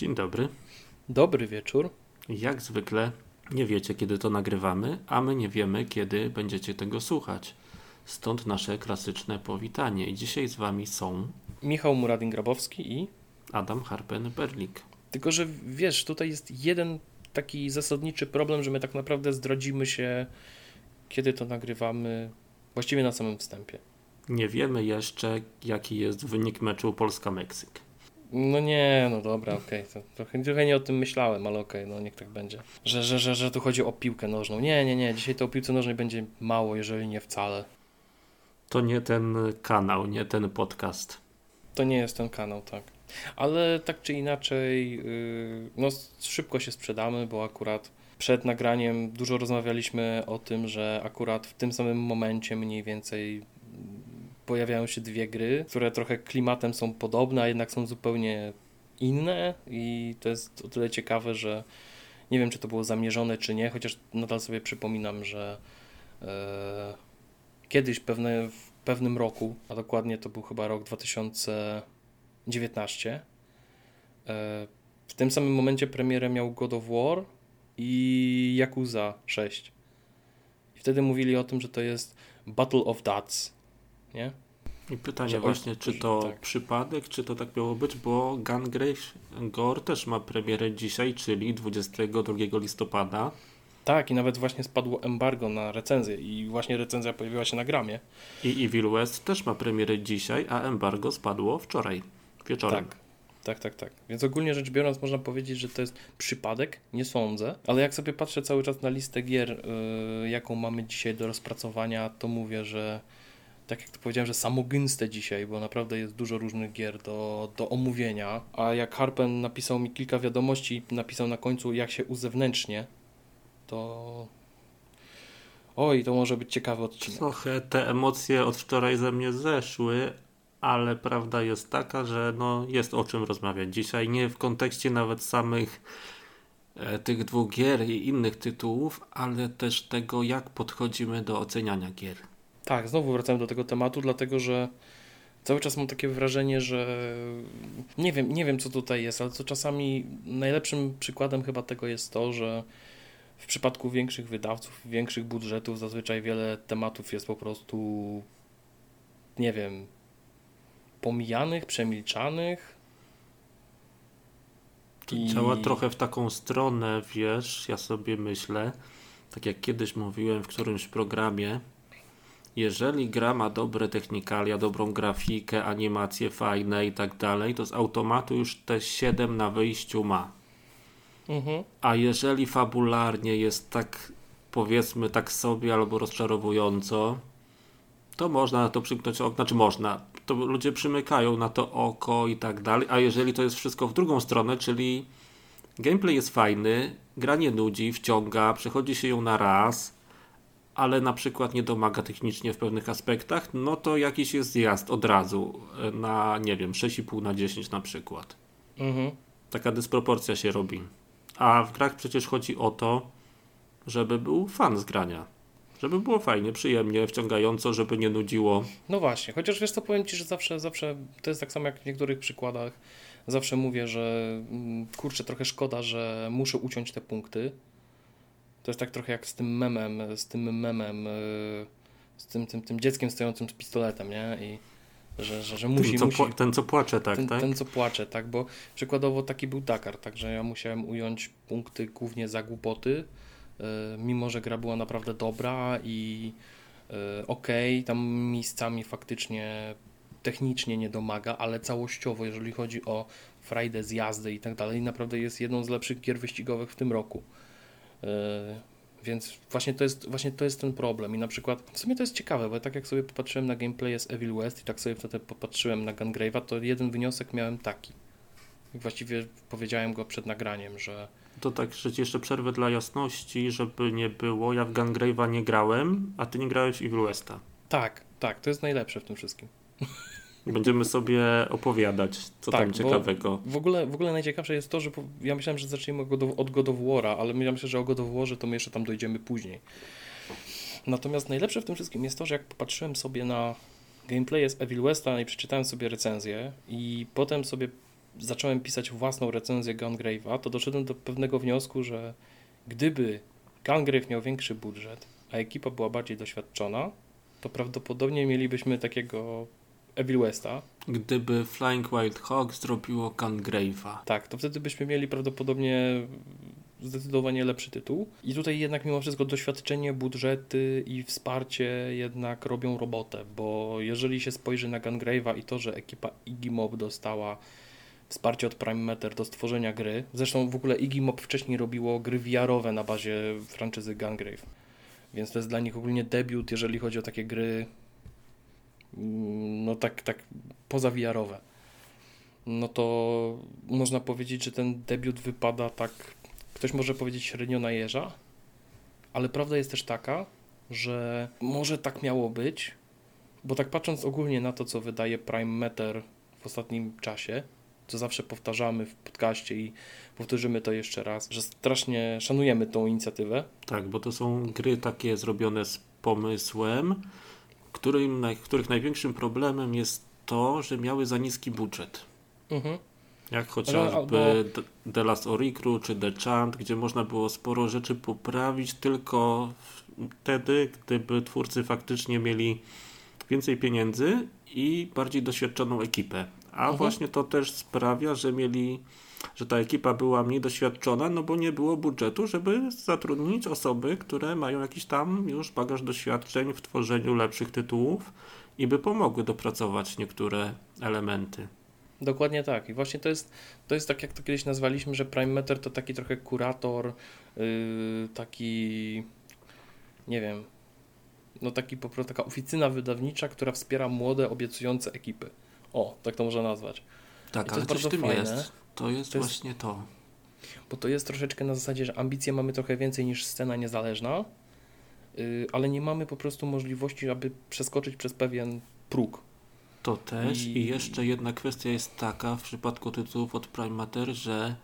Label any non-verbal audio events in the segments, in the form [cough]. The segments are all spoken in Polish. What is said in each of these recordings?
Dzień dobry. Dobry wieczór. Jak zwykle nie wiecie, kiedy to nagrywamy, a my nie wiemy, kiedy będziecie tego słuchać. Stąd nasze klasyczne powitanie. I dzisiaj z Wami są Michał Muradin-Grabowski i... Adam Harpen-Berlik. Tylko, że wiesz, tutaj jest jeden taki zasadniczy problem, że my tak naprawdę zdradzimy się, kiedy to nagrywamy, właściwie na samym wstępie. Nie wiemy jeszcze, jaki jest wynik meczu Polska-Meksyk. No nie, no dobra, okej. Okay. Trochę, trochę nie o tym myślałem, ale okej, okay, no niech tak będzie. Że, że, że, że tu chodzi o piłkę nożną. Nie, nie, nie. Dzisiaj to o piłce nożnej będzie mało, jeżeli nie wcale. To nie ten kanał, nie ten podcast. To nie jest ten kanał, tak. Ale tak czy inaczej, yy, no szybko się sprzedamy, bo akurat przed nagraniem dużo rozmawialiśmy o tym, że akurat w tym samym momencie mniej więcej pojawiają się dwie gry, które trochę klimatem są podobne, a jednak są zupełnie inne i to jest o tyle ciekawe, że nie wiem, czy to było zamierzone, czy nie, chociaż nadal sobie przypominam, że e, kiedyś pewne, w pewnym roku, a dokładnie to był chyba rok 2019, e, w tym samym momencie premierę miał God of War i Yakuza 6. I wtedy mówili o tym, że to jest Battle of Dads, nie? I pytanie że właśnie, czy to tak. przypadek, czy to tak miało być, bo Gungrave Gore też ma premierę dzisiaj, czyli 22 listopada. Tak, i nawet właśnie spadło embargo na recenzję i właśnie recenzja pojawiła się na gramie. I Evil West też ma premierę dzisiaj, a embargo spadło wczoraj wieczorem. Tak. Tak, tak, tak. Więc ogólnie rzecz biorąc, można powiedzieć, że to jest przypadek, nie sądzę, ale jak sobie patrzę cały czas na listę gier, yy, jaką mamy dzisiaj do rozpracowania, to mówię, że tak jak to powiedziałem, że samogęste dzisiaj, bo naprawdę jest dużo różnych gier do, do omówienia. A jak Harpen napisał mi kilka wiadomości, napisał na końcu, jak się uzewnętrznie, to. Oj, to może być ciekawy odcinek. Trochę te emocje od wczoraj ze mnie zeszły, ale prawda jest taka, że no, jest o czym rozmawiać dzisiaj. Nie w kontekście nawet samych e, tych dwóch gier i innych tytułów, ale też tego, jak podchodzimy do oceniania gier. Tak, znowu wracamy do tego tematu, dlatego że cały czas mam takie wrażenie, że nie wiem, nie wiem co tutaj jest, ale co czasami najlepszym przykładem chyba tego jest to, że w przypadku większych wydawców, większych budżetów zazwyczaj wiele tematów jest po prostu nie wiem, pomijanych, przemilczanych. To I... działa trochę w taką stronę, wiesz, ja sobie myślę, tak jak kiedyś mówiłem w którymś programie, jeżeli gra ma dobre technikalia, dobrą grafikę, animacje fajne i tak dalej, to z automatu już te 7 na wyjściu ma. Mhm. A jeżeli fabularnie jest tak, powiedzmy, tak sobie albo rozczarowująco, to można na to przymknąć oko, znaczy można, to ludzie przymykają na to oko i tak dalej, a jeżeli to jest wszystko w drugą stronę, czyli gameplay jest fajny, gra nie nudzi, wciąga, przechodzi się ją na raz, ale na przykład nie domaga technicznie w pewnych aspektach, no to jakiś jest zjazd od razu e, na, nie wiem, 6,5 na 10 na przykład. Mhm. Taka dysproporcja się robi. A w grach przecież chodzi o to, żeby był fan z grania. Żeby było fajnie, przyjemnie, wciągająco, żeby nie nudziło. No właśnie, chociaż wiesz co, powiem Ci, że zawsze, zawsze to jest tak samo jak w niektórych przykładach. Zawsze mówię, że mm, kurczę, trochę szkoda, że muszę uciąć te punkty, to jest tak trochę jak z tym memem, z tym memem, e, z tym, tym, tym dzieckiem stojącym z pistoletem, nie? I że, że, że musi, ten, co musi ten, co płacze, tak, ten, tak? Ten, co płacze, tak, bo przykładowo taki był Dakar, także ja musiałem ująć punkty głównie za głupoty, yy, mimo że gra była naprawdę dobra i okej, okay, tam miejscami faktycznie technicznie nie domaga, ale całościowo, jeżeli chodzi o frajdę z jazdy i tak dalej, naprawdę jest jedną z lepszych gier wyścigowych w tym roku. E, więc właśnie to, jest, właśnie to jest ten problem. I na przykład, w sumie to jest ciekawe, bo tak jak sobie popatrzyłem na gameplay z Evil West i tak sobie wtedy popatrzyłem na Gungrave'a, to jeden wniosek miałem taki. Właściwie powiedziałem go przed nagraniem, że. To tak, że jeszcze przerwę dla jasności, żeby nie było. Ja w Gungrave'a nie grałem, a ty nie grałeś w Evil Westa. Tak, tak, to jest najlepsze w tym wszystkim. [laughs] Będziemy sobie opowiadać, co tak, tam ciekawego. W ogóle, w ogóle najciekawsze jest to, że ja myślałem, że zaczniemy od God of War'a, ale ja myślę, że o God of War'ze to my jeszcze tam dojdziemy później. Natomiast najlepsze w tym wszystkim jest to, że jak popatrzyłem sobie na gameplay z Evil Westa i przeczytałem sobie recenzję i potem sobie zacząłem pisać własną recenzję Gungrave'a, to doszedłem do pewnego wniosku, że gdyby Gungrave miał większy budżet, a ekipa była bardziej doświadczona, to prawdopodobnie mielibyśmy takiego Evil Westa. Gdyby Flying Wild Hog zrobiło Gungrave'a. Tak, to wtedy byśmy mieli prawdopodobnie zdecydowanie lepszy tytuł. I tutaj jednak mimo wszystko doświadczenie, budżety i wsparcie jednak robią robotę, bo jeżeli się spojrzy na Gungrave'a i to, że ekipa Iggy Mob dostała wsparcie od Prime Matter do stworzenia gry, zresztą w ogóle Iggy Mob wcześniej robiło gry VR-owe na bazie franczyzy Gungrave, więc to jest dla nich ogólnie debiut, jeżeli chodzi o takie gry no tak, tak poza VR-owe. No to można powiedzieć, że ten debiut wypada tak Ktoś może powiedzieć średnio na jeża, ale prawda jest też taka, że może tak miało być, bo tak patrząc ogólnie na to, co wydaje Prime Matter w ostatnim czasie, co zawsze powtarzamy w podcaście i powtórzymy to jeszcze raz, że strasznie szanujemy tą inicjatywę. Tak, bo to są gry takie zrobione z pomysłem, którym, których największym problemem jest to, że miały za niski budżet. Mhm. Jak chociażby albo... The Last Oricru czy The Chant, gdzie można było sporo rzeczy poprawić tylko wtedy, gdyby twórcy faktycznie mieli więcej pieniędzy i bardziej doświadczoną ekipę. A mhm. właśnie to też sprawia, że mieli, że ta ekipa była mniej doświadczona, no bo nie było budżetu, żeby zatrudnić osoby, które mają jakiś tam już bagaż doświadczeń w tworzeniu lepszych tytułów i by pomogły dopracować niektóre elementy. Dokładnie tak. I właśnie to jest, to jest tak, jak to kiedyś nazwaliśmy, że Prime Matter to taki trochę kurator, yy, taki, nie wiem, no taki po prostu taka oficyna wydawnicza, która wspiera młode, obiecujące ekipy. O, tak to można nazwać. Tak, I to ale jest bardzo tym fajne. jest. To jest to właśnie jest, to. Bo to jest troszeczkę na zasadzie, że ambicje mamy trochę więcej niż scena niezależna, yy, ale nie mamy po prostu możliwości, aby przeskoczyć przez pewien próg. To też i... i jeszcze jedna kwestia jest taka w przypadku tytułów od Prime Matter, że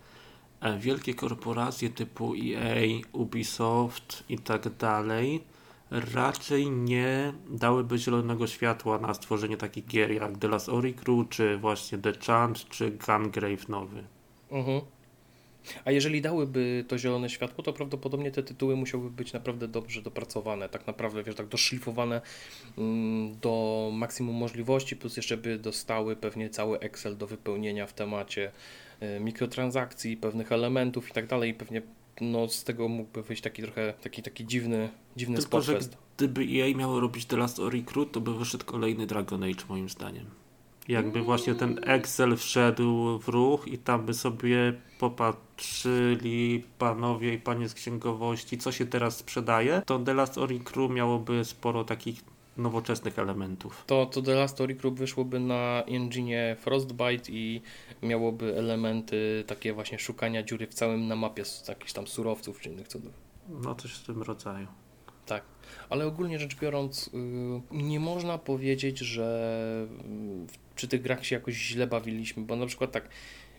e, wielkie korporacje typu EA, Ubisoft i tak dalej raczej nie dałyby zielonego światła na stworzenie takich gier jak The Last Oricru, czy właśnie The Chant, czy Gungrave nowy. Mhm. A jeżeli dałyby to zielone światło, to prawdopodobnie te tytuły musiałyby być naprawdę dobrze dopracowane, tak naprawdę, wiesz, tak doszlifowane mm, do maksimum możliwości, plus jeszcze by dostały pewnie cały Excel do wypełnienia w temacie y, mikrotransakcji, pewnych elementów i tak dalej, pewnie no, z tego mógłby wyjść taki trochę taki, taki dziwny, dziwny Tylko, że gdyby EA miało robić The Last Recruit, to by wyszedł kolejny Dragon Age moim zdaniem. Jakby właśnie ten Excel wszedł w ruch i tam by sobie popatrzyli panowie i panie z księgowości, co się teraz sprzedaje, to The Last Ori Crew miałoby sporo takich nowoczesnych elementów. To, to The Last Ori Crew wyszłoby na engine Frostbite i miałoby elementy takie właśnie szukania dziury w całym na mapie z jakichś tam surowców czy innych cudów. No coś w tym rodzaju. Tak, ale ogólnie rzecz biorąc, yy, nie można powiedzieć, że yy, przy tych grach się jakoś źle bawiliśmy, bo na przykład tak,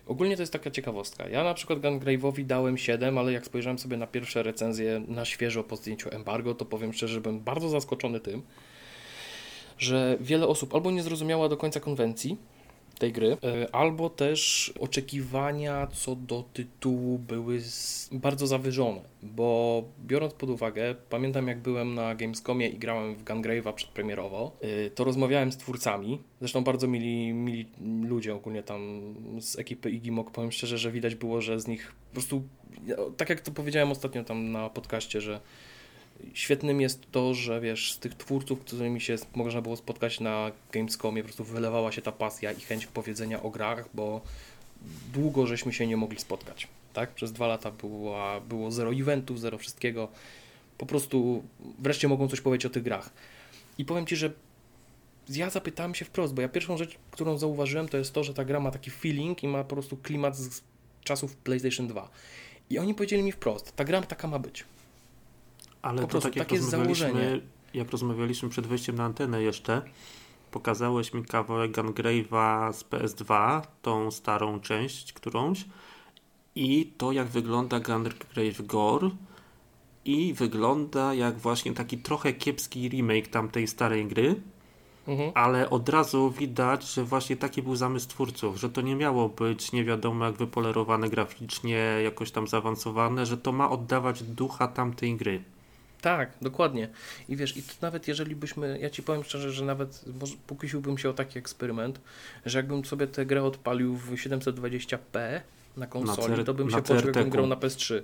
ogólnie to jest taka ciekawostka. Ja na przykład Gungrave'owi dałem 7, ale jak spojrzałem sobie na pierwsze recenzje na świeżo po zdjęciu embargo, to powiem szczerze, że byłem bardzo zaskoczony tym, że wiele osób albo nie zrozumiała do końca konwencji, tej gry, e, albo też oczekiwania co do tytułu były bardzo zawyżone, bo biorąc pod uwagę, pamiętam jak byłem na Gamescomie i grałem w Gungrave'a przedpremierowo, e, to rozmawiałem z twórcami, zresztą bardzo mili, mili ludzie ogólnie tam z ekipy Igimok, powiem szczerze, że widać było, że z nich po prostu, tak jak to powiedziałem ostatnio tam na podcaście, że Świetnym jest to, że wiesz, z tych twórców, którymi się można było spotkać na Gamescomie, po prostu wylewała się ta pasja i chęć powiedzenia o grach, bo długo żeśmy się nie mogli spotkać. Tak? Przez dwa lata była, było zero eventów, zero wszystkiego. Po prostu wreszcie mogą coś powiedzieć o tych grach. I powiem Ci, że ja zapytałem się wprost, bo ja pierwszą rzecz, którą zauważyłem, to jest to, że ta gra ma taki feeling i ma po prostu klimat z czasów PlayStation 2. I oni powiedzieli mi wprost, ta gra taka ma być. Ale po to prostu, tak jak jest założenie. Jak rozmawialiśmy przed wejściem na antenę jeszcze, pokazałeś mi kawałek Gungrave'a z PS2, tą starą część którąś i to jak wygląda Gungrave Gore i wygląda jak właśnie taki trochę kiepski remake tamtej starej gry Mhm. Ale od razu widać, że właśnie taki był zamysł twórców, że to nie miało być nie wiadomo jak wypolerowane graficznie, jakoś tam zaawansowane, że to ma oddawać ducha tamtej gry. Tak, dokładnie. I wiesz, i nawet jeżeli byśmy, ja ci powiem szczerze, że nawet pokusiłbym się o taki eksperyment, że jakbym sobie tę grę odpalił w 720p na konsoli, na to bym się poczuł, jakbym grał na PS3.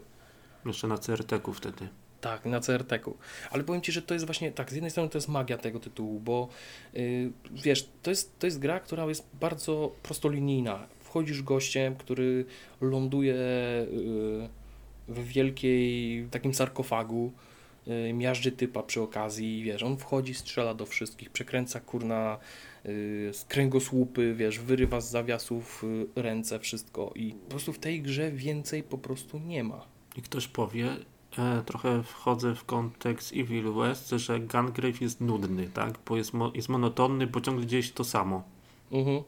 Jeszcze na CRT-ku wtedy. Tak, na CRT-ku. Ale powiem Ci, że to jest właśnie, tak, z jednej strony to jest magia tego tytułu, bo yy, wiesz, to jest, to jest gra, która jest bardzo prostolinijna. Wchodzisz gościem, który ląduje yy, w wielkiej, takim sarkofagu, miażdży typa przy okazji, wiesz, on wchodzi, strzela do wszystkich, przekręca kurna yy, z kręgosłupy, wiesz, wyrywa z zawiasów yy, ręce, wszystko i po prostu w tej grze więcej po prostu nie ma. I ktoś powie, e, trochę wchodzę w kontekst Evil West, że Gungrave jest nudny, tak? Bo jest, mo jest monotonny, bo ciągle gdzieś to samo. Mhm.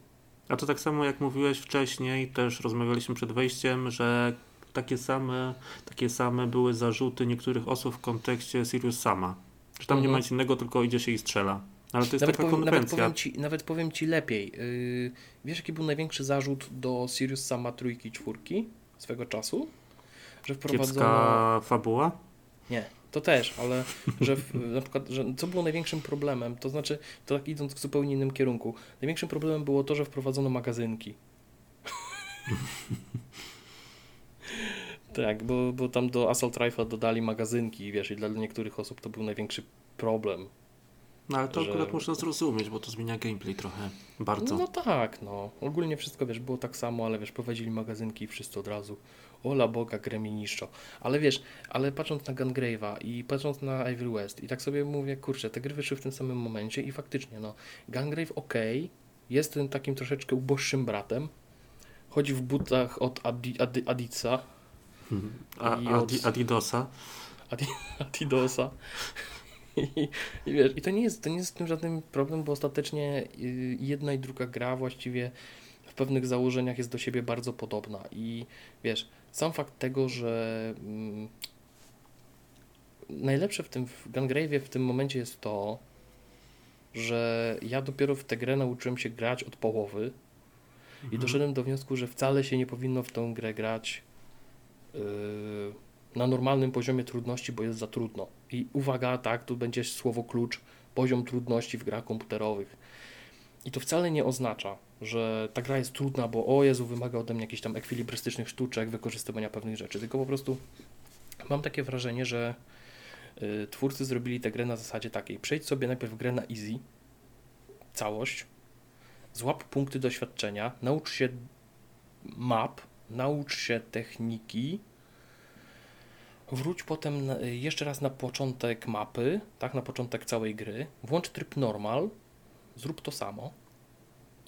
A to tak samo jak mówiłeś wcześniej, też rozmawialiśmy przed wejściem, że takie same, takie same były zarzuty niektórych osób w kontekście Sirius Sama. Że tam mhm. nie ma nic innego, tylko idzie się i strzela. Ale to jest nawet taka powiem. Nawet powiem ci, nawet powiem ci lepiej. Yy, wiesz, jaki był największy zarzut do Sirius Sama trójki i czwórki swego czasu? że wprowadzono... Kiepska fabuła? Nie, to też, ale że w, [laughs] na przykład, że co było największym problemem, to znaczy, to tak idąc w zupełnie innym kierunku, największym problemem było to, że wprowadzono magazynki. [laughs] tak, bo, bo tam do Assault Rifle dodali magazynki, wiesz, i dla niektórych osób to był największy problem. No ale to że... akurat można zrozumieć, bo to zmienia gameplay trochę bardzo. No tak, no. Ogólnie wszystko, wiesz, było tak samo, ale wiesz, prowadzili magazynki i wszyscy od razu ola boga, grę mi niszczą. Ale wiesz, ale patrząc na Gungrave'a i patrząc na Evil West i tak sobie mówię, kurczę, te gry wyszły w tym samym momencie i faktycznie, no, Gungrave ok, jest tym takim troszeczkę uboższym bratem, chodzi w butach od Adi, Adi, Adica. A, od... Adidosa. Adi, Adidosa. I, I, wiesz, i to nie jest, to nie jest z tym żaden problem, bo ostatecznie y, jedna i druga gra właściwie w pewnych założeniach jest do siebie bardzo podobna. I wiesz, sam fakt tego, że mm, najlepsze w tym w Gungrave'ie w tym momencie jest to, że ja dopiero w tę grę nauczyłem się grać od połowy mhm. i doszedłem do wniosku, że wcale się nie powinno w tą grę grać na normalnym poziomie trudności, bo jest za trudno. I uwaga, tak, tu będzie słowo klucz, poziom trudności w grach komputerowych. I to wcale nie oznacza, że ta gra jest trudna, bo o Jezu, wymaga ode mnie jakichś tam ekwilibrystycznych sztuczek, wykorzystywania pewnych rzeczy, tylko po prostu mam takie wrażenie, że y, twórcy zrobili tę grę na zasadzie takiej, przejdź sobie najpierw grę na easy, całość, złap punkty doświadczenia, naucz się map, naucz się techniki, wróć potem jeszcze raz na początek mapy, tak, na początek całej gry, włącz tryb normal, zrób to samo,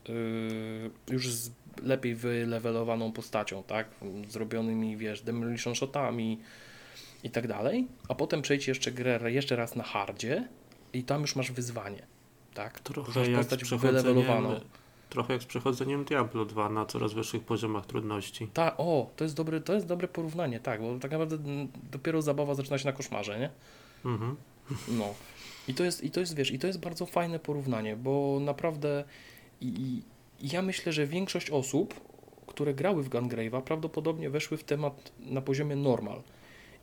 yy, już z lepiej wylewelowaną postacią, tak, zrobionymi, wiesz, demolition shotami i tak dalej, a potem przejdź jeszcze grę jeszcze raz na hardzie i tam już masz wyzwanie, tak, trochę jak postać wylewelowaną. Trochę jak z przechodzeniem Diablo 2 na coraz wyższych poziomach trudności. Tak, o, to jest, dobre, to jest dobre porównanie, tak, bo tak naprawdę dopiero zabawa zaczyna się na koszmarze, nie? Mhm. No. I to jest, i to jest, wiesz, i to jest bardzo fajne porównanie, bo naprawdę i, i ja myślę, że większość osób, które grały w Gungrave'a, prawdopodobnie weszły w temat na poziomie normal.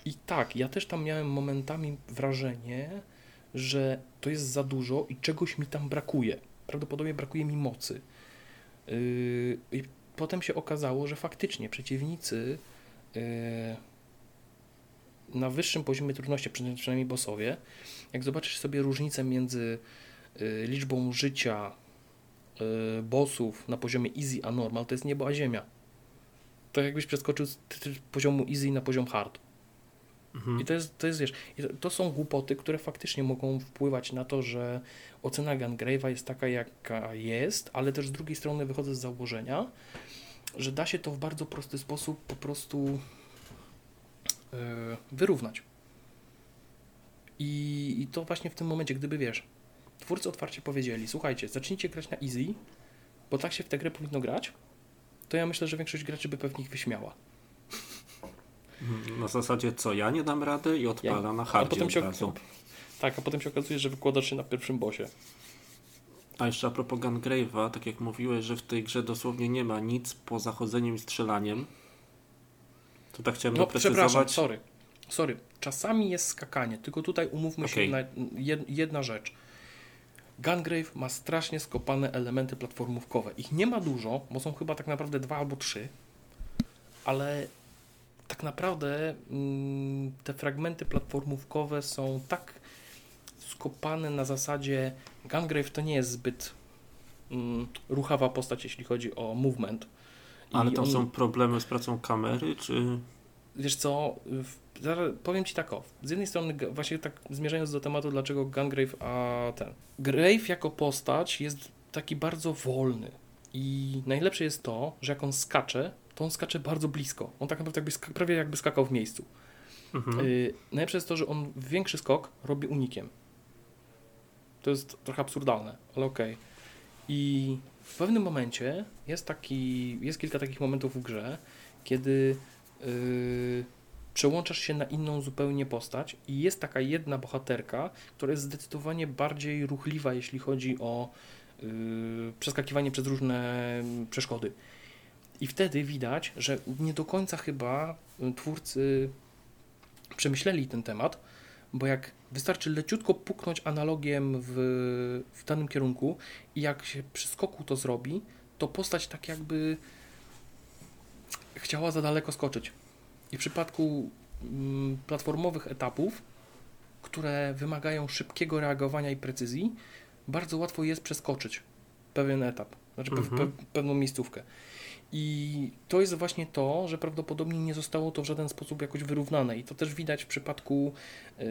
I tak, ja też tam miałem momentami wrażenie, że to jest za dużo i czegoś mi tam brakuje. Prawdopodobnie brakuje mi mocy. Yy, I potem się okazało, że faktycznie przeciwnicy yy, na wyższym poziomie trudności, przynajmniej bossowie, jak zobaczysz sobie różnicę między yy, liczbą życia bossów na poziomie easy a normal, to jest niebo a ziemia. To jakbyś przeskoczył z poziomu easy na poziom hard. Mhm. I to jest, to jest, wiesz, to są głupoty, które faktycznie mogą wpływać na to, że ocena Gungrave'a jest taka, jaka jest, ale też z drugiej strony wychodzę z założenia, że da się to w bardzo prosty sposób po prostu yy, wyrównać. I, I to właśnie w tym momencie, gdyby wiesz, twórcy otwarcie powiedzieli, słuchajcie, zacznijcie grać na easy, bo tak się w tę grę powinno grać, to ja myślę, że większość graczy by pewnie ich wyśmiała. Na zasadzie co, ja nie dam rady i odpala ja, na hardzie a potem się, Tak, a potem się okazuje, że wykładasz się na pierwszym bosie. A jeszcze a propos Gungrave'a, tak jak mówiłeś, że w tej grze dosłownie nie ma nic poza chodzeniem i strzelaniem, to tak chciałem No przepraszam, sorry. Sorry, czasami jest skakanie, tylko tutaj umówmy Okej. się na jed, jedna rzecz. Gungrave ma strasznie skopane elementy platformówkowe. Ich nie ma dużo, bo są chyba tak naprawdę dwa albo trzy, ale tak naprawdę mm, te fragmenty platformówkowe są tak skopane na zasadzie Gungrave to nie jest zbyt mm, ruchawa postać, jeśli chodzi o movement. I Ale tam on- są problemy z pracą kamery, czy... Wiesz co, powiem Ci tak o, z jednej strony właśnie tak zmierzając do tematu, dlaczego Gungrave, a ten. Grave jako postać jest taki bardzo wolny i najlepsze jest to, że jak on skacze, to on skacze bardzo blisko. On tak naprawdę jakby prawie jakby skakał w miejscu. Mhm. Y, najlepsze jest to, że on większy skok robi unikiem. To jest trochę absurdalne, ale okej. I w pewnym momencie jest taki, jest kilka takich momentów w grze, kiedy yy, przełączasz się na inną zupełnie postać i jest taka jedna bohaterka, która jest zdecydowanie bardziej ruchliwa, jeśli chodzi o yy, przeskakiwanie przez różne mm, przeszkody. I wtedy widać, że nie do końca chyba y, twórcy przemyśleli ten temat, bo jak wystarczy leciutko puknąć analogiem w, w danym kierunku i jak się przy skoku to zrobi, to postać tak jakby chciała za daleko skoczyć. I w przypadku mm, platformowych etapów, które wymagają szybkiego reagowania i precyzji, bardzo łatwo jest przeskoczyć pewien etap, znaczy pe- Mhm. pe- pewną miejscówkę. I to jest właśnie to, że prawdopodobnie nie zostało to w żaden sposób jakoś wyrównane. I to też widać w przypadku yy,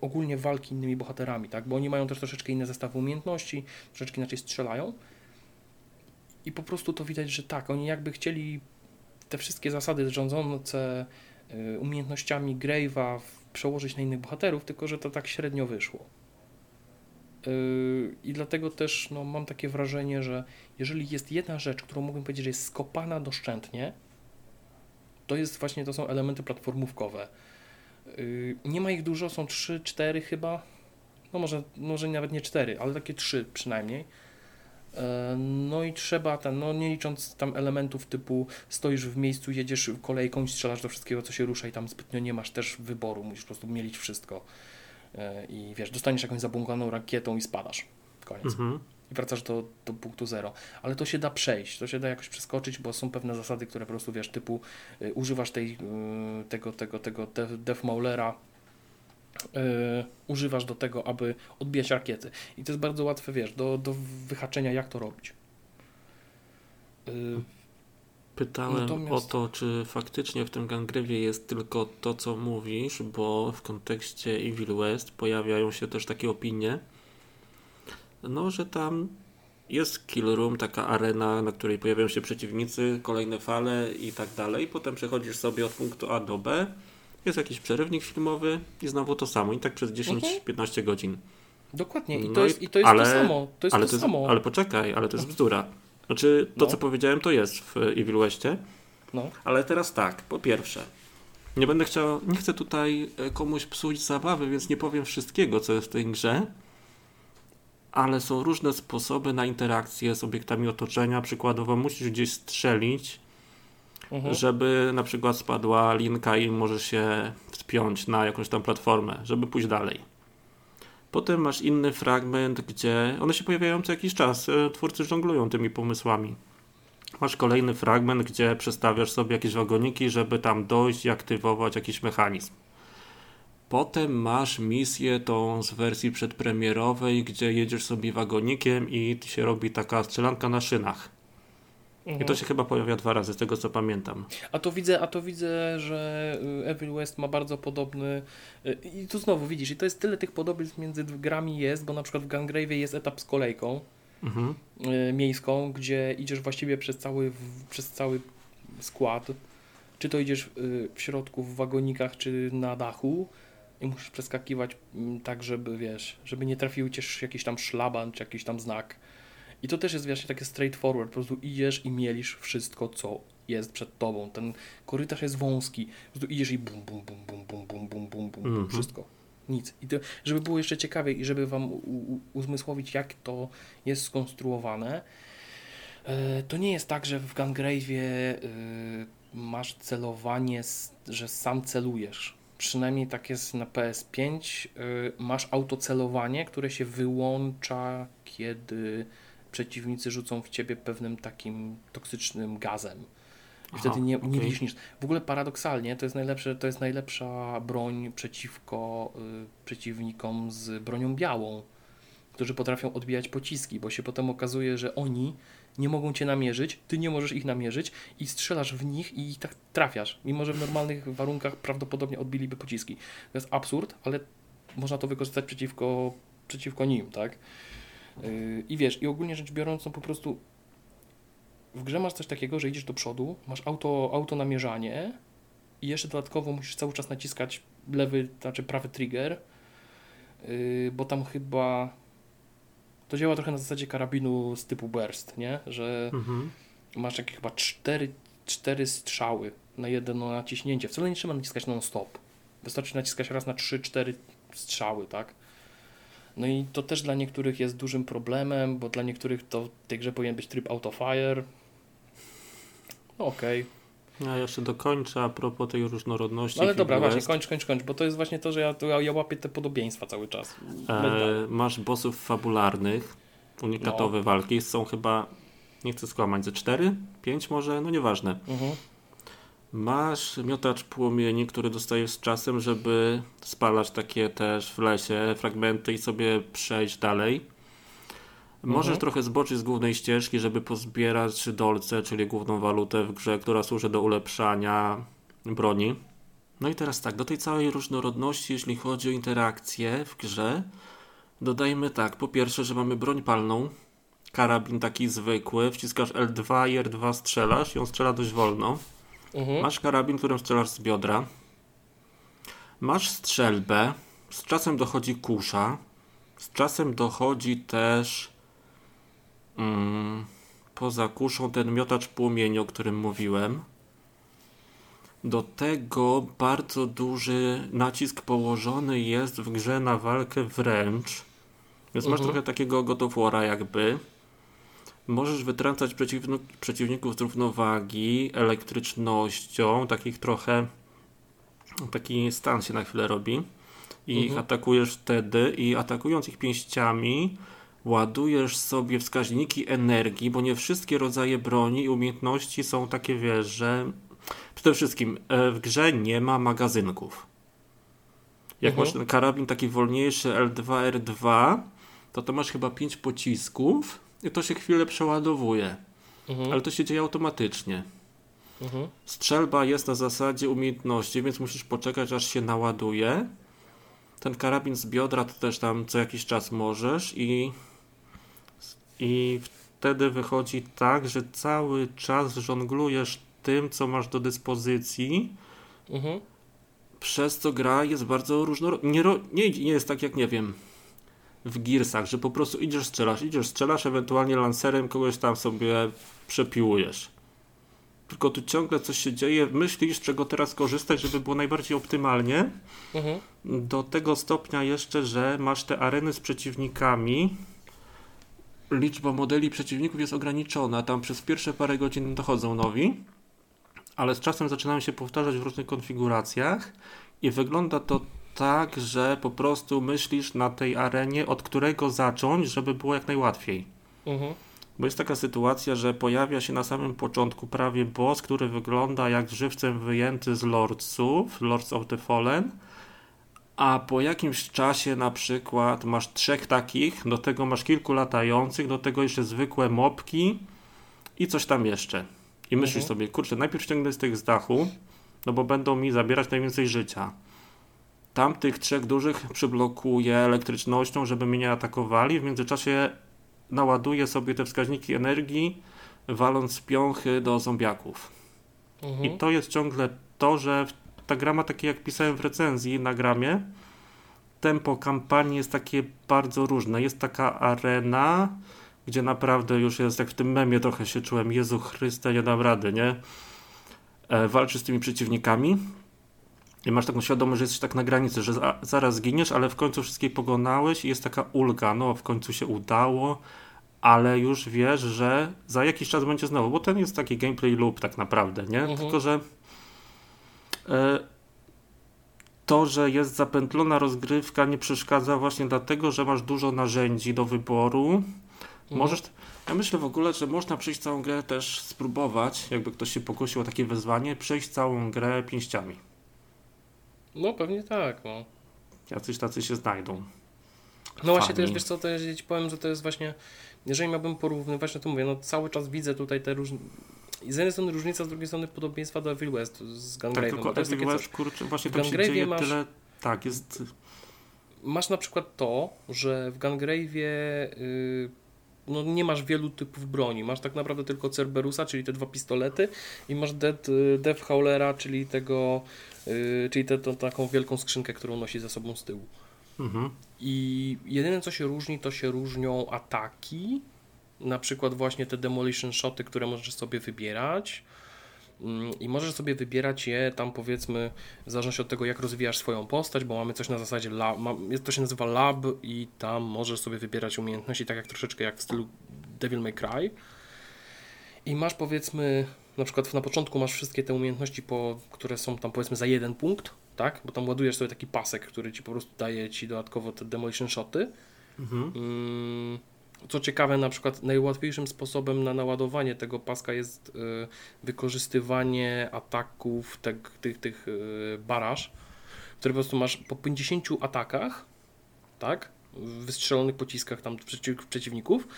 ogólnie walki innymi bohaterami, tak? Bo oni mają też troszeczkę inne zestawy umiejętności, troszeczkę inaczej strzelają. I po prostu to widać, że tak, oni jakby chcieli te wszystkie zasady rządzące yy, umiejętnościami Grave'a przełożyć na innych bohaterów, tylko że to tak średnio wyszło. Yy, I dlatego też no, mam takie wrażenie, że jeżeli jest jedna rzecz, którą mógłbym powiedzieć, że jest skopana doszczętnie, to jest właśnie, to są elementy platformówkowe. Yy, Nie ma ich dużo, są 3, 4 chyba. No może, może nawet nie 4, ale takie 3 przynajmniej. Yy, No i trzeba ten, no nie licząc tam elementów typu stoisz w miejscu, jedziesz kolejką i strzelasz do wszystkiego, co się rusza i tam zbytnio nie masz też wyboru, musisz po prostu mielić wszystko. Yy, I wiesz, dostaniesz jakąś zabłąkaną rakietą i spadasz. Koniec Mhm. i wracasz do, do punktu zero. Ale to się da przejść, to się da jakoś przeskoczyć, bo są pewne zasady, które po prostu wiesz, typu y, używasz tej, y, tego, tego, tego def, def Maulera, y, używasz do tego, aby odbijać rakiety. I to jest bardzo łatwe, wiesz, do, do wyhaczenia, jak to robić. Y, Pytałem Natomiast- o to, czy faktycznie w tym Gangrewie jest tylko to, co mówisz, bo w kontekście Evil West pojawiają się też takie opinie, no, że tam jest kill room, taka arena, na której pojawiają się przeciwnicy, kolejne fale i tak dalej. Potem przechodzisz sobie od punktu A do B, jest jakiś przerywnik filmowy i znowu to samo. I tak przez 10-15 godzin. dokładnie, i No to i- jest, i to, jest ale- to samo. To jest ale, to, to jest, samo. ale poczekaj, ale to jest bzdura. Znaczy, to No. co powiedziałem, to jest w Evil Westie. No. Ale teraz tak, po pierwsze, nie będę chciał, nie chcę tutaj e, komuś psuć zabawy, więc nie powiem wszystkiego, co jest w tej grze, ale są różne sposoby na interakcję z obiektami otoczenia. Przykładowo musisz gdzieś strzelić, Mhm. żeby na przykład spadła linka i możesz się wspiąć na jakąś tam platformę, żeby pójść dalej. Potem masz inny fragment, gdzie one się pojawiają co jakiś czas. e, Twórcy żonglują tymi pomysłami. Masz kolejny fragment, gdzie przestawiasz sobie jakieś wagoniki, żeby tam dojść i aktywować jakiś mechanizm. Potem masz misję tą z wersji przedpremierowej, gdzie jedziesz sobie wagonikiem i się robi taka strzelanka na szynach. I Mhm. to się chyba pojawia dwa razy, z tego co pamiętam. A to widzę, a to widzę, że y, Evil West ma bardzo podobny. y, I tu znowu widzisz, i to jest tyle tych podobieństw między grami jest, bo na przykład w Gungrave jest etap z kolejką Mhm. y, miejską, gdzie idziesz właściwie przez cały, przez cały skład. Czy to idziesz w środku w wagonikach, czy na dachu. I musisz przeskakiwać mm, tak, żeby wiesz, żeby nie trafił cię jakiś tam szlaban, czy jakiś tam znak. I to też jest właśnie takie straightforward, po prostu idziesz i mielisz wszystko, co jest przed tobą. Ten korytarz jest wąski, po prostu idziesz i bum, bum, bum, bum, bum, bum, bum, bum, bum, Mhm. wszystko. Nic. I to, żeby było jeszcze ciekawiej i żeby wam uzmysłowić, jak to jest skonstruowane, e, to nie jest tak, że w Gungrave'ie e, masz celowanie, że sam celujesz. Przynajmniej tak jest na PS5. E, masz autocelowanie, które się wyłącza, kiedy przeciwnicy rzucą w ciebie pewnym takim toksycznym gazem. I wtedy nie, nie widzisz nic. W ogóle paradoksalnie to jest, najlepsze, to jest najlepsza broń przeciwko y, przeciwnikom z bronią białą, którzy potrafią odbijać pociski, bo się potem okazuje, że oni nie mogą cię namierzyć, ty nie możesz ich namierzyć i strzelasz w nich i tak trafiasz, mimo że w normalnych warunkach prawdopodobnie odbiliby pociski. To jest absurd, ale można to wykorzystać przeciwko, przeciwko nim, tak? Yy, I wiesz, i ogólnie rzecz biorąc, no po prostu w grze masz coś takiego, że idziesz do przodu, masz auto, auto namierzanie i jeszcze dodatkowo musisz cały czas naciskać lewy, znaczy prawy trigger, yy, bo tam chyba to działa trochę na zasadzie karabinu z typu burst, nie? Że mhm. masz jakieś chyba cztery, cztery strzały na jedno naciśnięcie. Wcale nie trzeba naciskać non-stop. Wystarczy naciskać raz na trzy, cztery strzały, tak? No i to też dla niektórych jest dużym problemem, bo dla niektórych to w tej grze powinien być tryb autofire, no okej. Okay. Ja jeszcze dokończę a propos tej różnorodności. No ale dobra, właśnie, kończ, kończ, kończ, bo to jest właśnie to, że ja, ja łapię te podobieństwa cały czas. E, masz bossów fabularnych, unikatowe no. walki, są chyba, nie chcę skłamać, ze 4, 5 może, no nieważne. Mhm. Masz miotacz płomieni, który dostajesz z czasem, żeby spalać takie też w lesie fragmenty i sobie przejść dalej. Możesz mhm. trochę zboczyć z głównej ścieżki, żeby pozbierać dolce, czyli główną walutę w grze, która służy do ulepszania broni. No i teraz tak, do tej całej różnorodności, jeśli chodzi o interakcje w grze, dodajmy tak, po pierwsze, że mamy broń palną, karabin taki zwykły, wciskasz L2 i R2 strzelasz i on strzela dość wolno. Mhm. Masz karabin, którym strzelasz z biodra. Masz strzelbę, z czasem dochodzi kusza, z czasem dochodzi też Mm, poza kuszą ten miotacz płomieni, o którym mówiłem. Do tego bardzo duży nacisk położony jest w grze na walkę wręcz. Więc masz mhm. trochę takiego gotowora jakby. Możesz wytrącać przeciwników z równowagi elektrycznością, takich trochę taki stan się na chwilę robi i mhm. atakujesz wtedy i atakując ich pięściami ładujesz sobie wskaźniki energii, bo nie wszystkie rodzaje broni i umiejętności są takie, wiesz, że przede wszystkim e, w grze nie ma magazynków. Jak mhm. masz ten karabin taki wolniejszy L2, R2, to to masz chyba 5 pocisków to się chwilę przeładowuje. Mhm. Ale to się dzieje automatycznie. Mhm. Strzelba jest na zasadzie umiejętności, więc musisz poczekać, aż się naładuje. Ten karabin z biodra to też tam co jakiś czas możesz i i wtedy wychodzi tak, że cały czas żonglujesz tym, co masz do dyspozycji, mhm. przez co gra jest bardzo różnorodna. Nie, nie, nie jest tak jak, nie wiem, w Gearsach, że po prostu idziesz, strzelasz, idziesz, strzelasz, ewentualnie lancerem kogoś tam sobie przepiłujesz. Tylko tu ciągle coś się dzieje, myślisz, czego teraz korzystać, żeby było najbardziej optymalnie. Mhm. Do tego stopnia jeszcze, że masz te areny z przeciwnikami, liczba modeli przeciwników jest ograniczona. Tam przez pierwsze parę godzin dochodzą nowi, ale z czasem zaczynają się powtarzać w różnych konfiguracjach i wygląda to tak, że po prostu myślisz na tej arenie, od którego zacząć, żeby było jak najłatwiej. Mhm. Bo jest taka sytuacja, że pojawia się na samym początku prawie boss, który wygląda jak żywcem wyjęty z Lordsów, Lords of the Fallen, a po jakimś czasie na przykład masz trzech takich, do tego masz kilku latających, do tego jeszcze zwykłe mopki i coś tam jeszcze. I myślisz mhm. sobie, kurczę, najpierw ściągnę z tych z dachu, no bo będą mi zabierać najwięcej życia. Tamtych trzech dużych przyblokuję elektrycznością, żeby mnie nie atakowali. W międzyczasie naładuję sobie te wskaźniki energii, waląc piąchy do zombiaków. Mhm. I to jest ciągle to, że ta gra ma takie, jak pisałem w recenzji na gramie, tempo kampanii jest takie bardzo różne. Jest taka arena, gdzie naprawdę już jest, jak w tym memie trochę się czułem, Jezu Chryste, nie dam rady, nie? E, walczy z tymi przeciwnikami. I masz taką świadomość, że jesteś tak na granicy, że za, zaraz zginiesz, ale w końcu wszystkie pogonałeś i jest taka ulga, no w końcu się udało, ale już wiesz, że za jakiś czas będzie znowu, bo ten jest taki gameplay loop tak naprawdę, nie? Mhm. Tylko, że e, to, że jest zapętlona rozgrywka nie przeszkadza właśnie dlatego, że masz dużo narzędzi do wyboru. Mhm. Możesz, ja myślę w ogóle, że można przejść całą grę też spróbować, jakby ktoś się pokusił o takie wyzwanie, przejść całą grę pięściami. No pewnie tak, no. Jacyś tacy się znajdą. No właśnie Fani. też, wiesz co, to ja ci powiem, że to jest właśnie, jeżeli miałbym porównywać, no to mówię, no cały czas widzę tutaj te różne, z jednej strony różnica, z drugiej strony podobieństwa do Evil West z Tak, Gungrave'em, tylko jest takie Evil. West, kurczę, właśnie tam się dzieje masz- tyle... Tak, jest... Masz na przykład to, że w Gungrave'ie y, no nie masz wielu typów broni, masz tak naprawdę tylko Cerberusa, czyli te dwa pistolety i masz Dead, y, Death Howlera, czyli tego, czyli tę taką wielką skrzynkę, którą nosi ze sobą z tyłu. Mhm. I jedyne co się różni, to się różnią ataki, na przykład właśnie te demolition shoty, które możesz sobie wybierać. Mm, I możesz sobie wybierać je tam powiedzmy w zależności od tego jak rozwijasz swoją postać, bo mamy coś na zasadzie lab, to się nazywa lab i tam możesz sobie wybierać umiejętności tak jak troszeczkę jak w stylu Devil May Cry. I masz powiedzmy na przykład na początku masz wszystkie te umiejętności, po, które są tam powiedzmy za jeden punkt, tak? Bo tam ładujesz sobie taki pasek, który ci po prostu daje ci dodatkowo te demolition shoty. Mhm. Mm, Co ciekawe, na przykład najłatwiejszym sposobem na naładowanie tego paska jest y, wykorzystywanie ataków tych, tych, tych y, baraż, które po prostu masz po 50 atakach, tak, w wystrzelonych pociskach tam przeciw, przeciwników,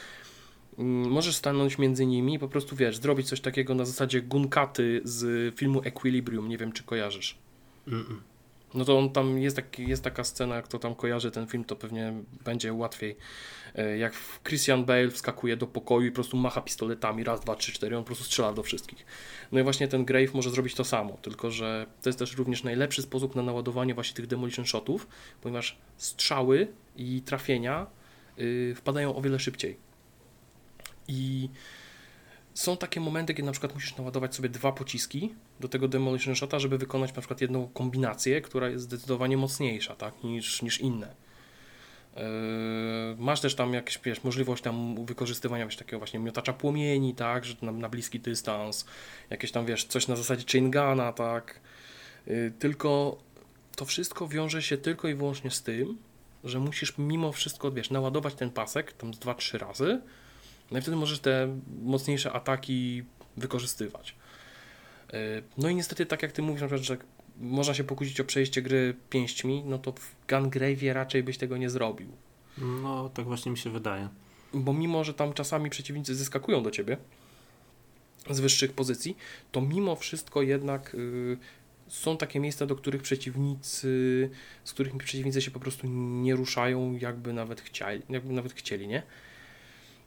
możesz stanąć między nimi i po prostu, wiesz, zrobić coś takiego na zasadzie gunkaty z filmu Equilibrium, nie wiem czy kojarzysz. Mm-mm. No to on tam jest, taki, jest taka scena, kto tam kojarzy ten film, to pewnie będzie łatwiej. E, Jak Christian Bale wskakuje do pokoju i po prostu macha pistoletami, raz, dwa, trzy, cztery, on po prostu strzela do wszystkich. No i właśnie ten Grave może zrobić to samo, tylko że to jest też również najlepszy sposób na naładowanie właśnie tych demolition shotów, ponieważ strzały i trafienia y, wpadają o wiele szybciej. I są takie momenty, kiedy na przykład musisz naładować sobie dwa pociski do tego demolition shota, żeby wykonać na przykład jedną kombinację, która jest zdecydowanie mocniejsza tak, niż, niż inne. Yy, masz też tam jakąś wiesz, możliwość tam wykorzystywania wiesz, takiego właśnie miotacza płomieni, tak, że na, na bliski dystans, jakieś tam wiesz, coś na zasadzie chain guna, tak. Yy, tylko to wszystko wiąże się tylko i wyłącznie z tym, że musisz mimo wszystko, wiesz, naładować ten pasek tam z 2-3 razy, no i wtedy możesz te mocniejsze ataki wykorzystywać. Yy, No i niestety, tak jak ty mówisz, na przykład, że można się pokusić o przejście gry pięśćmi, no to w Gungrave'ie raczej byś tego nie zrobił. No, tak właśnie mi się wydaje. Bo mimo, że tam czasami przeciwnicy zeskakują do ciebie z wyższych pozycji, to mimo wszystko jednak y, są takie miejsca, do których przeciwnicy, z których przeciwnicy się po prostu nie ruszają, jakby nawet chcieli, jakby nawet chcieli, nie?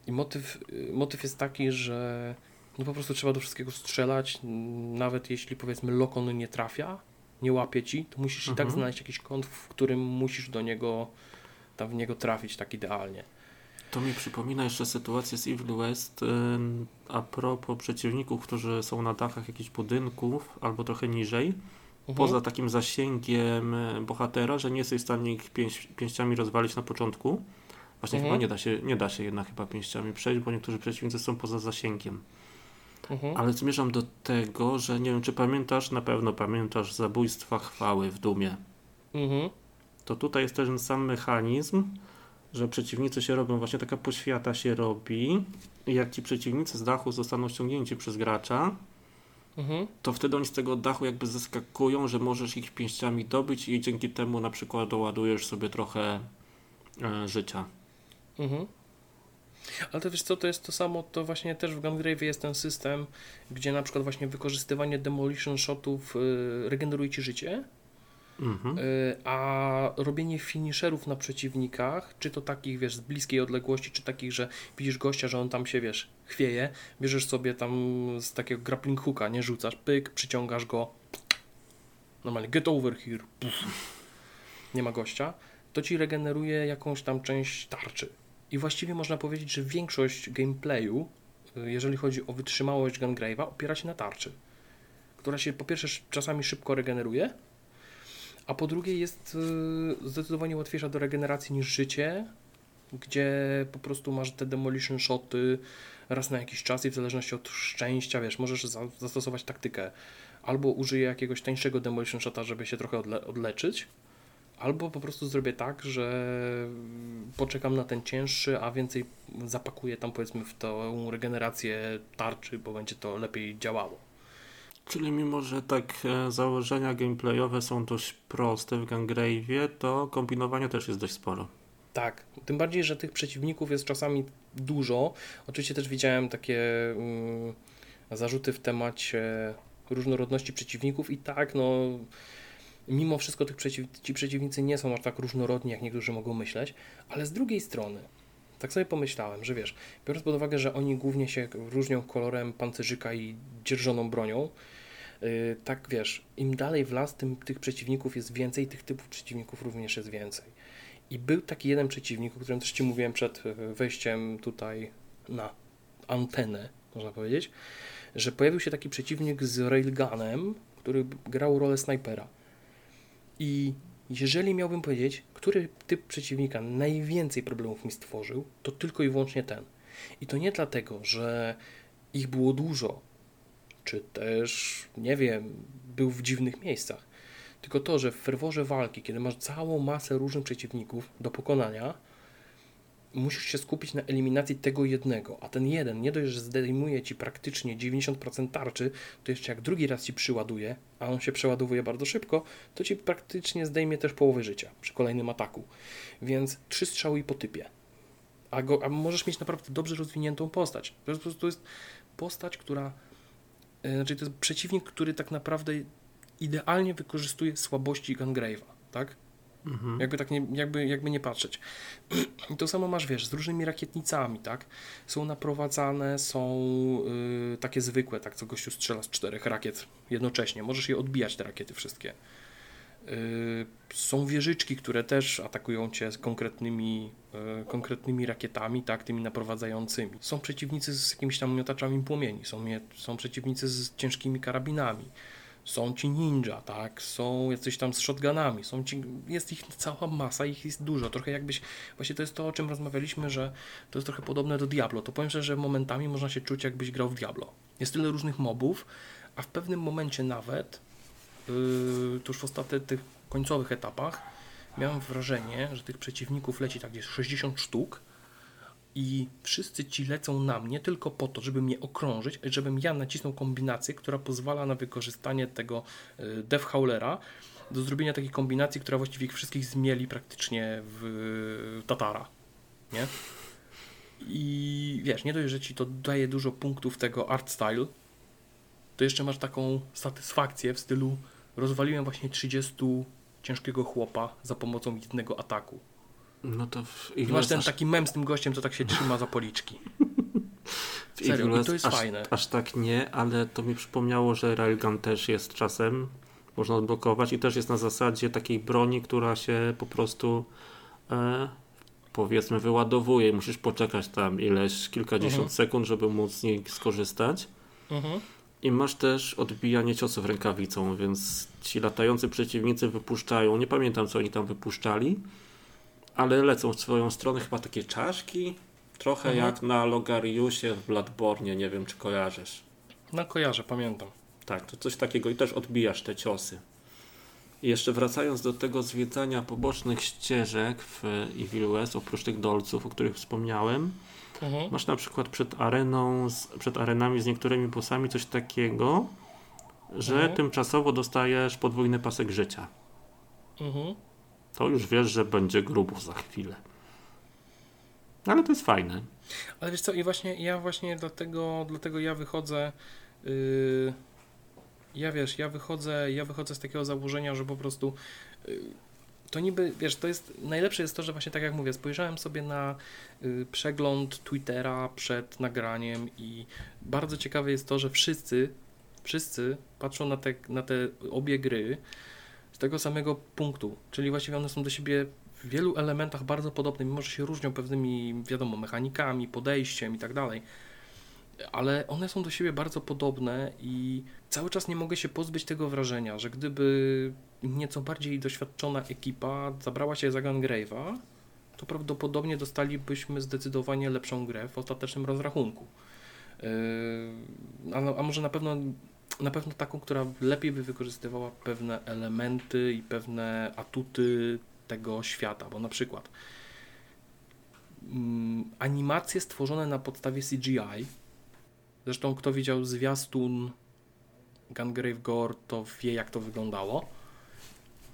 I motyw, motyw jest taki, że no po prostu trzeba do wszystkiego strzelać, nawet jeśli powiedzmy lokon nie trafia, nie łapie ci, to musisz i tak Mhm. znaleźć jakiś kąt, w którym musisz do niego, tam w niego trafić tak idealnie. To mi przypomina jeszcze sytuację z Evil West a propos przeciwników, którzy są na dachach jakichś budynków albo trochę niżej. Mhm. Poza takim zasięgiem e, bohatera, że nie jesteś w stanie ich pięściami rozwalić na początku. Właśnie Mhm. chyba nie da, się, nie da się jednak chyba pięściami przejść, bo niektórzy przeciwnicy są poza zasięgiem. Mhm. Ale zmierzam do tego, że nie wiem, czy pamiętasz, na pewno pamiętasz zabójstwa chwały w Dumie. Mhm. To tutaj jest ten sam mechanizm, że przeciwnicy się robią, właśnie taka poświata się robi i jak ci przeciwnicy z dachu zostaną ściągnięci przez gracza, Mhm. to wtedy oni z tego dachu jakby zeskakują, że możesz ich pięściami dobyć i dzięki temu na przykład doładujesz sobie trochę e, życia. Mhm. Ale to wiesz co, to jest to samo, to właśnie też w Gungrave jest ten system, gdzie na przykład właśnie wykorzystywanie demolition shotów y, regeneruje ci życie, Mhm. y, a robienie finisherów na przeciwnikach, czy to takich, wiesz, z bliskiej odległości, czy takich, że widzisz gościa, że on tam się, wiesz, chwieje, bierzesz sobie tam z takiego grappling hooka, nie rzucasz, pyk, przyciągasz go, normalnie get over here, puf, nie ma gościa, to ci regeneruje jakąś tam część tarczy. I właściwie można powiedzieć, że większość gameplayu, y, jeżeli chodzi o wytrzymałość Gungrave'a, opiera się na tarczy, która się po pierwsze sz- czasami szybko regeneruje, a po drugie jest y, zdecydowanie łatwiejsza do regeneracji niż życie, gdzie po prostu masz te demolition shoty raz na jakiś czas i w zależności od szczęścia, wiesz, możesz za, zastosować taktykę. Albo użyję jakiegoś tańszego demolition shota, żeby się trochę odle odleczyć, albo po prostu zrobię tak, że poczekam na ten cięższy, a więcej zapakuję tam powiedzmy w tą regenerację tarczy, bo będzie to lepiej działało. Czyli mimo, że tak e, założenia gameplayowe są dość proste w Gangrave'ie, to kombinowania też jest dość sporo. Tak, tym bardziej, że tych przeciwników jest czasami dużo. Oczywiście też widziałem takie mm, zarzuty w temacie różnorodności przeciwników i tak, no mimo wszystko tych przeciw, ci przeciwnicy nie są aż tak różnorodni, jak niektórzy mogą myśleć, ale z drugiej strony, tak sobie pomyślałem, że wiesz, biorąc pod uwagę, że oni głównie się różnią kolorem pancerzyka i dzierżoną bronią, yy, tak wiesz, im dalej w las, tym tych przeciwników jest więcej, tych typów przeciwników również jest więcej. I był taki jeden przeciwnik, o którym też Ci mówiłem przed wejściem tutaj na antenę, można powiedzieć, że pojawił się taki przeciwnik z railgunem, który grał rolę snajpera. I jeżeli miałbym powiedzieć, który typ przeciwnika najwięcej problemów mi stworzył, to tylko i wyłącznie ten. I to nie dlatego, że ich było dużo, czy też, nie wiem, był w dziwnych miejscach. Tylko to, że w ferworze walki, kiedy masz całą masę różnych przeciwników do pokonania, musisz się skupić na eliminacji tego jednego, a ten jeden nie dość, że zdejmuje ci praktycznie 90% tarczy, to jeszcze jak drugi raz ci przyładuje, a on się przeładowuje bardzo szybko, to ci praktycznie zdejmie też połowę życia przy kolejnym ataku. Więc trzy strzały i po typie. A, go, a możesz mieć naprawdę dobrze rozwiniętą postać. To jest, to jest postać, która. E, znaczy, to jest przeciwnik, który tak naprawdę idealnie wykorzystuje słabości Gungrave'a, tak? Mhm. Jakby tak nie, jakby, jakby nie patrzeć. [clears throat] I to samo masz, wiesz, z różnymi rakietnicami, tak? Są naprowadzane, są y, takie zwykłe, tak, co gościu strzela z czterech rakiet jednocześnie. Możesz je odbijać, te rakiety wszystkie. Y, są wieżyczki, które też atakują cię z konkretnymi, y, konkretnymi rakietami, tak, tymi naprowadzającymi. Są przeciwnicy z jakimiś tam miotaczami płomieni, są, są przeciwnicy z ciężkimi karabinami są ci ninja, tak, są jacyś tam z shotgunami, są ci, jest ich cała masa, ich jest dużo, trochę jakbyś, właśnie to jest to, o czym rozmawialiśmy, że to jest trochę podobne do Diablo, to powiem szczerze, że momentami można się czuć, jakbyś grał w Diablo. Jest tyle różnych mobów, a w pewnym momencie nawet, yy, tuż w ostatnich tych końcowych etapach, miałem wrażenie, że tych przeciwników leci tak gdzieś 60 sztuk, i wszyscy ci lecą na mnie tylko po to, żeby mnie okrążyć, żebym ja nacisnął kombinację, która pozwala na wykorzystanie tego e, Death Howlera do zrobienia takiej kombinacji, która właściwie ich wszystkich zmieli praktycznie w Tatara. Nie? I wiesz, nie dość, że ci to daje dużo punktów tego art style, to jeszcze masz taką satysfakcję w stylu rozwaliłem właśnie 30 ciężkiego chłopa za pomocą jednego ataku. No to w Masz ten aż... taki mem z tym gościem, co tak się trzyma za policzki. [laughs] Serio, i to jest aż, fajne. Aż tak nie, ale to mi przypomniało, że Railgun też jest czasem, można odblokować i też jest na zasadzie takiej broni, która się po prostu e, powiedzmy wyładowuje. Musisz poczekać tam ileś, kilkadziesiąt mhm. sekund, żeby móc z niej skorzystać. Mhm. I masz też odbijanie ciosów rękawicą, więc ci latający przeciwnicy wypuszczają, nie pamiętam co oni tam wypuszczali, ale lecą w swoją stronę chyba takie czaszki, trochę mhm. jak na Logariusie w Bladbornie, nie wiem czy kojarzysz. No kojarzę, pamiętam. Tak, to coś takiego i też odbijasz te ciosy. I jeszcze wracając do tego zwiedzania pobocznych ścieżek w Evil West, oprócz tych dolców, o których wspomniałem, mhm. masz na przykład przed areną, z, przed arenami z niektórymi bossami coś takiego, że mhm. tymczasowo dostajesz podwójny pasek życia. Mhm to już wiesz, że będzie grubo za chwilę. Ale to jest fajne. Ale wiesz co, i właśnie ja właśnie dlatego, dlatego ja wychodzę. Yy, ja wiesz, ja wychodzę, ja wychodzę z takiego założenia, że po prostu yy, to niby, wiesz, to jest, najlepsze jest to, że właśnie tak jak mówię, spojrzałem sobie na y, przegląd Twittera przed nagraniem i bardzo ciekawe jest to, że wszyscy, wszyscy patrzą na te, na te obie gry z tego samego punktu, czyli właściwie one są do siebie w wielu elementach bardzo podobne, mimo że się różnią pewnymi, wiadomo, mechanikami, podejściem i tak dalej. ale one są do siebie bardzo podobne i cały czas nie mogę się pozbyć tego wrażenia, że gdyby nieco bardziej doświadczona ekipa zabrała się za Gungrave'a, to prawdopodobnie dostalibyśmy zdecydowanie lepszą grę w ostatecznym rozrachunku. Yy, a, a może na pewno, na pewno taką, która lepiej by wykorzystywała pewne elementy i pewne atuty tego świata, bo na przykład mm, animacje stworzone na podstawie CGI, zresztą kto widział zwiastun Gungrave Gore, to wie jak to wyglądało.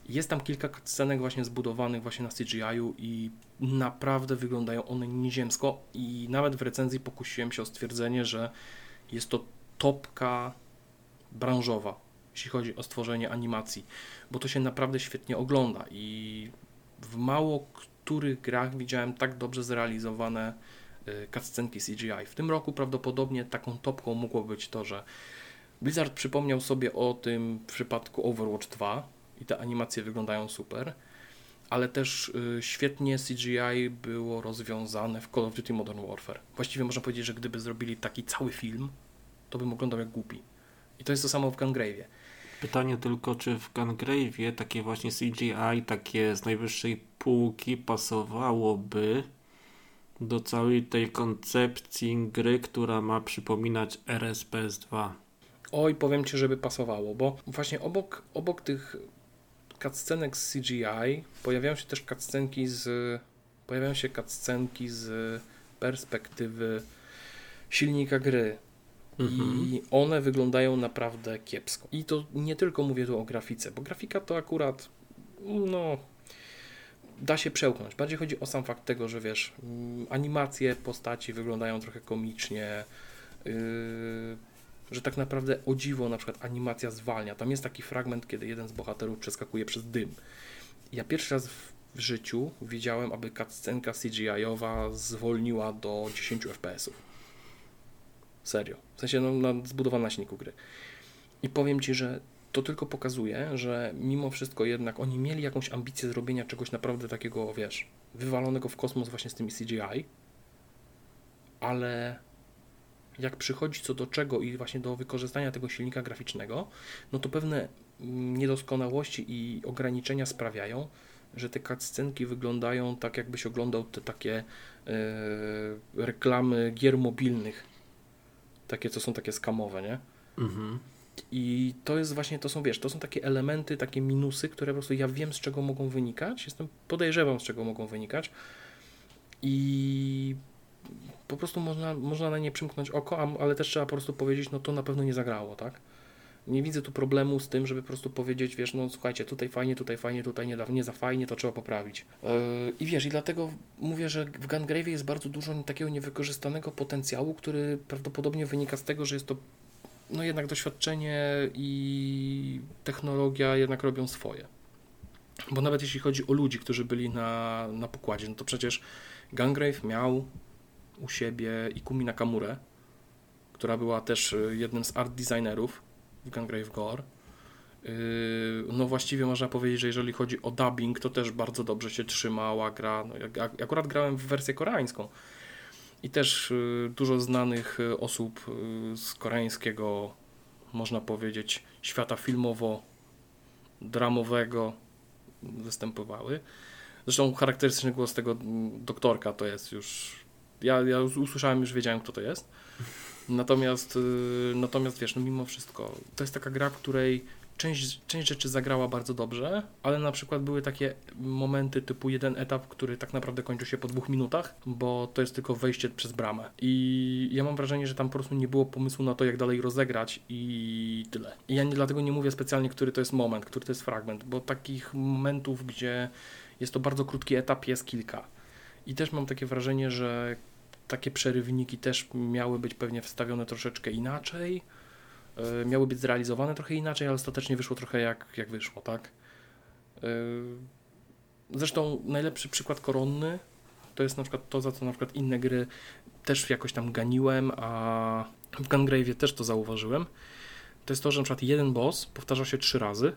Jest tam kilka scenek właśnie zbudowanych właśnie na CGI-u i naprawdę wyglądają one nieziemsko i nawet w recenzji pokusiłem się o stwierdzenie, że jest to topka branżowa, jeśli chodzi o stworzenie animacji, bo to się naprawdę świetnie ogląda i w mało których grach widziałem tak dobrze zrealizowane y, cutscenki CGI. W tym roku prawdopodobnie taką topką mogło być to, że Blizzard przypomniał sobie o tym w przypadku Overwatch 2 i te animacje wyglądają super, ale też y, świetnie CGI było rozwiązane w Call of Duty Modern Warfare. Właściwie można powiedzieć, że gdyby zrobili taki cały film, to bym oglądał jak głupi. I to jest to samo w Gungrave'ie. Pytanie tylko, czy w Gungrave'ie takie właśnie CGI, takie z najwyższej półki pasowałoby do całej tej koncepcji gry, która ma przypominać RSPS2. Oj, powiem Ci, żeby pasowało, bo właśnie obok, obok tych cutscenek z CGI pojawiają się też cutscenki z pojawiają się cutscenki z perspektywy silnika gry. Mhm. I one wyglądają naprawdę kiepsko. I to nie tylko mówię tu o grafice, bo grafika to akurat no da się przełknąć. Bardziej chodzi o sam fakt tego, że wiesz, mm, animacje postaci wyglądają trochę komicznie. Yy, że tak naprawdę o dziwo na przykład animacja zwalnia. Tam jest taki fragment, kiedy jeden z bohaterów przeskakuje przez dym. Ja pierwszy raz w, w życiu widziałem, aby cutscenka CGI-owa zwolniła do 10 FPS-ów. Serio. W sensie no, na, zbudowana na silniku gry. I powiem Ci, że to tylko pokazuje, że mimo wszystko jednak oni mieli jakąś ambicję zrobienia czegoś naprawdę takiego, wiesz, wywalonego w kosmos właśnie z tymi CGI, ale jak przychodzi co do czego i właśnie do wykorzystania tego silnika graficznego, no to pewne niedoskonałości i ograniczenia sprawiają, że te cutscenki wyglądają tak, jakbyś oglądał te takie yy, reklamy gier mobilnych. Takie, co są takie skamowe, nie? Mhm. I to jest właśnie, to są, wiesz, to są takie elementy, takie minusy, które po prostu ja wiem, z czego mogą wynikać, jestem, podejrzewam, z czego mogą wynikać i po prostu można, można na nie przymknąć oko, ale też trzeba po prostu powiedzieć, no to na pewno nie zagrało, tak? Nie widzę tu problemu z tym, żeby po prostu powiedzieć, wiesz, no słuchajcie, tutaj fajnie, tutaj fajnie, tutaj nie, nie za fajnie, to trzeba poprawić. Yy, I wiesz, i dlatego mówię, że w Gungrave jest bardzo dużo takiego niewykorzystanego potencjału, który prawdopodobnie wynika z tego, że jest to no jednak doświadczenie i technologia jednak robią swoje. Bo nawet jeśli chodzi o ludzi, którzy byli na, na pokładzie, no to przecież Gungrave miał u siebie Ikumi Nakamurę, która była też y, jednym z art designerów w Gungrave Gore. Y, no właściwie można powiedzieć, że jeżeli chodzi o dubbing, to też bardzo dobrze się trzymała gra. No, jak, akurat grałem w wersję koreańską i też y, dużo znanych osób z koreańskiego, można powiedzieć, świata filmowo-dramowego występowały. Zresztą charakterystyczny głos tego mm, doktorka to jest już ja, ja usłyszałem, już wiedziałem, kto to jest. Natomiast, yy, natomiast wiesz, no mimo wszystko, to jest taka gra, w której część, część rzeczy zagrała bardzo dobrze, ale na przykład były takie momenty typu jeden etap, który tak naprawdę kończył się po dwóch minutach, bo to jest tylko wejście przez bramę. I ja mam wrażenie, że tam po prostu nie było pomysłu na to, jak dalej rozegrać i tyle. I ja nie, dlatego nie mówię specjalnie, który to jest moment, który to jest fragment, bo takich momentów, gdzie jest to bardzo krótki etap, jest kilka. I też mam takie wrażenie, że takie przerywniki też miały być pewnie wstawione troszeczkę inaczej, yy, miały być zrealizowane trochę inaczej, ale ostatecznie wyszło trochę jak, jak wyszło, tak? Yy, zresztą najlepszy przykład koronny to jest na przykład to, za co na przykład inne gry też jakoś tam ganiłem, a w Gungrave też to zauważyłem. To jest to, że na przykład jeden boss powtarza się trzy razy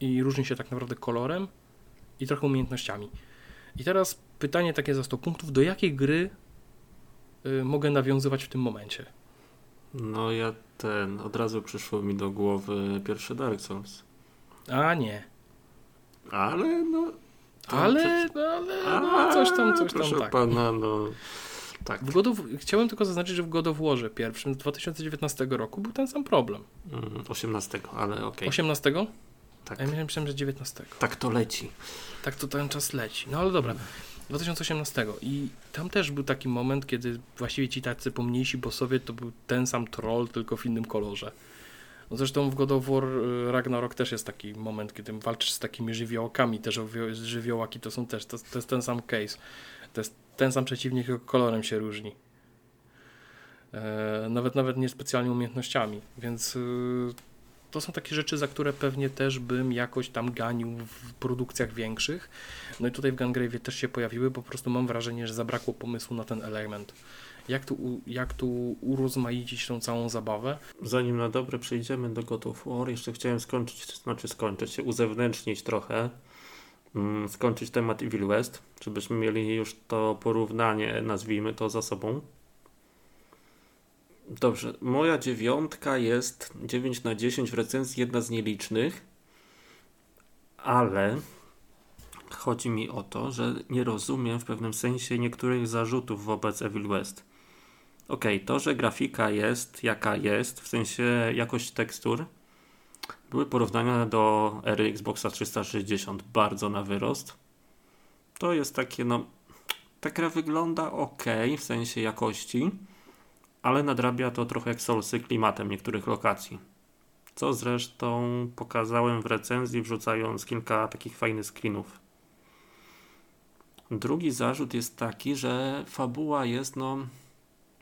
i różni się tak naprawdę kolorem i trochę umiejętnościami. I teraz pytanie takie za 100 punktów, do jakiej gry mogę nawiązywać w tym momencie. No ja ten, od razu przyszło mi do głowy pierwszy Dark Souls. A nie. Ale no... Ale, no, ale no, coś tam, coś tam, proszę tak. pana, no... Tak. W God of, chciałem tylko zaznaczyć, że w God of Warze pierwszym z 2019 roku był ten sam problem. Mm, 18, ale okej. 18? Tak. A ja myślałem, że 19. tak to leci. Tak to ten czas leci. No ale dobra. 2018 i tam też był taki moment, kiedy właściwie ci tacy pomniejsi bossowie to był ten sam troll, tylko w innym kolorze. No zresztą w God of War y, Ragnarok też jest taki moment, kiedy walczysz z takimi żywiołakami, te żywio- żywiołaki to są też, to, to jest ten sam case. To jest ten sam przeciwnik, tylko kolorem się różni. E, nawet nawet niespecjalnie umiejętnościami, więc y, to są takie rzeczy, za które pewnie też bym jakoś tam ganił w produkcjach większych. No i tutaj w Gungrave też się pojawiły, bo po prostu mam wrażenie, że zabrakło pomysłu na ten element. Jak tu, jak tu urozmaicić tą całą zabawę? Zanim na dobre przejdziemy do God of War, jeszcze chciałem skończyć, znaczy skończyć się, uzewnętrznić trochę, mm, skończyć temat Evil West, żebyśmy mieli już to porównanie, nazwijmy to za sobą. Dobrze, moja dziewiątka jest 9 na 10 w recenzji, jedna z nielicznych, ale chodzi mi o to, że nie rozumiem w pewnym sensie niektórych zarzutów wobec Evil West. Okej, to, że grafika jest jaka jest, w sensie jakość tekstur, były porównania do ery Xboxa 360 bardzo na wyrost. To jest takie, no, ta gra wygląda ok, w sensie jakości, ale nadrabia to trochę jak Soulsy klimatem niektórych lokacji. Co zresztą pokazałem w recenzji, wrzucając kilka takich fajnych screenów. Drugi zarzut jest taki, że fabuła jest, no,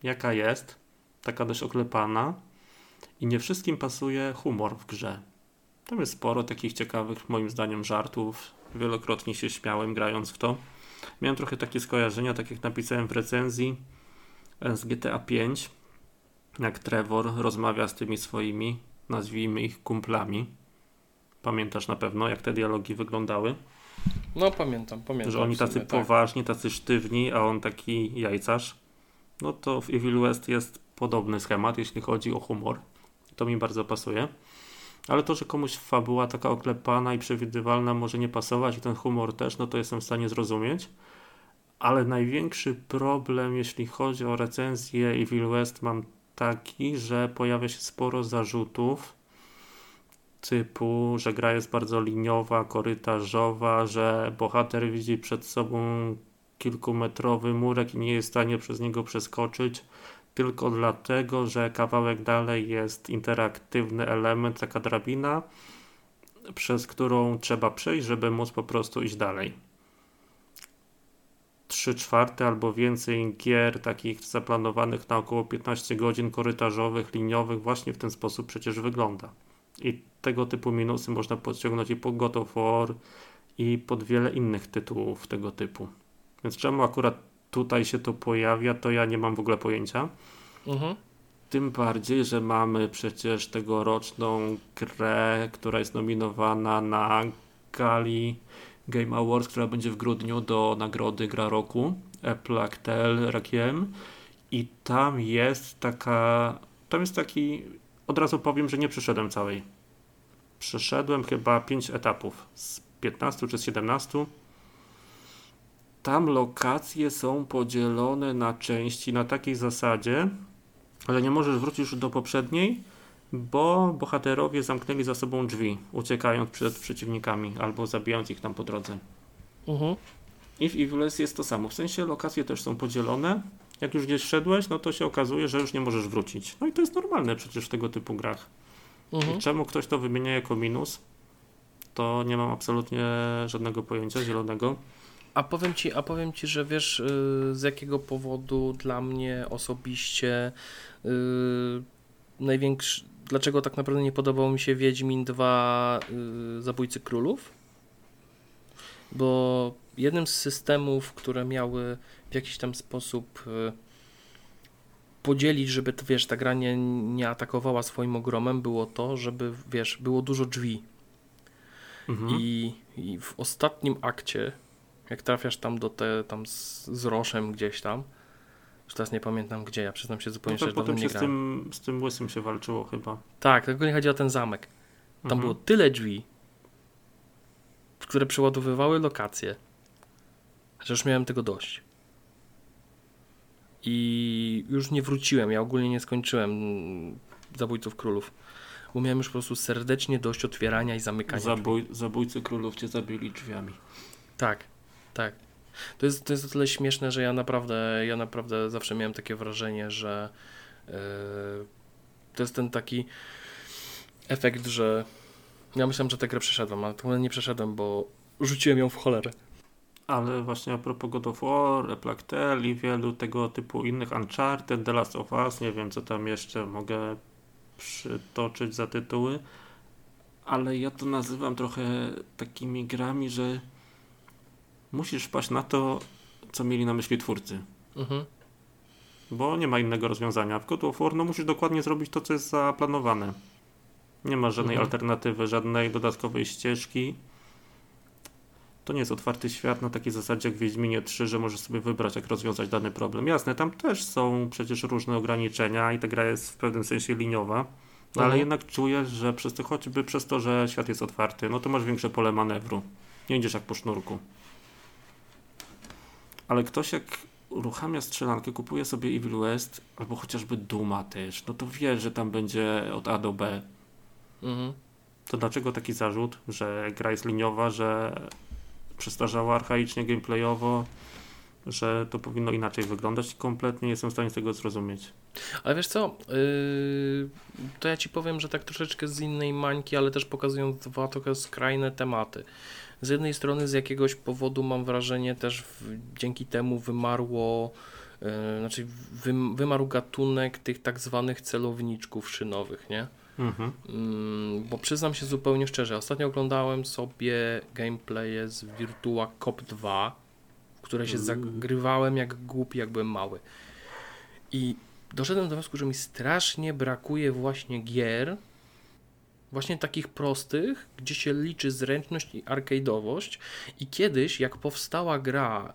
jaka jest, taka dość oklepana i nie wszystkim pasuje humor w grze. Tam jest sporo takich ciekawych, moim zdaniem, żartów. Wielokrotnie się śmiałem grając w to. Miałem trochę takie skojarzenia, tak jak napisałem w recenzji z GTA 5, jak Trevor rozmawia z tymi swoimi, nazwijmy ich kumplami. Pamiętasz na pewno, jak te dialogi wyglądały? No pamiętam, pamiętam. że oni sumie, tacy tak. poważni, tacy sztywni, a on taki jajcarz. No to w Evil West jest podobny schemat, jeśli chodzi o humor. To mi bardzo pasuje. Ale to, że komuś fabuła taka oklepana i przewidywalna może nie pasować i ten humor też, no to jestem w stanie zrozumieć. Ale największy problem, jeśli chodzi o recenzję Evil West, mam taki, że pojawia się sporo zarzutów typu, że gra jest bardzo liniowa, korytarzowa, że bohater widzi przed sobą kilkumetrowy murek i nie jest w stanie przez niego przeskoczyć, tylko dlatego, że kawałek dalej jest interaktywny element, taka drabina, przez którą trzeba przejść, żeby móc po prostu iść dalej. 3 czwarte albo więcej gier takich zaplanowanych na około 15 godzin korytarzowych, liniowych właśnie w ten sposób przecież wygląda. I tego typu minusy można podciągnąć i po God of War i pod wiele innych tytułów tego typu. Więc czemu akurat tutaj się to pojawia, to ja nie mam w ogóle pojęcia. Mhm. Tym bardziej, że mamy przecież tegoroczną grę, która jest nominowana na gali Game Awards, która będzie w grudniu do nagrody Gra Roku, A Plague Tale Requiem i tam jest taka, tam jest taki, od razu powiem, że nie przeszedłem całej. Przeszedłem chyba 5 etapów z 15 czy z 17. Tam lokacje są podzielone na części na takiej zasadzie, że nie możesz wrócić do poprzedniej, bo bohaterowie zamknęli za sobą drzwi, uciekając przed przeciwnikami albo zabijając ich tam po drodze. Mhm. I w Evil West jest to samo. W sensie lokacje też są podzielone. Jak już gdzieś szedłeś, no to się okazuje, że już nie możesz wrócić. No i to jest normalne przecież w tego typu grach. Mhm. I czemu ktoś to wymienia jako minus, to nie mam absolutnie żadnego pojęcia zielonego. A powiem ci, a powiem ci, że wiesz, y, z jakiego powodu dla mnie osobiście y, największy. Dlaczego tak naprawdę nie podobał mi się Wiedźmin 2 y, Zabójcy Królów? Bo jednym z systemów, które miały w jakiś tam sposób y, podzielić, żeby to, wiesz, ta gra nie, nie atakowała swoim ogromem, było to, żeby, wiesz, było dużo drzwi. Mhm. I, I w ostatnim akcie, jak trafiasz tam do te, tam z, z roszem gdzieś tam, Już teraz nie pamiętam gdzie, ja przyznam się No zupełnie to szczerze, potem się z tym, z tym łysym się walczyło chyba. Tak, tylko nie chodzi o ten zamek. Tam Mhm. było tyle drzwi, które przeładowywały lokacje, że już miałem tego dość. I już nie wróciłem. Ja ogólnie nie skończyłem Zabójców Królów, bo miałem już po prostu serdecznie dość otwierania i zamykania. Zabój, zabójcy królów cię zabili drzwiami. Tak, tak. To jest, to jest o tyle śmieszne, że ja naprawdę, ja naprawdę zawsze miałem takie wrażenie, że yy, to jest ten taki efekt, że ja myślałem, że tę grę przeszedłem, ale nie przeszedłem, bo rzuciłem ją w cholerę. Ale właśnie a propos God of War, Plague Tale i wielu tego typu innych Uncharted, The Last of Us, nie wiem co tam jeszcze mogę przytoczyć za tytuły, ale ja to nazywam trochę takimi grami, że musisz wpaść na to, co mieli na myśli twórcy. Mhm. Bo nie ma innego rozwiązania. W God of War no, musisz dokładnie zrobić to, co jest zaplanowane. Nie ma żadnej Mhm. alternatywy, żadnej dodatkowej ścieżki. To nie jest otwarty świat na takiej zasadzie jak w Wiedźminie 3, że możesz sobie wybrać, jak rozwiązać dany problem. Jasne, tam też są przecież różne ograniczenia i ta gra jest w pewnym sensie liniowa, no, ale Mhm. jednak czujesz, że przez to, choćby przez to, że świat jest otwarty, no to masz większe pole manewru. Nie idziesz jak po sznurku. Ale ktoś jak uruchamia strzelankę, kupuje sobie Evil West albo chociażby Duma też, no to wie, że tam będzie od A do B. Mhm. To dlaczego taki zarzut, że gra jest liniowa, że przestarzała archaicznie gameplayowo, że to powinno inaczej wyglądać? Kompletnie nie jestem w stanie tego zrozumieć. Ale wiesz co, yy, to ja ci powiem, że tak troszeczkę z innej mańki, ale też pokazują dwa trochę skrajne tematy. Z jednej strony z jakiegoś powodu mam wrażenie też w, dzięki temu wymarło, yy, znaczy wym, wymarł gatunek tych tak zwanych celowniczków szynowych, nie? Mhm. Mm, bo przyznam się zupełnie szczerze, ostatnio oglądałem sobie gameplaye z Virtua Cop 2, w które się Mm. zagrywałem jak głupi, jak byłem mały. I doszedłem do wniosku, że mi strasznie brakuje właśnie gier, właśnie takich prostych, gdzie się liczy zręczność i arcade'owość. I kiedyś, jak powstała gra,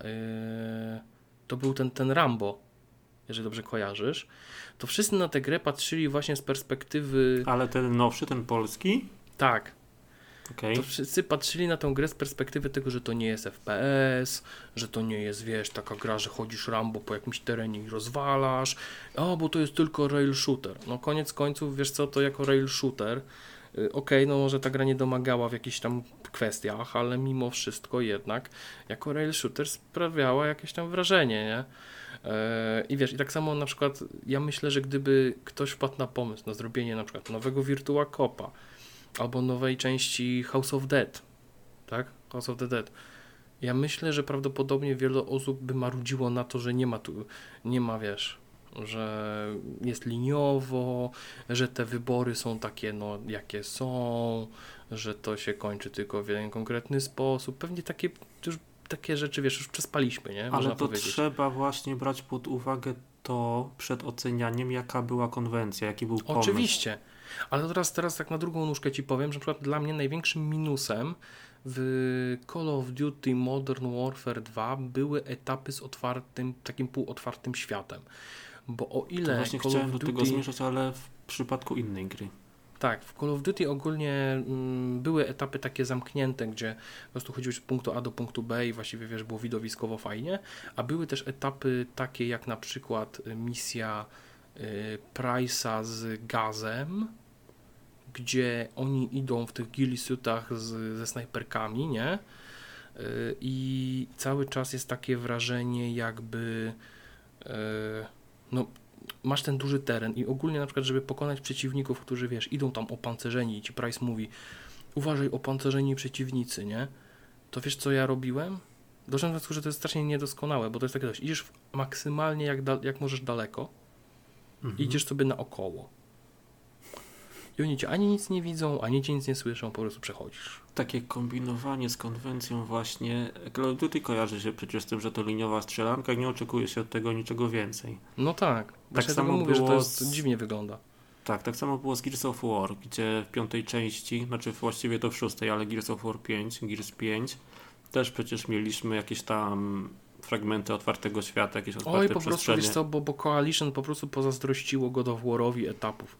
yy, to był ten, ten Rambo, jeżeli dobrze kojarzysz, to wszyscy na tę grę patrzyli właśnie z perspektywy. Ale ten nowszy, ten polski? Tak, Okej. to wszyscy patrzyli na tę grę z perspektywy tego, że to nie jest FPS, że to nie jest, wiesz, taka gra, że chodzisz Rambo po jakimś terenie i rozwalasz. O, bo to jest tylko rail shooter. No koniec końców, wiesz co, to jako rail shooter. Y, Okej, no może ta gra nie domagała w jakichś tam kwestiach, ale mimo wszystko jednak jako rail shooter sprawiała jakieś tam wrażenie, nie? E, I wiesz, i tak samo na przykład ja myślę, że gdyby ktoś wpadł na pomysł na zrobienie na przykład nowego Virtua Copa albo nowej części House of Dead, tak? House of the Dead. Ja myślę, że prawdopodobnie wiele osób by marudziło na to, że nie ma tu, nie ma, wiesz, że jest liniowo, że te wybory są takie, no, jakie są, że to się kończy tylko w jeden konkretny sposób. Pewnie takie, już takie rzeczy, wiesz, już przespaliśmy, nie? Można Ale to powiedzieć. trzeba właśnie brać pod uwagę to przed ocenianiem, jaka była konwencja, jaki był pomysł. Oczywiście. Ale teraz, teraz tak na drugą nóżkę ci powiem, że na przykład dla mnie największym minusem w Call of Duty Modern Warfare 2 były etapy z otwartym, takim półotwartym światem. Bo o To ile właśnie Call chciałem of do Duty, tego zmierzać, ale w przypadku innej gry. tak, w Call of Duty ogólnie mm, były etapy takie zamknięte, gdzie po prostu chodziłeś z punktu A do punktu B i właściwie wiesz, było widowiskowo fajnie, a były też etapy takie jak na przykład y, misja y, Price'a z gazem, gdzie oni idą w tych gilisuitach z, ze snajperkami, nie? Y, I cały czas jest takie wrażenie, jakby y, no, masz ten duży teren i ogólnie na przykład, żeby pokonać przeciwników, którzy wiesz, idą tam opancerzeni i ci Price mówi uważaj opancerzeni przeciwnicy, nie? To wiesz co ja robiłem? Doszedłem do wniosku, że to jest strasznie niedoskonałe, bo to jest takie coś, idziesz maksymalnie jak, jak możesz daleko, Mhm. idziesz sobie naokoło. I oni cię ani nic nie widzą, ani cię nic nie słyszą, po prostu przechodzisz. Takie kombinowanie z konwencją właśnie. Call of Duty kojarzy się przecież z tym, że to liniowa strzelanka i nie oczekuje się od tego niczego więcej. No tak. Właśnie samo samo mówię, że to było jest, dziwnie wygląda. Tak, tak samo było z Gears of War, gdzie w piątej części, znaczy właściwie to w szóstej, ale Gears of War 5, Gears 5, też przecież mieliśmy jakieś tam fragmenty otwartego świata, jakieś otwarte Oj, po prostu wiesz co, bo, bo Coalition po prostu pozazdrościło God of War'owi etapów.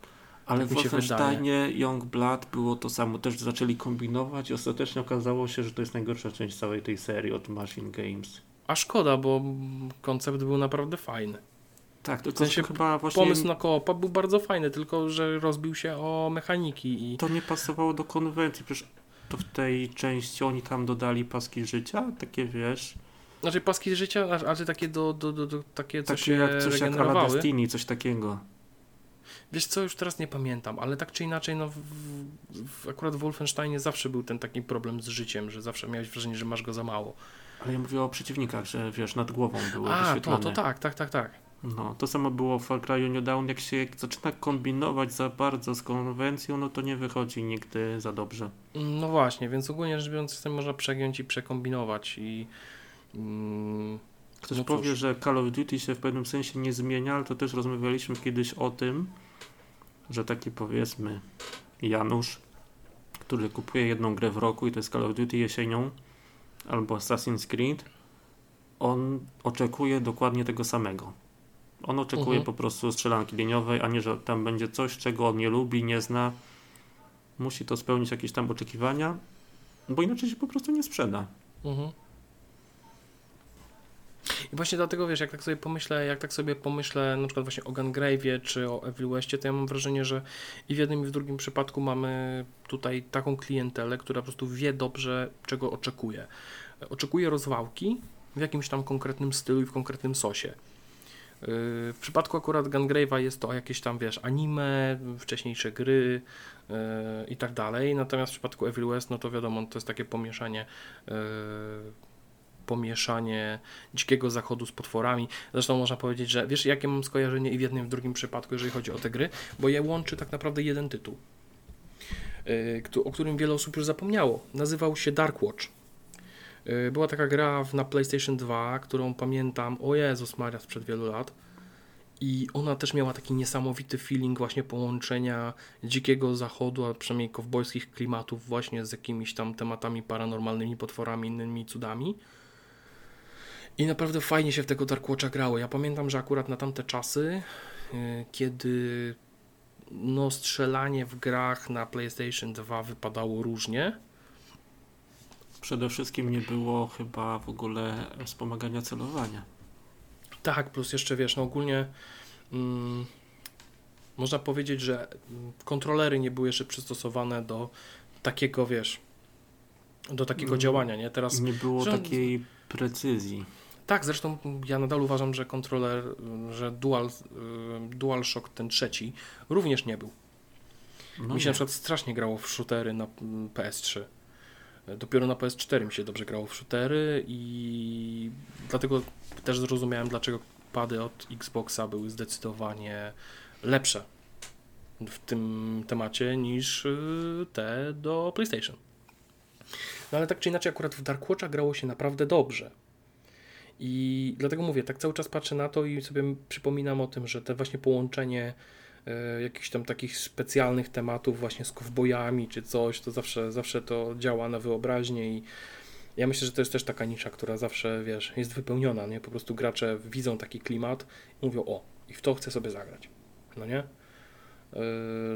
Ale tak w Wolfensteinie Youngblood było to samo. Też zaczęli kombinować i ostatecznie okazało się, że to jest najgorsza część całej tej serii od Machine Games. A szkoda, bo koncept był naprawdę fajny. Tak, tylko W sensie chyba właśnie Pomysł na koopa był bardzo fajny, tylko że rozbił się o mechaniki i to nie pasowało do konwencji. Przecież to w tej części oni tam dodali paski życia, takie wiesz, Znaczy paski życia, ale takie do, do, do, do takie, co takie się jak coś jak regenerowały. Destiny, coś takiego. Wiesz co, już teraz nie pamiętam, ale tak czy inaczej, no w, w, akurat w Wolfensteinie zawsze był ten taki problem z życiem, że zawsze miałeś wrażenie, że masz go za mało. Ale ja mówię o przeciwnikach, że wiesz, nad głową były A, to, wyświetlone. to tak, tak, tak, tak. No, to samo było w Far Cry New Dawn. Jak się zaczyna kombinować za bardzo z konwencją, no to nie wychodzi nigdy za dobrze. No właśnie, więc ogólnie rzecz biorąc, system można przegiąć i przekombinować i... Mm, Ktoś No powie, że Call of Duty się w pewnym sensie nie zmienia, ale to też rozmawialiśmy kiedyś o tym, że taki powiedzmy Janusz, który kupuje jedną grę w roku i to jest Call of Duty jesienią albo Assassin's Creed, on oczekuje dokładnie tego samego. On oczekuje Mhm. po prostu strzelanki liniowej, a nie, że tam będzie coś, czego on nie lubi, nie zna. Musi to spełnić jakieś tam oczekiwania, bo inaczej się po prostu nie sprzeda. Mhm. I właśnie dlatego, wiesz, jak tak sobie pomyślę, jak tak sobie pomyślę na przykład właśnie o Gungrave'ie czy o Evil Westie, to ja mam wrażenie, że i w jednym i w drugim przypadku mamy tutaj taką klientelę, która po prostu wie dobrze, czego oczekuje. Oczekuje rozwałki w jakimś tam konkretnym stylu i w konkretnym sosie. Yy, W przypadku akurat Gungrave'a jest to jakieś tam, wiesz, anime, wcześniejsze gry yy, i tak dalej, natomiast w przypadku Evil West, no to wiadomo, to jest takie pomieszanie yy, pomieszanie dzikiego zachodu z potworami. Zresztą można powiedzieć, że wiesz, jakie mam skojarzenie i w jednym, i w drugim przypadku, jeżeli chodzi o te gry, bo je łączy tak naprawdę jeden tytuł, któ- o którym wiele osób już zapomniało. Nazywał się Dark Watch. Yy, Była taka gra na PlayStation 2, którą pamiętam, o Jezus Maria, sprzed wielu lat. I ona też miała taki niesamowity feeling właśnie połączenia dzikiego zachodu, a przynajmniej kowbojskich klimatów właśnie z jakimiś tam tematami paranormalnymi, potworami, innymi cudami. I naprawdę fajnie się w tego Dark Watcha grało. Ja pamiętam, że akurat na tamte czasy, yy, kiedy no strzelanie w grach na PlayStation 2 wypadało różnie, Przede wszystkim nie było chyba w ogóle wspomagania celowania. Tak, plus jeszcze wiesz, no ogólnie mm, można powiedzieć, że kontrolery nie były jeszcze przystosowane do takiego, wiesz, do takiego Mm. działania, nie? Teraz Nie było że- takiej precyzji. Tak, zresztą ja nadal uważam, że kontroler, że Dual, y, DualShock ten trzeci również nie był. No mi się nie. na przykład strasznie grało w shootery na mm, PS3. Dopiero na PS4 mi się dobrze grało w shootery i dlatego też zrozumiałem, dlaczego pady od Xboxa były zdecydowanie lepsze w tym temacie niż y, te do PlayStation. No ale tak czy inaczej, akurat w Dark Watcha grało się naprawdę dobrze. I dlatego mówię, tak cały czas patrzę na to i sobie przypominam o tym, że te właśnie połączenie e, jakichś tam takich specjalnych tematów właśnie z kowbojami czy coś, to zawsze, zawsze to działa na wyobraźnię i ja myślę, że to jest też taka nisza, która zawsze, wiesz, jest wypełniona, nie? Po prostu gracze widzą taki klimat i mówią, o, i w to chcę sobie zagrać, no nie? Yy,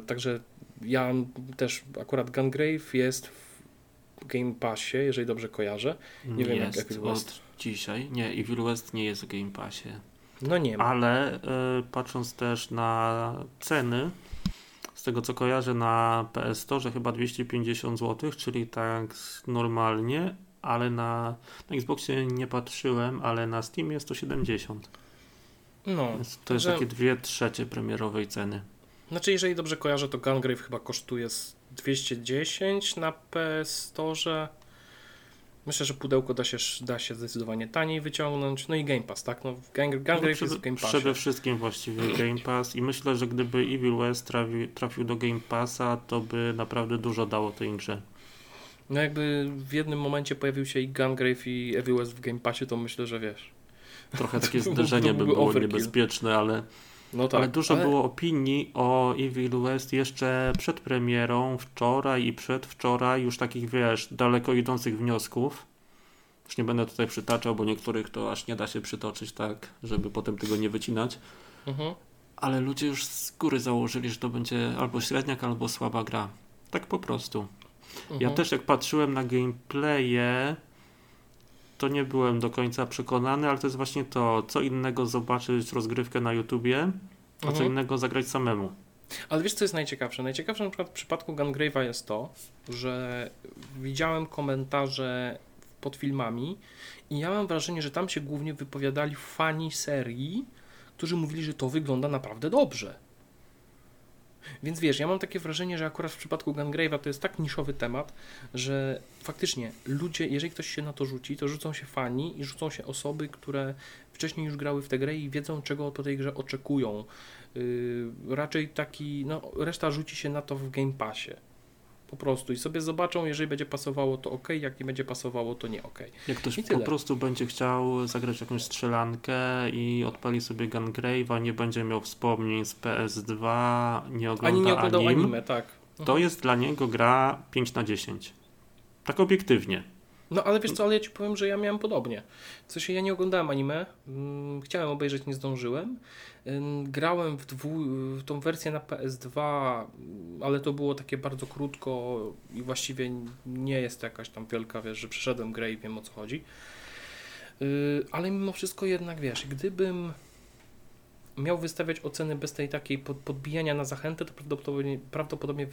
także ja też, akurat Gungrave jest w Game Passie, jeżeli dobrze kojarzę. Nie wiem, jak jest Evil West. Dzisiaj. Nie, Evil West nie jest w Game Passie. No nie ma. Ale y, patrząc też na ceny, z tego co kojarzę na PS Store chyba 250 zł, czyli tak normalnie, ale na, na Xboxie nie patrzyłem, ale na Steam jest to 70. No, Więc to jest Że- takie dwie trzecie premierowej ceny. Znaczy, jeżeli dobrze kojarzę, to Gungrave chyba kosztuje z 210 na PS Store. Myślę, że pudełko da się, da się zdecydowanie taniej wyciągnąć. No i Game Pass, tak? No, Gang- No, Gungrave przede, jest w Game Passie. przede wszystkim właściwie [clears throat] Game Pass i myślę, że gdyby Evil West trafi, trafił do Game Passa, to by naprawdę dużo dało tej grze. No jakby w jednym momencie pojawił się i Gungrave i Evil West w Game Passie, to myślę, że wiesz. Trochę takie [laughs] zderzenie by było overkill. niebezpieczne, ale, No tak, ale dużo było opinii o Evil West jeszcze przed premierą, wczoraj i przedwczoraj, już takich wiesz, daleko idących wniosków. Już nie będę tutaj przytaczał, bo niektórych to aż nie da się przytoczyć tak, żeby potem tego nie wycinać. Mhm. Ale ludzie już z góry założyli, że to będzie albo średniak, albo słaba gra. Tak po prostu. Mhm. Ja też jak patrzyłem na gameplaye, to nie byłem do końca przekonany, ale to jest właśnie to, co innego zobaczyć rozgrywkę na YouTubie, a co Mhm. innego zagrać samemu. Ale wiesz, co jest najciekawsze? Najciekawsze na przykład w przypadku Gungrave'a jest to, że widziałem komentarze pod filmami i ja mam wrażenie, że tam się głównie wypowiadali fani serii, którzy mówili, że to wygląda naprawdę dobrze. Więc wiesz, ja mam takie wrażenie, że akurat w przypadku Gungrave'a to jest tak niszowy temat, że faktycznie ludzie, jeżeli ktoś się na to rzuci, to rzucą się fani i rzucą się osoby, które wcześniej już grały w tę grę i wiedzą, czego po tej grze oczekują. Yy, raczej taki, no reszta rzuci się na to w Game Passie. Po prostu i sobie zobaczą, jeżeli będzie pasowało to ok, jak nie będzie pasowało to nie ok. Jak ktoś po prostu będzie chciał zagrać jakąś strzelankę i odpali sobie Gungrave'a, nie będzie miał wspomnień z PS2, nie ogląda Ani nie oglądał anim, anime, tak. to jest dla niego gra 5 na 10. Tak obiektywnie. No ale wiesz co, ale ja ci powiem, że ja miałem podobnie. W sensie ja nie oglądałem anime, mm, chciałem obejrzeć, nie zdążyłem. Grałem w, dwu, w tą wersję na PS2, mm, ale to było takie bardzo krótko i właściwie nie jest jakaś tam wielka, wiesz, że przeszedłem grę i wiem o co chodzi. Yy, Ale mimo wszystko jednak, wiesz, gdybym miał wystawiać oceny bez tej takiej pod, podbijania na zachętę, to prawdopodobnie, prawdopodobnie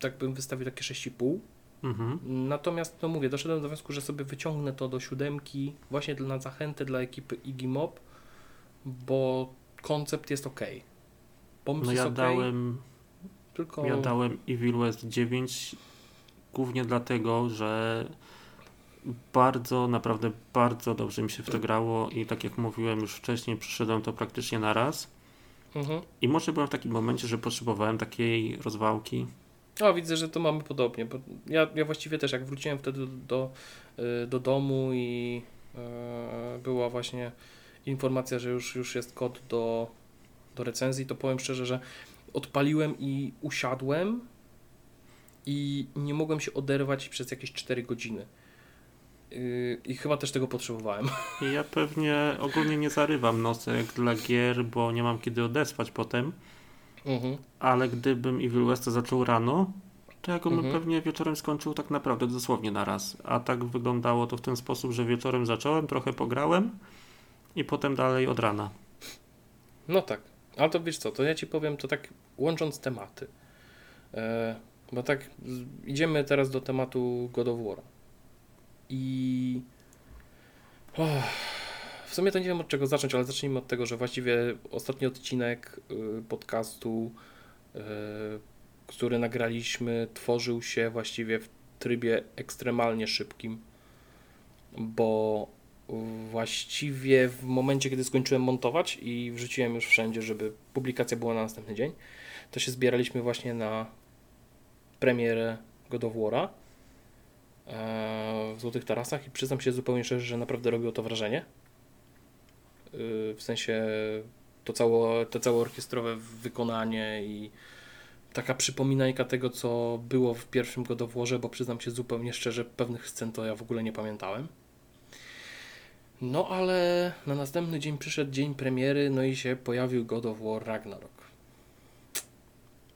tak bym wystawił takie 6,5. Mhm. Natomiast, no mówię, doszedłem do wniosku, że sobie wyciągnę to do siódemki właśnie dla- na zachętę dla ekipy Igimob, bo koncept jest ok. Pomysł No ja ok, dałem, tylko... ja dałem Evil West 9 głównie dlatego, że bardzo, naprawdę bardzo dobrze mi się w to grało i tak jak mówiłem już wcześniej, przeszedłem to praktycznie na raz. Mhm. I może byłem w takim momencie, że potrzebowałem takiej rozwałki. O, widzę, że to mamy podobnie, bo ja, ja właściwie też jak wróciłem wtedy do, do, y, do domu i e, była właśnie informacja, że już, już jest kod do, do recenzji, to powiem szczerze, że odpaliłem i usiadłem i nie mogłem się oderwać przez jakieś 4 godziny. Y, I chyba też tego potrzebowałem. [laughs] Ja pewnie ogólnie nie zarywam nosek dla gier, bo nie mam kiedy odesłać potem. Mhm. Ale gdybym Evil West zaczął rano, to ja go Mhm. pewnie wieczorem skończył tak naprawdę dosłownie na raz. A tak wyglądało to w ten sposób, że wieczorem zacząłem, trochę pograłem i potem dalej od rana. No tak, ale to wiesz co, to ja ci powiem to tak łącząc tematy. E, bo tak idziemy teraz do tematu God of War. I oh, w sumie to nie wiem od czego zacząć, ale zacznijmy od tego, że właściwie ostatni odcinek y, podcastu, y, który nagraliśmy, tworzył się właściwie w trybie ekstremalnie szybkim, bo właściwie w momencie, kiedy skończyłem montować i wrzuciłem już wszędzie, żeby publikacja była na następny dzień, to się zbieraliśmy właśnie na premierę God of War'a e, w Złotych Tarasach i przyznam się zupełnie szczerze, że naprawdę robiło to wrażenie. Y, W sensie to całe, to całe orkiestrowe wykonanie i taka przypominajka tego, co było w pierwszym God of War'ze, bo przyznam się zupełnie szczerze, pewnych scen to ja w ogóle nie pamiętałem. No ale na następny dzień przyszedł dzień premiery, no i się pojawił God of War Ragnarok.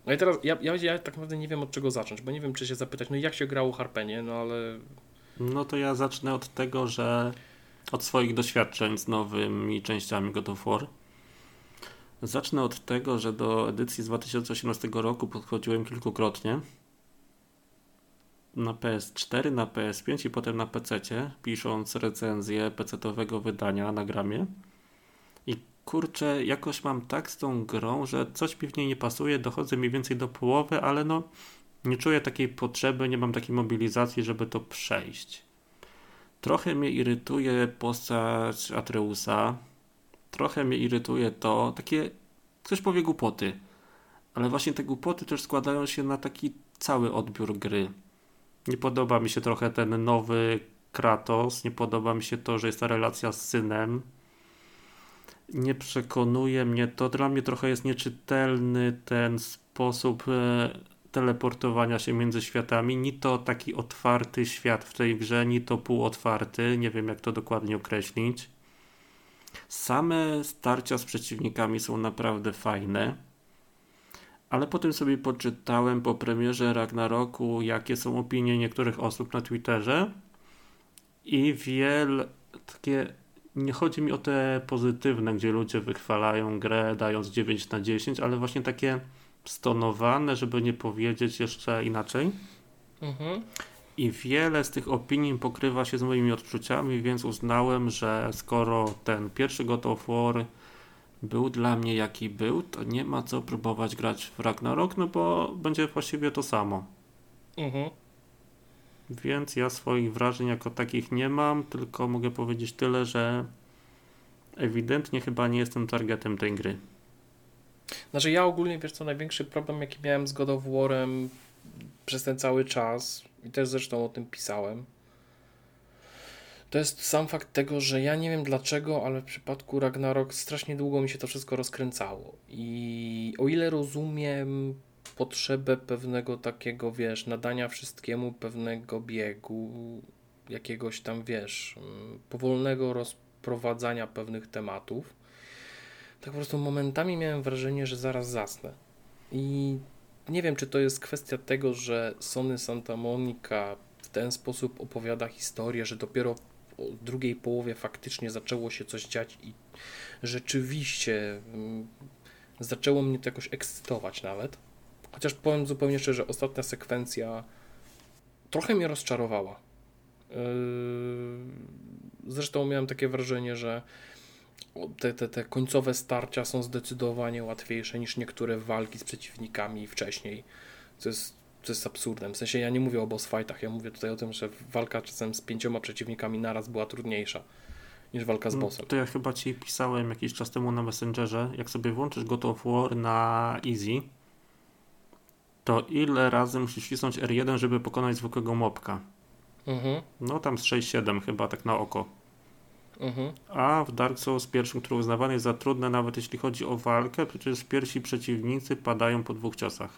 No i teraz ja, ja, ja tak naprawdę nie wiem od czego zacząć, bo nie wiem czy się zapytać, no jak się grało Harpenie, no ale No to ja zacznę od tego, że od swoich doświadczeń z nowymi częściami God of War. Zacznę od tego, że do edycji z 2018 roku podchodziłem kilkukrotnie. Na PS4, na PS5 i potem na PC, pisząc recenzję PC-owego wydania na gramie. I kurczę, jakoś mam tak z tą grą, że coś mi w niej nie pasuje, dochodzę mniej więcej do połowy, ale no nie czuję takiej potrzeby, nie mam takiej mobilizacji, żeby to przejść. Trochę mnie irytuje postać Atreusa. Trochę mnie irytuje to, takie, ktoś powie głupoty, ale właśnie te głupoty też składają się na taki cały odbiór gry. Nie podoba mi się trochę ten nowy Kratos, nie podoba mi się to, że jest ta relacja z synem. Nie przekonuje mnie to, dla mnie trochę jest nieczytelny ten sposób, e, teleportowania się między światami, ni to taki otwarty świat w tej grze, ni to półotwarty, nie wiem jak to dokładnie określić. Same starcia z przeciwnikami są naprawdę fajne, ale potem sobie poczytałem po premierze Ragnaroku, jakie są opinie niektórych osób na Twitterze i wiele takie nie chodzi mi o te pozytywne, gdzie ludzie wychwalają grę, dając 9 na 10, ale właśnie takie stonowane, żeby nie powiedzieć jeszcze inaczej. Mhm. I wiele z tych opinii pokrywa się z moimi odczuciami, więc uznałem, że skoro ten pierwszy God of War był dla mnie jaki był, to nie ma co próbować grać w Ragnarok, no bo będzie właściwie to samo. Mhm. Więc ja swoich wrażeń jako takich nie mam, tylko mogę powiedzieć tyle, że ewidentnie chyba nie jestem targetem tej gry. Znaczy ja ogólnie, wiesz co, największy problem jaki miałem z God of War'em przez ten cały czas i też zresztą o tym pisałem, to jest sam fakt tego, że ja nie wiem dlaczego, ale w przypadku Ragnarok strasznie długo mi się to wszystko rozkręcało. I o ile rozumiem potrzebę pewnego takiego, wiesz, nadania wszystkiemu pewnego biegu, jakiegoś tam, wiesz, mm, powolnego rozprowadzania pewnych tematów, tak po prostu momentami miałem wrażenie, że zaraz zasnę. I nie wiem, czy to jest kwestia tego, że Sony Santa Monica w ten sposób opowiada historię, że dopiero w drugiej połowie faktycznie zaczęło się coś dziać i rzeczywiście mm, zaczęło mnie to jakoś ekscytować nawet. Chociaż powiem zupełnie szczerze, ostatnia sekwencja trochę mnie rozczarowała. Yy, zresztą miałem takie wrażenie, że te, te, te końcowe starcia są zdecydowanie łatwiejsze niż niektóre walki z przeciwnikami wcześniej, co jest, co jest absurdem. W sensie ja nie mówię o boss fightach, ja mówię tutaj o tym, że walka czasem z pięcioma przeciwnikami naraz była trudniejsza niż walka z no, bossem. To ja chyba Ci pisałem jakiś czas temu na Messengerze, jak sobie włączysz God of War na easy, to ile razy musisz wcisnąć R1, żeby pokonać zwykłego mopka? Mhm. No tam z 6-7 chyba, tak na oko. Mhm. A w Dark Souls pierwszym, który uznawany jest za trudne, nawet jeśli chodzi o walkę, przecież pierwsi przeciwnicy padają po dwóch ciosach.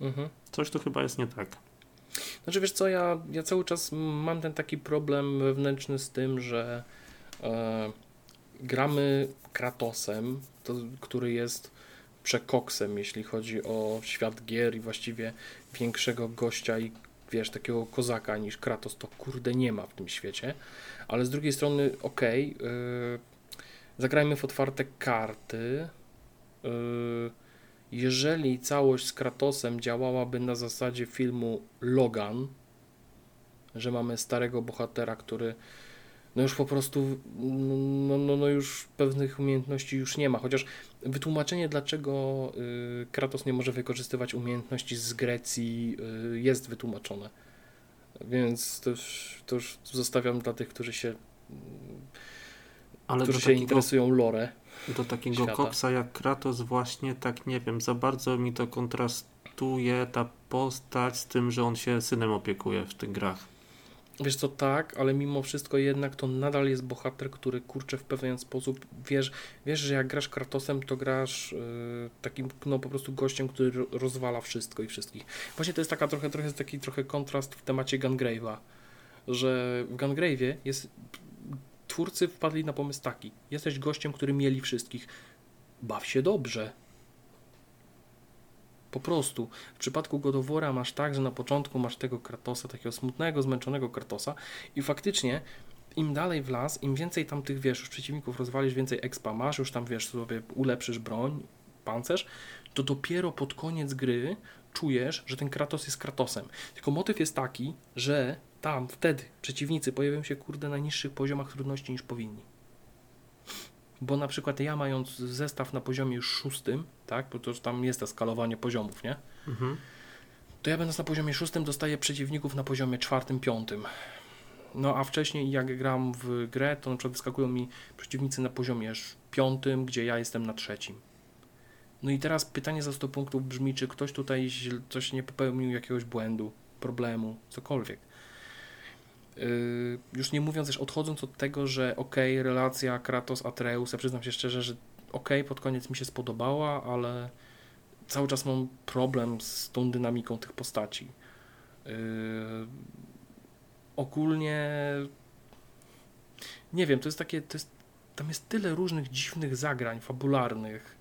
Mhm. Coś tu chyba jest nie tak. Znaczy wiesz co, ja, ja cały czas mam ten taki problem wewnętrzny z tym, że e, gramy Kratosem, to, który jest przekoksem, jeśli chodzi o świat gier i właściwie większego gościa i wiesz, takiego kozaka niż Kratos, to kurde nie ma w tym świecie ale z drugiej strony, okej, okay, yy, zagrajmy w otwarte karty. Yy, jeżeli całość z Kratosem działałaby na zasadzie filmu Logan, że mamy starego bohatera, który no już po prostu no, no, no już pewnych umiejętności już nie ma, chociaż wytłumaczenie dlaczego y, Kratos nie może wykorzystywać umiejętności z Grecji y, jest wytłumaczone więc to już, to już zostawiam dla tych, którzy się, Ale którzy się takiego, interesują lore. Do takiego świata. koksa jak Kratos właśnie tak nie wiem, za bardzo mi to kontrastuje ta postać z tym, że on się synem opiekuje w tych grach. Wiesz co, tak, ale mimo wszystko jednak to nadal jest bohater, który kurczę w pewien sposób, wiesz, wiesz że jak grasz Kratosem, to grasz yy, takim, no po prostu gościem, który rozwala wszystko i wszystkich. Właśnie to jest taka trochę, trochę taki trochę kontrast w temacie Gungrave'a, że w Gungrave'ie jest, twórcy wpadli na pomysł taki, jesteś gościem, który mieli wszystkich, baw się dobrze, po prostu. W przypadku Godowora masz tak, że na początku masz tego Kratosa, takiego smutnego, zmęczonego Kratosa i faktycznie im dalej w las, im więcej tam tych, wiesz, już przeciwników rozwalisz, więcej expa masz, już tam, wiesz, sobie ulepszysz broń, pancerz, to dopiero pod koniec gry czujesz, że ten Kratos jest Kratosem. Tylko motyw jest taki, że tam, wtedy przeciwnicy pojawią się, kurde, na niższych poziomach trudności niż powinni bo na przykład ja mając zestaw na poziomie szóstym, tak, bo to tam jest to skalowanie poziomów, nie? Mhm. To ja będąc na poziomie szóstym dostaję przeciwników na poziomie czwartym, piątym. No a wcześniej jak gram w grę, to na przykład wyskakują mi przeciwnicy na poziomie piątym, gdzie ja jestem na trzecim. No i teraz pytanie za 100 punktów brzmi, czy ktoś tutaj coś nie popełnił jakiegoś błędu, problemu, cokolwiek. Yy, już nie mówiąc też odchodząc od tego, że ok, relacja Kratos-Atreus, ja przyznam się szczerze, że ok, pod koniec mi się spodobała, ale cały czas mam problem z tą dynamiką tych postaci. Yy, ogólnie nie wiem, to jest takie, to jest, tam jest tyle różnych dziwnych zagrań fabularnych,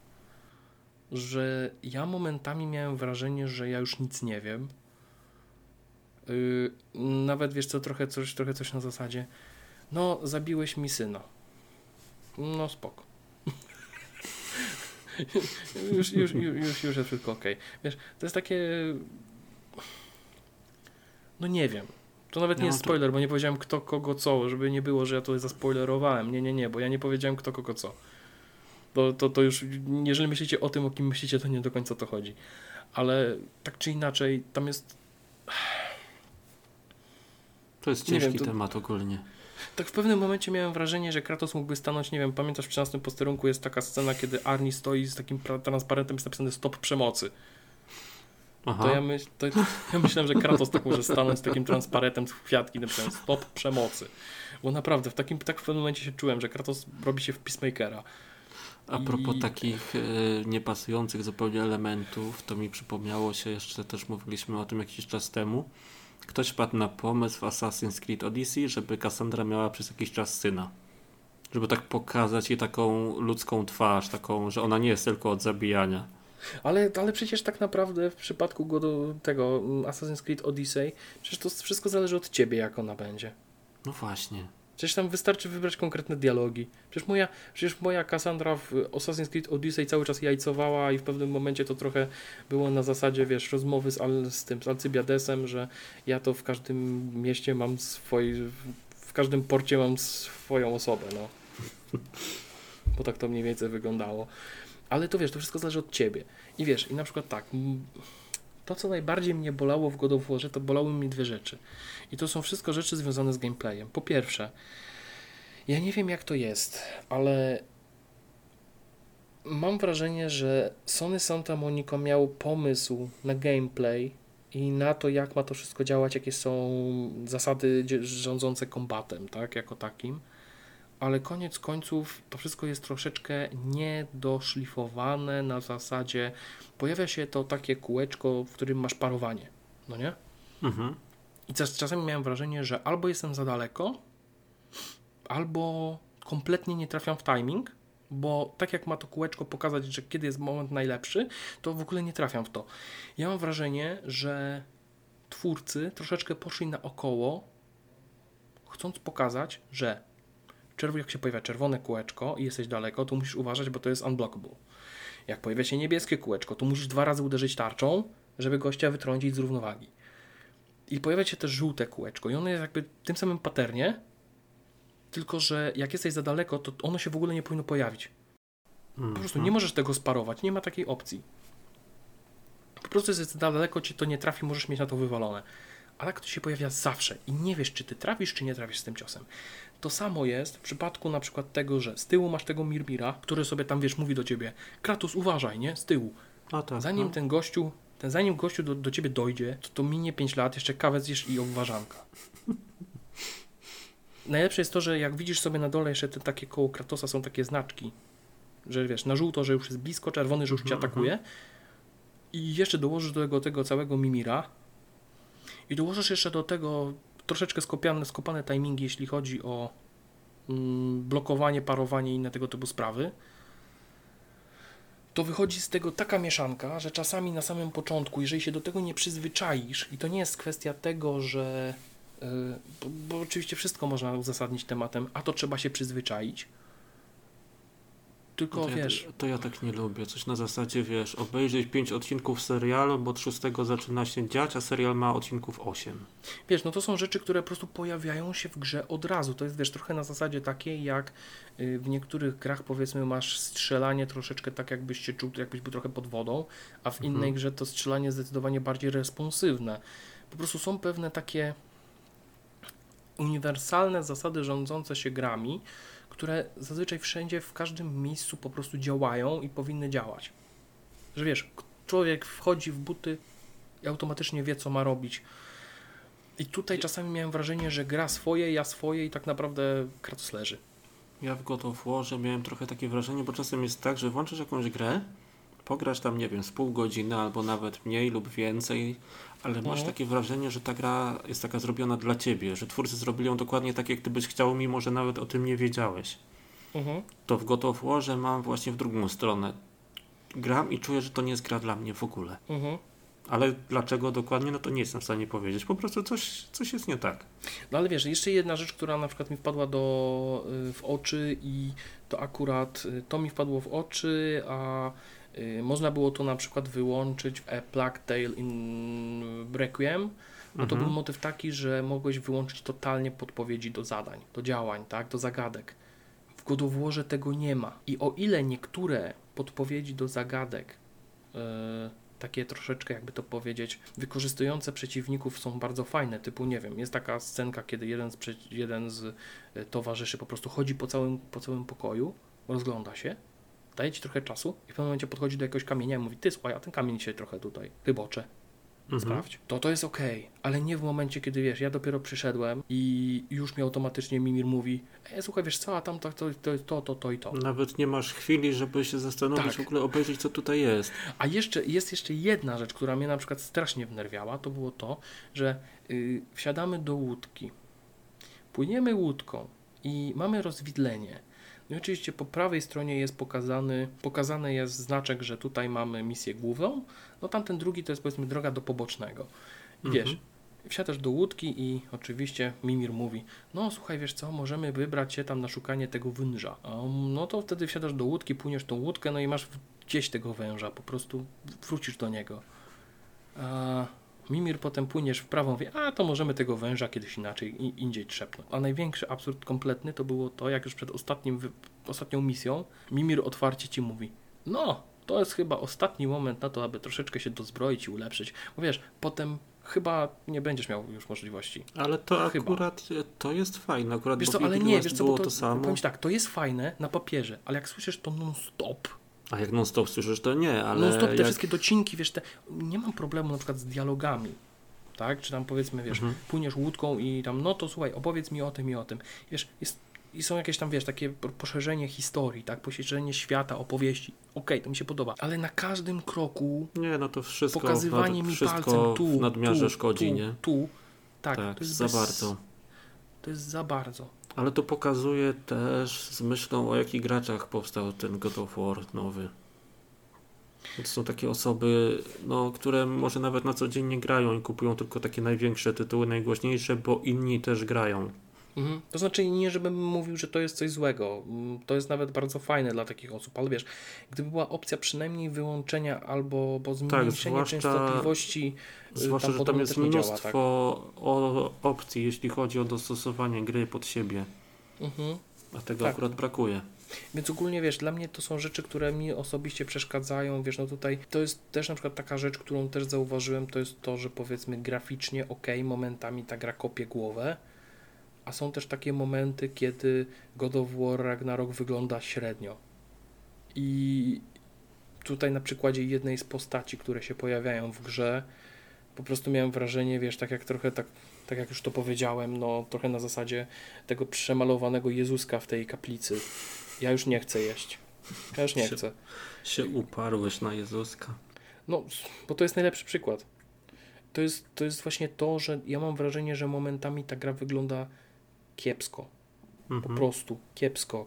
że ja momentami miałem wrażenie, że ja już nic nie wiem. Yy, nawet wiesz co, trochę coś, trochę coś na zasadzie. No, zabiłeś mi syna. No spoko. [laughs] już, już, już, już jest wszystko ok. Wiesz, to jest takie. No nie wiem. To nawet nie jest spoiler, bo nie powiedziałem kto kogo co, żeby nie było, że ja to zaspoilerowałem. Nie, nie, nie, bo ja nie powiedziałem kto kogo co. To, to, to już, jeżeli myślicie o tym, o kim myślicie, to nie do końca to chodzi. Ale tak czy inaczej, tam jest. To jest ciężki wiem, to... temat ogólnie. Tak w pewnym momencie miałem wrażenie, że Kratos mógłby stanąć, nie wiem, pamiętasz w 13 posterunku jest taka scena, kiedy Arni stoi z takim transparentem jest napisane stop przemocy. Aha. To ja, myśl, to ja myślałem, że Kratos tak może stanąć z takim transparentem z kwiatki napisane stop przemocy. Bo naprawdę w takim, tak w pewnym momencie się czułem, że Kratos robi się w Peacemakera. A propos I... takich y, niepasujących zupełnie elementów, to mi przypomniało się jeszcze, też mówiliśmy o tym jakiś czas temu, ktoś padł na pomysł w Assassin's Creed Odyssey, żeby Cassandra miała przez jakiś czas syna. Żeby tak pokazać jej taką ludzką twarz, taką, że ona nie jest tylko od zabijania. Ale, ale przecież tak naprawdę w przypadku go do tego mm, Assassin's Creed Odyssey, przecież to wszystko zależy od ciebie, jak ona będzie. No właśnie. Przecież tam wystarczy wybrać konkretne dialogi. Przecież moja, przecież moja Cassandra w Assassin's Creed Odyssey cały czas jajcowała i w pewnym momencie to trochę było na zasadzie, wiesz, rozmowy z, Al, z tym, z Alcybiadesem, że ja to w każdym mieście mam swój, w każdym porcie mam swoją osobę, no. Bo tak to mniej więcej wyglądało. Ale to wiesz, to wszystko zależy od ciebie. I wiesz, i na przykład tak, to co najbardziej mnie bolało w God of to bolały mi dwie rzeczy. I to są wszystko rzeczy związane z gameplayem. Po pierwsze, ja nie wiem jak to jest, ale mam wrażenie, że Sony Santa Monica miał pomysł na gameplay i na to, jak ma to wszystko działać, jakie są zasady rządzące kombatem, tak, jako takim. Ale koniec końców to wszystko jest troszeczkę niedoszlifowane na zasadzie pojawia się to takie kółeczko, w którym masz parowanie, no nie? Mhm. I czasami miałem wrażenie, że albo jestem za daleko, albo kompletnie nie trafiam w timing, bo tak jak ma to kółeczko pokazać, że kiedy jest moment najlepszy, to w ogóle nie trafiam w to. Ja mam wrażenie, że twórcy troszeczkę poszli naokoło, chcąc pokazać, że jak się pojawia czerwone kółeczko i jesteś daleko, to musisz uważać, bo to jest unblockable. Jak pojawia się niebieskie kółeczko, to musisz dwa razy uderzyć tarczą, żeby gościa wytrącić z równowagi. I pojawia się też żółte kółeczko i ono jest jakby w tym samym paternie, tylko że jak jesteś za daleko, to ono się w ogóle nie powinno pojawić. Po prostu nie mhm. możesz tego sparować, nie ma takiej opcji. Po prostu jest za daleko, ci to nie trafi, możesz mieć na to wywalone. Ale to się pojawia zawsze i nie wiesz, czy ty trafisz, czy nie trafisz z tym ciosem. To samo jest w przypadku na przykład tego, że z tyłu masz tego Mirmira, który sobie tam, wiesz, mówi do ciebie Kratos, uważaj, nie? Z tyłu. Tak, zanim no. ten gościu ten zanim gościu do, do ciebie dojdzie, to, to minie 5 lat, jeszcze kawę zjesz i obważanka. [laughs] Najlepsze jest to, że jak widzisz sobie na dole jeszcze te takie koło Kratosa są takie znaczki, że wiesz, na żółto, że już jest blisko, czerwony, że już cię mhm, atakuje mhm. i jeszcze dołożysz do tego, tego całego Mimira i dołożysz jeszcze do tego troszeczkę skopiane, skopane timingi, jeśli chodzi o mm, blokowanie, parowanie i inne tego typu sprawy, to wychodzi z tego taka mieszanka, że czasami na samym początku, jeżeli się do tego nie przyzwyczaisz, i to nie jest kwestia tego, że. Yy, bo, bo, oczywiście wszystko można uzasadnić tematem, a to trzeba się przyzwyczaić, tylko to wiesz. Ja, to ja tak nie lubię. Coś na zasadzie, wiesz, obejrzeć pięć odcinków serialu, bo od szóstego zaczyna się dziać, a serial ma odcinków 8. Wiesz, no to są rzeczy, które po prostu pojawiają się w grze od razu. To jest, wiesz, trochę na zasadzie takiej, jak y, w niektórych grach, powiedzmy, masz strzelanie troszeczkę tak, jakbyś się czuł, jakbyś był trochę pod wodą, a w mhm. innej grze to strzelanie zdecydowanie bardziej responsywne. Po prostu są pewne takie uniwersalne zasady rządzące się grami, które zazwyczaj wszędzie, w każdym miejscu po prostu działają i powinny działać. Że wiesz, człowiek wchodzi w buty i automatycznie wie, co ma robić. I tutaj czasami miałem wrażenie, że gra swoje, ja swoje i tak naprawdę Kratos leży. Ja w God of Warze miałem trochę takie wrażenie, bo czasem jest tak, że włączysz jakąś grę, pograsz tam, nie wiem, z pół godziny albo nawet mniej lub więcej, ale masz Mhm. takie wrażenie, że ta gra jest taka zrobiona dla ciebie, że twórcy zrobili ją dokładnie tak, jak ty byś chciał, mimo że nawet o tym nie wiedziałeś. Mhm. To w God of Warze mam właśnie w drugą stronę. Gram i czuję, że to nie jest gra dla mnie w ogóle. Mhm. Ale dlaczego dokładnie, no to nie jestem w stanie powiedzieć. Po prostu coś, coś jest nie tak. No ale wiesz, jeszcze jedna rzecz, która na przykład mi wpadła do, y, w oczy i to akurat y, to mi wpadło w oczy, a można było to na przykład wyłączyć w A Plague Tale in Requiem, no to Mhm. był motyw taki, że mogłeś wyłączyć totalnie podpowiedzi do zadań, do działań, tak, do zagadek. W God of Warze tego nie ma. I o ile niektóre podpowiedzi do zagadek, y, takie troszeczkę, jakby to powiedzieć, wykorzystujące przeciwników są bardzo fajne, typu, nie wiem, jest taka scenka, kiedy jeden z, jeden z y, towarzyszy po prostu chodzi po całym, po całym pokoju, rozgląda się, daje ci trochę czasu i w pewnym momencie podchodzi do jakiegoś kamienia i mówi, ty słuchaj, a ten kamień się trochę tutaj chybocze, Mhm. sprawdź. To to jest okej, ale nie w momencie, kiedy wiesz, ja dopiero przyszedłem i już mi automatycznie Mimir mówi, e, słuchaj, wiesz co, a tam to, to, to, to, to, i to. Nawet nie masz chwili, żeby się zastanowić, Tak. w ogóle obejrzeć, co tutaj jest. A jeszcze jest jeszcze jedna rzecz, która mnie na przykład strasznie wnerwiała, to było to, że y, wsiadamy do łódki, płyniemy łódką i mamy rozwidlenie. No i oczywiście po prawej stronie jest pokazany, pokazany jest znaczek, że tutaj mamy misję główną, no tamten drugi to jest powiedzmy droga do pobocznego. I Mhm. wiesz, wsiadasz do łódki i oczywiście Mimir mówi, no słuchaj, wiesz co, możemy wybrać się tam na szukanie tego węża. No to wtedy wsiadasz do łódki, płyniesz tą łódkę, no i masz gdzieś tego węża, po prostu wrócisz do niego. A Mimir potem płyniesz w prawą, wie, a to możemy tego węża kiedyś inaczej, i, indziej trzepnąć. A największy absurd kompletny to było to, jak już przed ostatnim, ostatnią misją Mimir otwarcie ci mówi, no, to jest chyba ostatni moment na to, aby troszeczkę się dozbroić i ulepszyć. Bo wiesz, potem chyba nie będziesz miał już możliwości. Ale to Chyba. akurat e, to jest fajne. Akurat Wiesz co, ale nie, wiesz co, było to, to samo. powiem tak, to jest fajne na papierze, ale jak słyszysz to non-stop, A jak non-stop słyszysz, to nie, ale non-stop te jak... wszystkie docinki, wiesz, te, nie mam problemu na przykład z dialogami, tak, czy tam powiedzmy, wiesz, Mhm. płyniesz łódką i tam, no to słuchaj, opowiedz mi o tym i o tym, wiesz, jest, i są jakieś tam, wiesz, takie po- poszerzenie historii, tak, poszerzenie świata, opowieści, okej, to mi się podoba, ale na każdym kroku Nie, no to wszystko, pokazywanie nad, mi wszystko palcem tu, w nadmiarze tu, szkodzi, tu, nie? tu, tak, tak to jest za bez, bardzo. To jest za bardzo. Ale to pokazuje też z myślą o jakich graczach powstał ten God of War nowy. To są takie osoby, no, które może nawet na co dzień nie grają i kupują tylko takie największe tytuły, najgłośniejsze, bo inni też grają. Mhm. To znaczy nie, żebym mówił, że to jest coś złego. Mm, To jest nawet bardzo fajne dla takich osób, ale wiesz, gdyby była opcja przynajmniej wyłączenia albo bo zmniejszenia zwłaszcza- częstotliwości, y, Zwłaszcza, że tam jest nie działa, mnóstwo tak? o, opcji, jeśli chodzi o dostosowanie gry pod siebie. Mhm. A tego Tak. akurat brakuje. Więc ogólnie wiesz, dla mnie to są rzeczy, które mi osobiście przeszkadzają. Wiesz, no tutaj to jest też na przykład taka rzecz, którą też zauważyłem, to jest to, że powiedzmy graficznie ok, momentami ta gra kopie głowę, a są też takie momenty, kiedy God of War Ragnarok wygląda średnio. I tutaj na przykładzie jednej z postaci, które się pojawiają w grze, po prostu miałem wrażenie, wiesz, tak jak trochę tak, tak jak już to powiedziałem, no trochę na zasadzie tego przemalowanego Jezuska w tej kaplicy. Ja już nie chcę jeść. Ja już nie Się- chcę. Się uparłeś na Jezuska. No, bo to jest najlepszy przykład. To jest, to jest właśnie to, że ja mam wrażenie, że momentami ta gra wygląda kiepsko. Po Mhm. prostu kiepsko.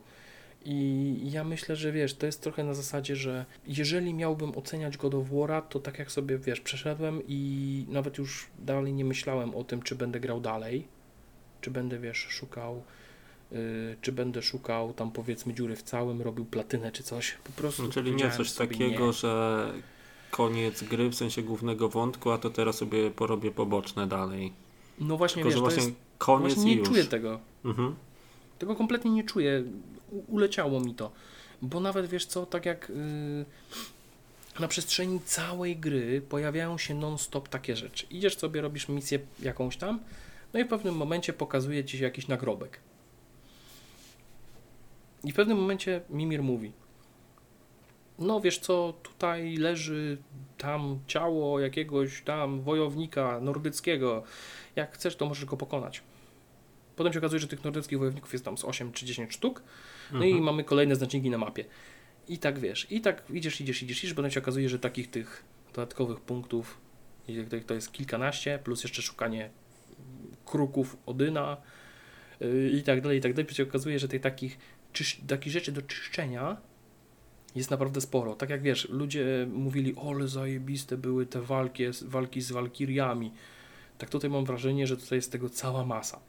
I ja myślę, że wiesz, to jest trochę na zasadzie, że jeżeli miałbym oceniać God of War'a, to tak jak sobie, wiesz, przeszedłem i nawet już dalej nie myślałem o tym, czy będę grał dalej, czy będę, wiesz, szukał, yy, czy będę szukał tam powiedzmy dziury w całym, robił platynę czy coś. Po prostu No, czyli nie coś takiego, nie. że koniec gry w sensie głównego wątku, a to teraz sobie porobię poboczne dalej. No właśnie, Tylko, wiesz, to właśnie jest, koniec właśnie nie już. czuję tego. Mhm. Tego kompletnie nie czuję. U- uleciało mi to. Bo nawet wiesz co, tak jak yy, na przestrzeni całej gry pojawiają się non-stop takie rzeczy. Idziesz sobie, robisz misję jakąś tam, no i w pewnym momencie pokazuje ci się jakiś nagrobek. I w pewnym momencie Mimir mówi: No wiesz co, tutaj leży tam ciało jakiegoś tam wojownika nordyckiego. Jak chcesz, to możesz go pokonać. Potem się okazuje, że tych nordyckich wojowników jest tam z 8 czy 10 sztuk. No i Mhm. mamy kolejne znaczniki na mapie. I tak wiesz, i tak idziesz, idziesz, idziesz, idziesz, potem się okazuje, że takich tych dodatkowych punktów to jest kilkanaście, plus jeszcze szukanie kruków Odyna yy, i tak dalej, i tak dalej. Przecież okazuje, że tych takich, takich rzeczy do czyszczenia jest naprawdę sporo. Tak jak wiesz, ludzie mówili, ole zajebiste były te walki, walki z walkiriami. Tak tutaj mam wrażenie, że tutaj jest tego cała masa.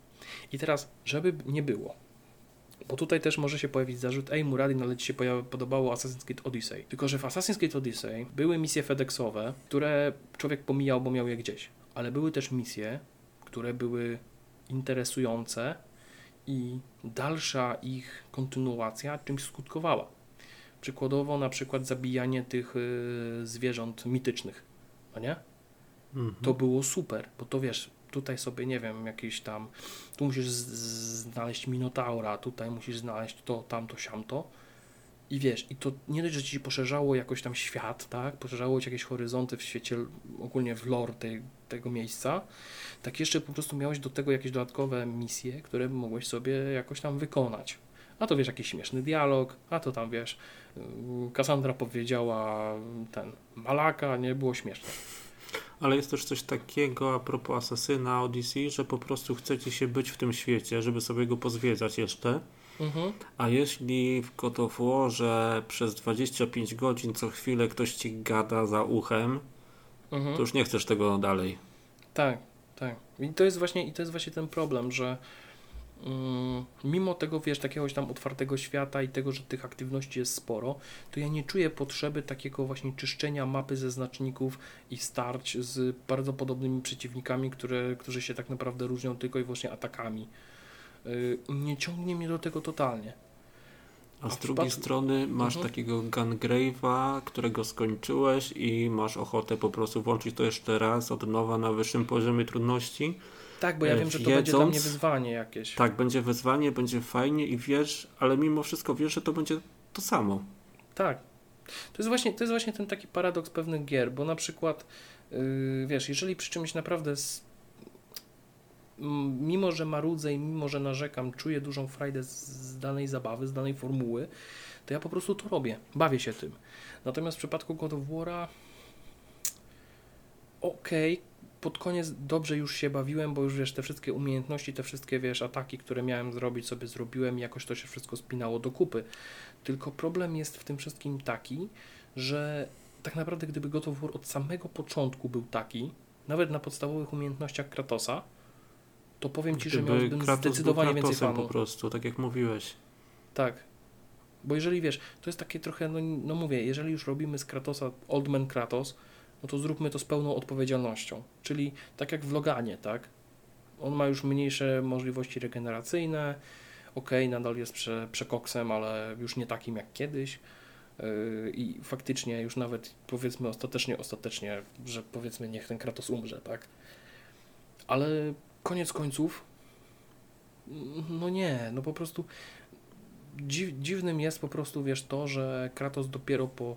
I teraz, żeby nie było, bo tutaj też może się pojawić zarzut, ej Muradin, ale Ci się podobało Assassin's Creed Odyssey. Tylko, że w Assassin's Creed Odyssey były misje FedExowe, które człowiek pomijał, bo miał je gdzieś. Ale były też misje, które były interesujące i dalsza ich kontynuacja czymś skutkowała. Przykładowo na przykład zabijanie tych y, zwierząt mitycznych, no nie? Mhm. To było super, bo to wiesz, tutaj sobie, nie wiem, jakiś tam, tu musisz znaleźć Minotaura, tutaj musisz znaleźć to, tamto, siamto. I wiesz, i to nie dość, że ci poszerzało jakoś tam świat, tak? Poszerzało ci jakieś horyzonty w świecie, ogólnie w lore tej, tego miejsca, tak jeszcze po prostu miałeś do tego jakieś dodatkowe misje, które mogłeś sobie jakoś tam wykonać. A to wiesz, jakiś śmieszny dialog, a to tam wiesz, Cassandra powiedziała ten Malaka, nie było śmieszne. Ale jest też coś takiego a propos Asasyna Odyssey, że po prostu chcecie się być w tym świecie, żeby sobie go pozwiedzać jeszcze. Mhm. A jeśli w Warze przez 25 godzin co chwilę ktoś ci gada za uchem, mhm. to już nie chcesz tego dalej. Tak, tak. I to jest właśnie, i to jest właśnie ten problem, że mimo tego, wiesz, takiego tam otwartego świata i tego, że tych aktywności jest sporo, to ja nie czuję potrzeby takiego właśnie czyszczenia mapy ze znaczników i starć z bardzo podobnymi przeciwnikami, które, którzy się tak naprawdę różnią tylko i wyłącznie atakami. Y, nie ciągnie mnie do tego totalnie. A, z drugiej strony masz mhm. takiego Gungrave'a, którego skończyłeś i masz ochotę po prostu włączyć to jeszcze raz od nowa na wyższym poziomie trudności tak, bo ja wiem, że to będzie dla mnie wyzwanie jakieś. Tak, będzie wyzwanie, będzie fajnie i wiesz, ale mimo wszystko wiesz, że to będzie to samo. Tak. To jest właśnie, to jest właśnie ten taki paradoks pewnych gier, bo na przykład, yy, wiesz, jeżeli przy czymś naprawdę z, mimo, że marudzę i mimo, że narzekam, czuję dużą frajdę z, z danej zabawy, z danej formuły, to ja po prostu to robię, bawię się tym. Natomiast w przypadku God of War'a okej, okay, pod koniec dobrze już się bawiłem, bo już wiesz, te wszystkie umiejętności, te wszystkie wiesz, ataki, które miałem zrobić, sobie zrobiłem i jakoś to się wszystko spinało do kupy. Tylko problem jest w tym wszystkim taki, że tak naprawdę gdyby God of War od samego początku był taki, nawet na podstawowych umiejętnościach Kratosa, to powiem Ci, gdyby że miałbym Kratos zdecydowanie był więcej fanu. po prostu, tak jak mówiłeś. Tak. Bo jeżeli wiesz, to jest takie trochę, no, no mówię, jeżeli już robimy z Kratosa Old Man Kratos, no to zróbmy to z pełną odpowiedzialnością. Czyli tak jak w Loganie, tak? On ma już mniejsze możliwości regeneracyjne, ok, nadal jest prze, przekoksem, ale już nie takim jak kiedyś. Yy, I faktycznie już nawet powiedzmy ostatecznie, ostatecznie, że powiedzmy niech ten Kratos umrze, tak? Ale koniec końców, no nie, no po prostu dziw, dziwnym jest po prostu, wiesz, to, że Kratos dopiero po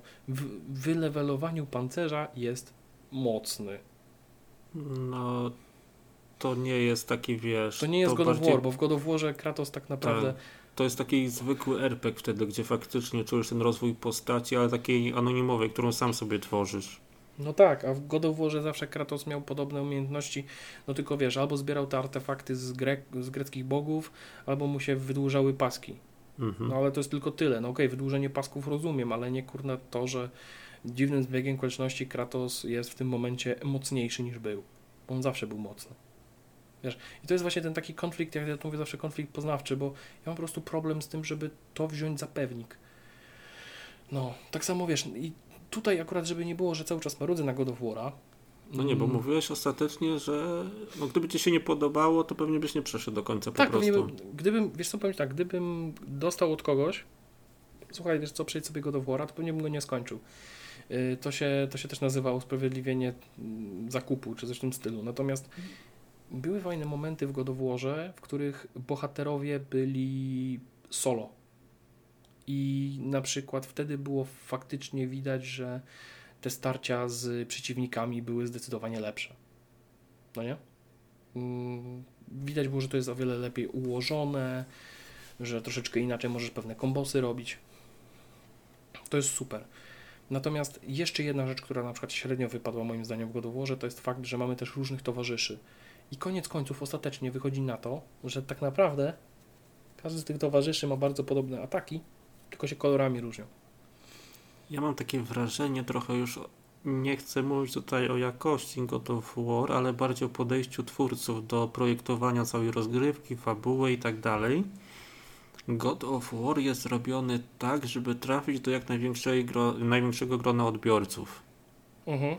wylewelowaniu pancerza jest mocny. No, to nie jest taki, wiesz... To nie jest to God bardziej... of War, bo w God of Warze Kratos tak naprawdę... Tak. To jest taki zwykły RPG wtedy, gdzie faktycznie czujesz ten rozwój postaci, ale takiej anonimowej, którą sam sobie tworzysz. No tak, a w God of Warze zawsze Kratos miał podobne umiejętności, no tylko wiesz, albo zbierał te artefakty z, grek, z greckich bogów, albo mu się wydłużały paski. Mhm. No ale to jest tylko tyle. No okej, okay, wydłużenie pasków rozumiem, ale nie kurna to, że dziwnym zbiegiem okoliczności Kratos jest w tym momencie mocniejszy niż był. On zawsze był mocny. Wiesz, i to jest właśnie ten taki konflikt, jak ja to mówię zawsze, konflikt poznawczy, bo ja mam po prostu problem z tym, żeby to wziąć za pewnik. No, tak samo wiesz, i tutaj akurat, żeby nie było, że cały czas marudzę na God of War'a, no nie, bo mm. mówiłeś ostatecznie, że no, gdyby ci się nie podobało, to pewnie byś nie przeszedł do końca tak, po prostu. Tak, gdybym, wiesz co powiem tak, gdybym dostał od kogoś, słuchaj, wiesz co, przejdź sobie go do wora, to pewnie bym go nie skończył. Y, to się, to się też nazywa usprawiedliwienie mm, zakupu, czy coś w tym stylu. Natomiast były fajne momenty w God of Warze, w których bohaterowie byli solo. I na przykład wtedy było faktycznie widać, że te starcia z przeciwnikami były zdecydowanie lepsze. No nie? Mm, widać było, że to jest o wiele lepiej ułożone, że troszeczkę inaczej możesz pewne kombosy robić. To jest super. Natomiast jeszcze jedna rzecz, która na przykład średnio wypadła moim zdaniem w God of Warze, to jest fakt, że mamy też różnych towarzyszy. I koniec końców ostatecznie wychodzi na to, że tak naprawdę każdy z tych towarzyszy ma bardzo podobne ataki, tylko się kolorami różnią. Ja mam takie wrażenie, trochę już nie chcę mówić tutaj o jakości God of War, ale bardziej o podejściu twórców do projektowania całej rozgrywki, fabuły i tak dalej. God of War jest robiony tak, żeby trafić do jak największej gro, największego grona odbiorców. Mhm.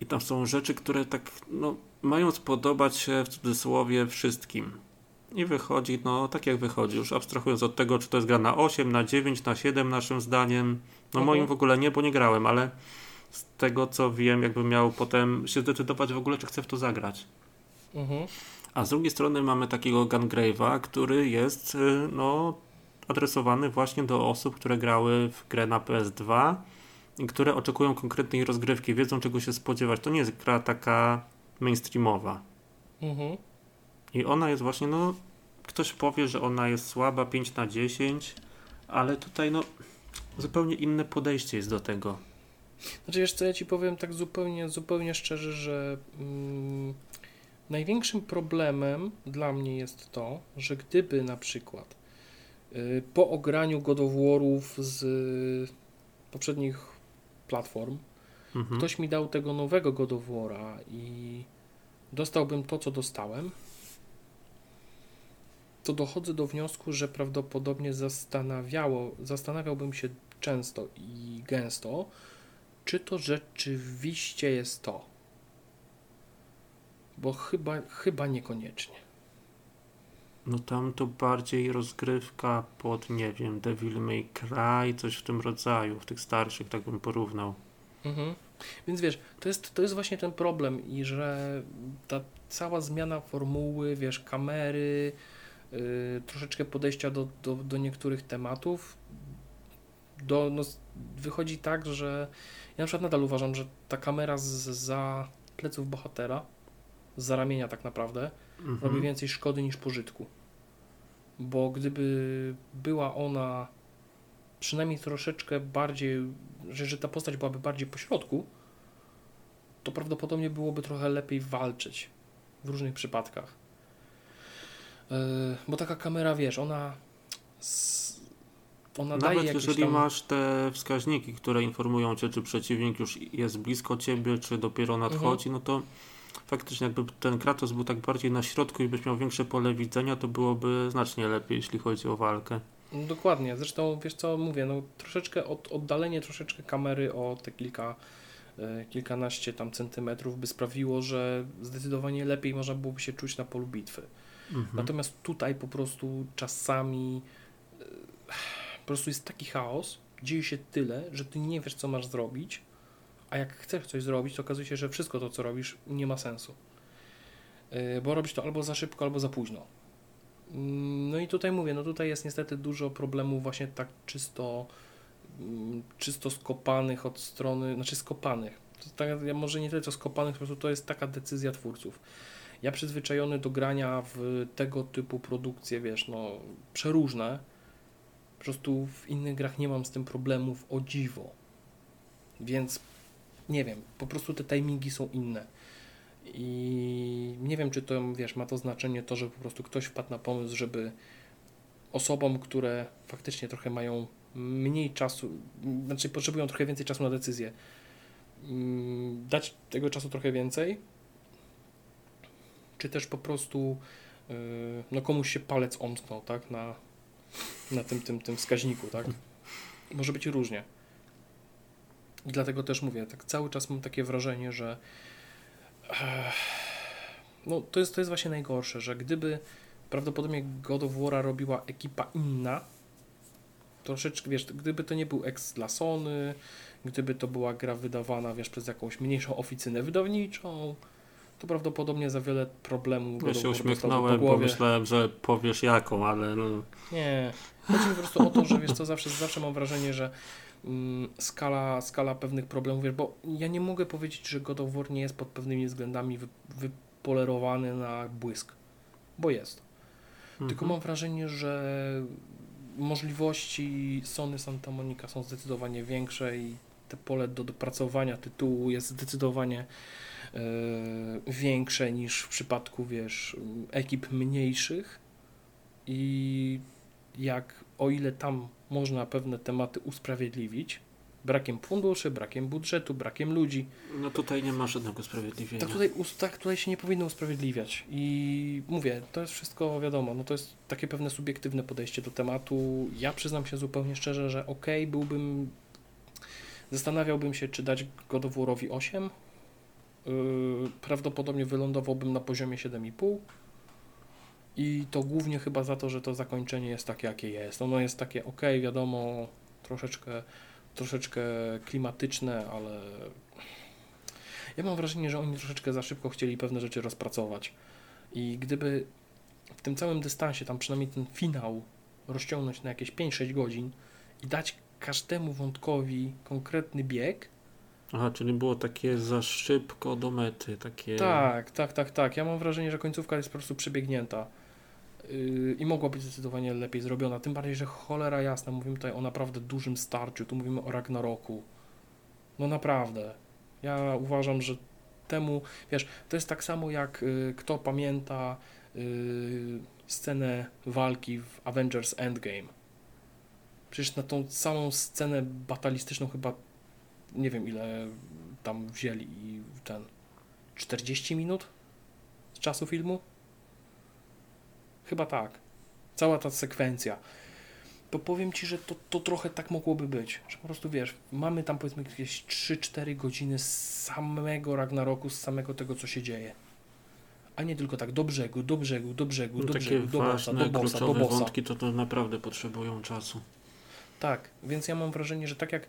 I tam są rzeczy, które tak no, mają spodobać się w cudzysłowie wszystkim. I wychodzi, no tak jak wychodzi, już abstrahując od tego, czy to jest gra na 8, na 9, na 7 naszym zdaniem. No Mhm. moim w ogóle nie, bo nie grałem, ale z tego co wiem, jakbym miał potem się zdecydować w ogóle, czy chcę w to zagrać. Mhm. A z drugiej strony mamy takiego Gungrave'a, który jest y, no, adresowany właśnie do osób, które grały w grę na PS2 i które oczekują konkretnej rozgrywki, wiedzą czego się spodziewać. To nie jest gra taka mainstreamowa. Mhm. I ona jest właśnie, no, ktoś powie, że ona jest słaba 5 na 10, ale tutaj, no, zupełnie inne podejście jest do tego. Znaczy wiesz co, ja Ci powiem tak zupełnie, zupełnie szczerze, że mm, największym problemem dla mnie jest to, że gdyby na przykład y, po ograniu God of War'ów z y, poprzednich platform Mhm. ktoś mi dał tego nowego God of War'a i dostałbym to, co dostałem, to dochodzę do wniosku, że prawdopodobnie zastanawiało, zastanawiałbym się często i gęsto, czy to rzeczywiście jest to. Bo chyba, chyba niekoniecznie. No tam to bardziej rozgrywka pod, nie wiem, Devil May Cry, coś w tym rodzaju, w tych starszych, tak bym porównał. Mhm. Więc wiesz, to jest, to jest właśnie ten problem i że ta cała zmiana formuły, wiesz, kamery, yy, troszeczkę podejścia do, do, do niektórych tematów, do, no, wychodzi tak, że ja na przykład nadal uważam, że ta kamera z, za pleców bohatera, z ramienia tak naprawdę, Mhm. robi więcej szkody niż pożytku. Bo gdyby była ona przynajmniej troszeczkę bardziej, że, że ta postać byłaby bardziej po środku, to prawdopodobnie byłoby trochę lepiej walczyć w różnych przypadkach. Yy, bo taka kamera, wiesz, ona, s- ona Nawet jeżeli tam... masz te wskaźniki, które informują cię, czy przeciwnik już jest blisko ciebie, czy dopiero nadchodzi, no to faktycznie jakby ten Kratos był tak bardziej na środku i byś miał większe pole widzenia, to byłoby znacznie lepiej, jeśli chodzi o walkę. No, Dokładnie, zresztą wiesz co mówię, no troszeczkę od, oddalenie troszeczkę kamery o te kilka, e, kilkanaście tam centymetrów by sprawiło, że zdecydowanie lepiej można byłoby się czuć na polu bitwy. Mhm. Natomiast tutaj po prostu czasami e, prostu jest taki chaos, dzieje się tyle, że ty nie wiesz co masz zrobić, a jak chcesz coś zrobić, to okazuje się, że wszystko to co robisz nie ma sensu. E, Bo robisz to albo za szybko, albo za późno. Mm, No i tutaj mówię, no tutaj jest niestety dużo problemów właśnie tak czysto, mm, czysto skopanych od strony, znaczy skopanych. To tak, może nie tyle co skopanych, po prostu to jest taka decyzja twórców. Ja przyzwyczajony do grania w tego typu produkcje, wiesz, no przeróżne, po prostu w innych grach nie mam z tym problemów o dziwo. Więc nie wiem, po prostu te timingi są inne. I nie wiem, czy to, wiesz, ma to znaczenie to, że po prostu ktoś wpadł na pomysł, żeby osobom, które faktycznie trochę mają mniej czasu, znaczy potrzebują trochę więcej czasu na decyzję, mm, dać tego czasu trochę więcej, czy też po prostu yy, no komuś się palec omsknął, tak, na, na tym, tym, tym wskaźniku, tak. Może być różnie. I dlatego też mówię, tak cały czas mam takie wrażenie, że Ech, No, to jest, to jest właśnie najgorsze, że gdyby prawdopodobnie God of War robiła ekipa inna, troszeczkę, wiesz, gdyby to nie był ex dla Sony, gdyby to była gra wydawana, wiesz, przez jakąś mniejszą oficynę wydawniczą, to prawdopodobnie za wiele problemów Ja się uśmiechnąłem, bo myślałem, że powiesz jaką, ale no, Nie. Chodzi mi po prostu o to, że wiesz co, zawsze, zawsze mam wrażenie, że mm, skala, skala pewnych problemów, wiesz, bo ja nie mogę powiedzieć, że God of War nie jest pod pewnymi względami wy, wypolerowany na błysk, bo jest. Tylko mhm. mam wrażenie, że możliwości Sony Santa Monica są zdecydowanie większe i te pole do dopracowania tytułu jest zdecydowanie większe niż w przypadku, wiesz, ekip mniejszych i jak o ile tam można pewne tematy usprawiedliwić, brakiem funduszy, brakiem budżetu, brakiem ludzi. No tutaj nie ma żadnego usprawiedliwienia. Tak tutaj, tak tutaj się nie powinno usprawiedliwiać. I mówię, to jest wszystko wiadomo, no to jest takie pewne subiektywne podejście do tematu. Ja przyznam się zupełnie szczerze, że ok, byłbym, zastanawiałbym się, czy dać God of War'owi 8. Yy, prawdopodobnie wylądowałbym na poziomie 7,5. I to głównie chyba za to, że to zakończenie jest takie, jakie jest. Ono jest takie ok, wiadomo, troszeczkę troszeczkę klimatyczne, ale ja mam wrażenie, że oni troszeczkę za szybko chcieli pewne rzeczy rozpracować. I gdyby w tym całym dystansie, tam przynajmniej ten finał rozciągnąć na jakieś 5-6 godzin i dać każdemu wątkowi konkretny bieg. Aha, czyli było takie za szybko do mety, takie... Tak, tak, tak, tak. Ja mam wrażenie, że końcówka jest po prostu przebiegnięta i mogła być zdecydowanie lepiej zrobiona. Tym bardziej, że cholera jasna, mówimy tutaj o naprawdę dużym starciu, tu mówimy o Ragnaroku. No naprawdę. Ja uważam, że temu, wiesz, to jest tak samo jak y, kto pamięta y, scenę walki w Avengers Endgame. Przecież na tą samą scenę batalistyczną chyba nie wiem ile tam wzięli i ten 40 minut z czasu filmu? Chyba tak. Cała ta sekwencja. To powiem Ci, że to, to trochę tak mogłoby być, że po prostu wiesz, mamy tam powiedzmy jakieś 3-4 godziny z samego Ragnaroku, z samego tego, co się dzieje. A nie tylko tak do brzegu, do brzegu, do brzegu, no do brzegu, do bossa, do bossa, do bossa. wątki to, to naprawdę potrzebują czasu. Tak, więc ja mam wrażenie, że tak jak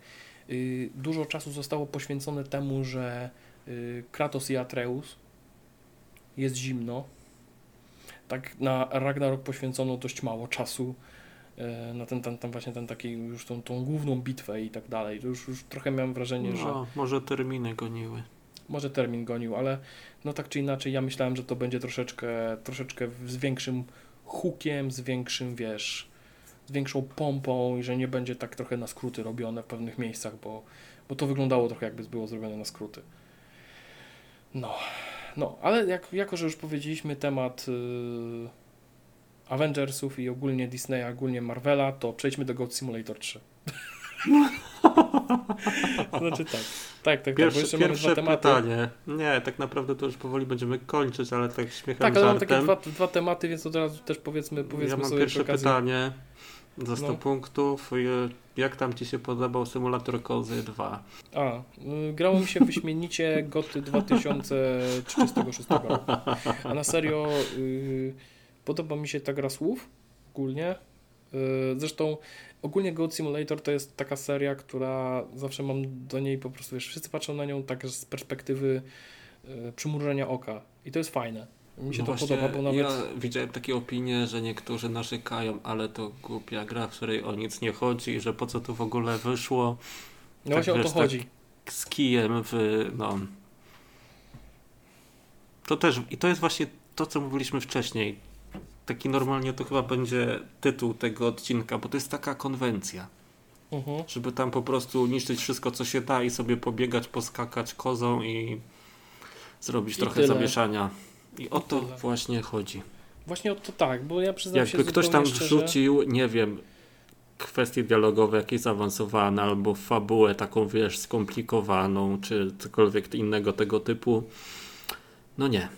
dużo czasu zostało poświęcone temu, że y, Kratos i Atreus jest zimno, tak na Ragnarok poświęcono dość mało czasu e, na ten, ten, ten właśnie ten taki już tą, tą główną bitwę i tak dalej. To już, już trochę miałem wrażenie, no, że... może terminy goniły. Może termin gonił, ale no tak czy inaczej ja myślałem, że to będzie troszeczkę, troszeczkę z większym hukiem, z większym, wiesz, z większą pompą i że nie będzie tak trochę na skróty robione w pewnych miejscach, bo, bo to wyglądało trochę jakby było zrobione na skróty. No, no, ale jak, jako, że już powiedzieliśmy temat yy, Avengersów i ogólnie Disneya, ogólnie Marvela, to przejdźmy do Goat Simulator 3. [laughs] znaczy tak. Tak, tak, pierwsze, tak, pierwsze pytanie. Nie, tak naprawdę to już powoli będziemy kończyć, ale tak śmiechem Tak, ale żartem. mam takie dwa, dwa tematy, więc od razu też powiedzmy, powiedzmy ja mam sobie pierwsze pytanie. Za 100 no. punktów. Jak tam Ci się podobał Symulator Kozy 2? A, y, grało mi się wyśmienicie Goty 2036 roku. A na serio y, podoba mi się ta gra słów ogólnie. Y, zresztą ogólnie Goat Simulator to jest taka seria, która zawsze mam do niej po prostu, wiesz, wszyscy patrzą na nią tak z perspektywy y, przymrużenia oka i to jest fajne. Mi się no to podoba, bo nawet... Ja widziałem takie opinie, że niektórzy narzekają, ale to głupia gra, w której o nic nie chodzi, że po co to w ogóle wyszło. No tak, właśnie wiesz, o to tak chodzi. Z kijem w... no... To też... I to jest właśnie to, co mówiliśmy wcześniej. Taki normalnie to chyba będzie tytuł tego odcinka, bo to jest taka konwencja. Mhm. Żeby tam po prostu niszczyć wszystko, co się da i sobie pobiegać, poskakać kozą i zrobić I trochę tyle. zamieszania. I o to właśnie chodzi. Właśnie o to tak, bo ja przyznam Jakby się ktoś tam szczerze... wrzucił, nie wiem, kwestie dialogowe jakieś zaawansowane, albo fabułę taką, wiesz, skomplikowaną, czy cokolwiek innego tego typu, no nie.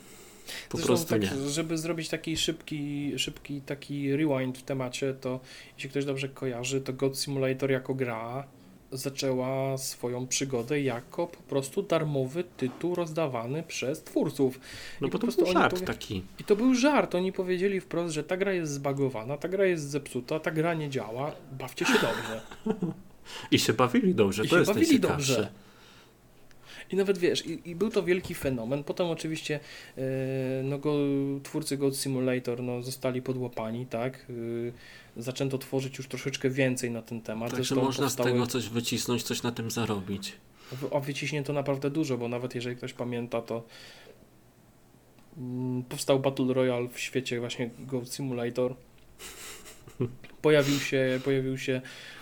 Po Zresztą prostu tak, nie. Żeby zrobić taki szybki, szybki taki rewind w temacie, to jeśli ktoś dobrze kojarzy, to God Simulator jako gra zaczęła swoją przygodę jako po prostu darmowy tytuł rozdawany przez twórców. No I bo to był żart powie... taki. I to był żart. Oni powiedzieli wprost, że ta gra jest zbagowana, ta gra jest zepsuta, ta gra nie działa, bawcie się dobrze. [laughs] I się bawili dobrze, I to się jest bawili dobrze. I nawet wiesz, i, i, był to wielki fenomen. Potem oczywiście yy, no, go, twórcy God Simulator no, zostali podłapani, tak? Yy, zaczęto tworzyć już troszeczkę więcej na ten temat. Także można powstały... z tego coś wycisnąć, coś na tym zarobić. A wyciśnięto naprawdę dużo, bo nawet jeżeli ktoś pamięta, to mm, powstał Battle Royale w świecie właśnie Go Simulator. [laughs] Pojawił się, pojawił się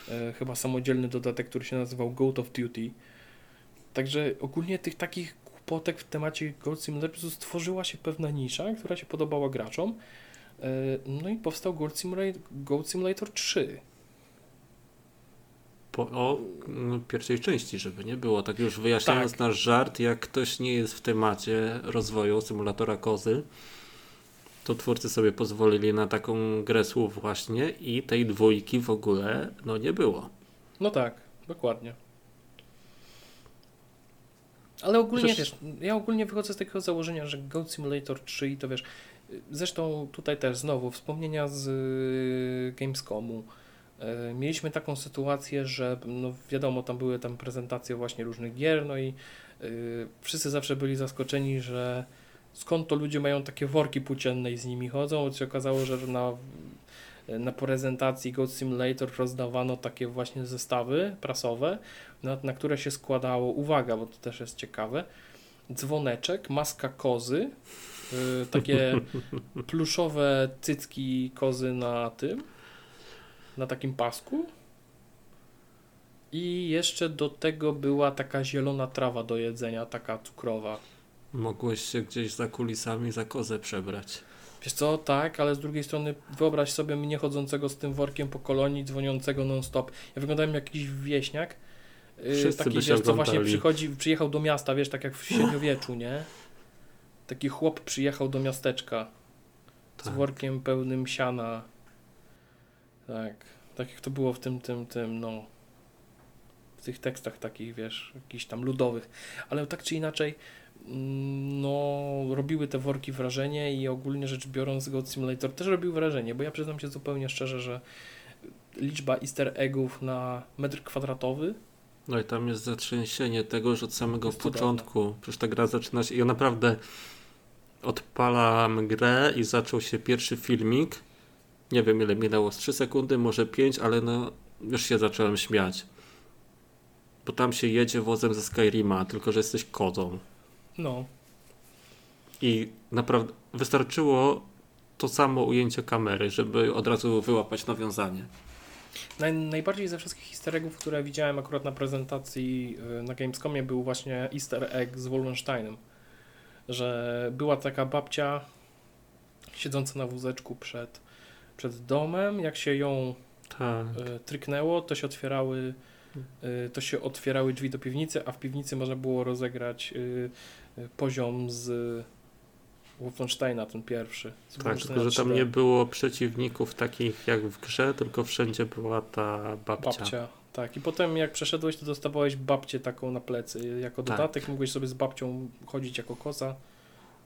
e, chyba samodzielny dodatek, który się nazywał Goat of Duty. Także ogólnie tych takich głupotek w temacie Goat Simulator stworzyła się pewna nisza, która się podobała graczom. E, no i powstał Goat Simulator, Goat Simulator 3. Po, o no, pierwszej części, żeby nie było. Tak już wyjaśniając Tak. nasz żart, jak ktoś nie jest w temacie rozwoju symulatora kozy, to twórcy sobie pozwolili na taką grę słów właśnie i tej dwójki w ogóle no nie było. No tak, dokładnie. Ale ogólnie Przecież- wiesz, ja ogólnie wychodzę z takiego założenia, że Goat Simulator 3 i to wiesz, zresztą tutaj też znowu wspomnienia z y, Gamescomu. E, Mieliśmy taką sytuację, że no wiadomo, tam były tam prezentacje właśnie różnych gier, no i y, wszyscy zawsze byli zaskoczeni, że skąd to ludzie mają takie worki płócienne i z nimi chodzą, bo się okazało, że na, na prezentacji Goat Simulator rozdawano takie właśnie zestawy prasowe, na, na które się składało, uwaga, bo to też jest ciekawe, dzwoneczek, maska kozy, y, takie [laughs] pluszowe cycki kozy na tym, na takim pasku i jeszcze do tego była taka zielona trawa do jedzenia, taka cukrowa. Mogłeś się gdzieś za kulisami za kozę przebrać. Wiesz co, tak, ale z drugiej strony wyobraź sobie mnie chodzącego z tym workiem po kolonii, dzwoniącego non-stop. Ja wyglądałem jak jakiś wieśniak. Yy, Wszyscy taki, wiesz, co właśnie przychodzi, przyjechał do miasta, wiesz, tak jak w średniowieczu, nie? Taki chłop przyjechał do miasteczka z Tak. workiem pełnym siana. Tak, tak jak to było w tym, tym, tym, no, w tych tekstach takich, wiesz, jakichś tam ludowych. Ale tak czy inaczej, no, robiły te worki wrażenie i ogólnie rzecz biorąc God Simulator też robił wrażenie, bo ja przyznam się zupełnie szczerze, że liczba easter eggów na metr kwadratowy No i tam jest zatrzęsienie tego, że od samego Jest cudowne. początku, przecież ta gra zaczyna się, ja naprawdę odpalam grę i zaczął się pierwszy filmik, nie wiem ile minęło, z 3 sekundy, może 5, ale no już się zacząłem śmiać. Bo tam się jedzie wozem ze Skyrima, tylko że jesteś kozą. No, I naprawdę wystarczyło to samo ujęcie kamery, żeby od razu wyłapać nawiązanie. Naj, najbardziej ze wszystkich easter eggów, które widziałem akurat na prezentacji y, na Gamescomie był właśnie easter egg z Wolfensteinem, że była taka babcia siedząca na wózeczku przed, przed domem, jak się ją Tak. y, tryknęło, to się otwierały y, to się otwierały drzwi do piwnicy, a w piwnicy można było rozegrać poziom z Wolfensteina, ten pierwszy. Tak, tylko że tam 3D. nie było przeciwników takich jak w grze, tylko wszędzie była ta babcia. Babcia. Tak, i potem jak przeszedłeś, to dostawałeś babcię taką na plecy. Jako Tak. dodatek mogłeś sobie z babcią chodzić jako koza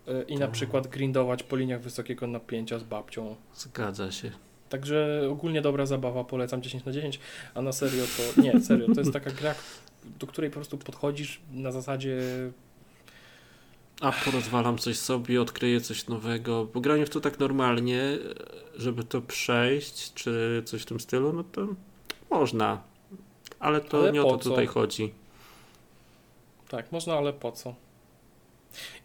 y, i na Tak. przykład grindować po liniach wysokiego napięcia z babcią. Zgadza się. Także ogólnie dobra zabawa, polecam 10 na 10, a na serio to nie, serio, to jest taka gra, do której po prostu podchodzisz na zasadzie A porozwalam coś sobie, odkryję coś nowego. Bo granie w to tak normalnie, żeby to przejść, czy coś w tym stylu, no to można. Ale to Ale nie o to co? tutaj chodzi. tak, można, ale po co?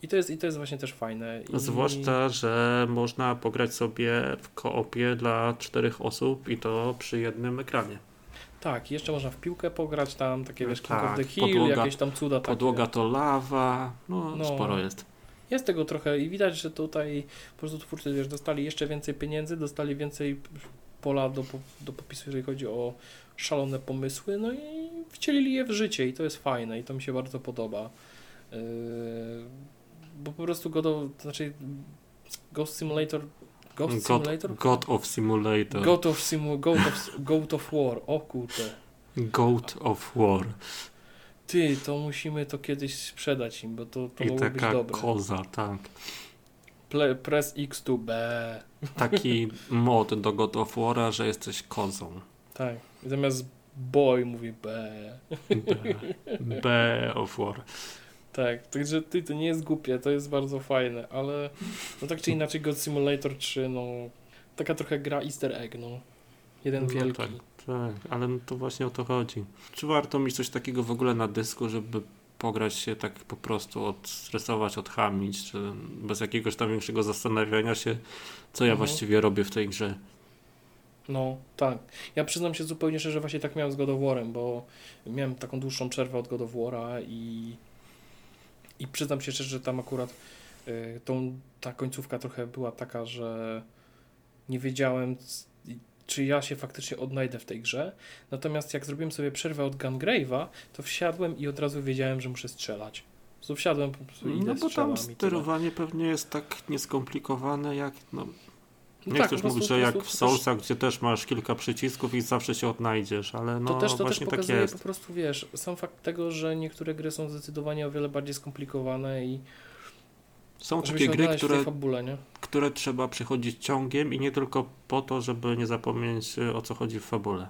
I to jest, i to jest właśnie też fajne. I... Zwłaszcza, że można pograć sobie w koopie dla czterech osób i to przy jednym ekranie. Tak, jeszcze można w piłkę pograć tam, takie wiesz, King Tak, of the Hill, podłoga- jakieś tam cuda takie. Podłoga to lawa, no, No. sporo jest. Jest tego trochę i widać, że tutaj po prostu twórcy wiesz, dostali jeszcze więcej pieniędzy, dostali więcej pola do, do popisu, jeżeli chodzi o szalone pomysły, no i wcielili je w życie i to jest fajne i to mi się bardzo podoba. Yy, bo po prostu go do, znaczy Ghost Simulator Ghost God, Simulator? God of Simulator. Goat of, Simu, Goat, of, Goat of War, o kurde. Goat of War. Ty, to musimy to kiedyś sprzedać im, bo to, to I mogło być taka dobre. koza, tak. Ple, press X to B. Taki mod do God of War'a, że jesteś kozą. Tak. Zamiast boy mówi B. B, B of War. Tak, także ty, to nie jest głupie, to jest bardzo fajne, ale no tak czy [laughs] inaczej God Simulator 3, no taka trochę gra easter egg, no. Jeden No wielki. tak, tak, ale no to właśnie o to chodzi. Czy warto mieć coś takiego w ogóle na dysku, żeby pograć się tak po prostu odstresować, odchamić, czy bez jakiegoś tam większego zastanawiania się, co ja Mhm. właściwie robię w tej grze. No, tak. Ja przyznam się zupełnie szczerze, że właśnie tak miałem z God of War'em, bo miałem taką dłuższą przerwę od God of War'a i, i przyznam się szczerze, że tam akurat y, tą, ta końcówka trochę była taka, że nie wiedziałem, czy ja się faktycznie odnajdę w tej grze. Natomiast jak zrobiłem sobie przerwę od Gungrave'a, to wsiadłem i od razu wiedziałem, że muszę strzelać. Wsiadłem po prostu i No bo tam sterowanie pewnie jest tak nieskomplikowane jak, No nie tak, chcesz mówić, że jak w to też- Soulsach, gdzie też masz kilka przycisków i zawsze się odnajdziesz, ale no to też, to też właśnie tak pokazuje jest. po prostu, wiesz, sam fakt tego, że niektóre gry są zdecydowanie o wiele bardziej skomplikowane i Są takie gry, które, fabule, które trzeba przechodzić ciągiem i nie tylko po to, żeby nie zapomnieć y, o co chodzi w fabule.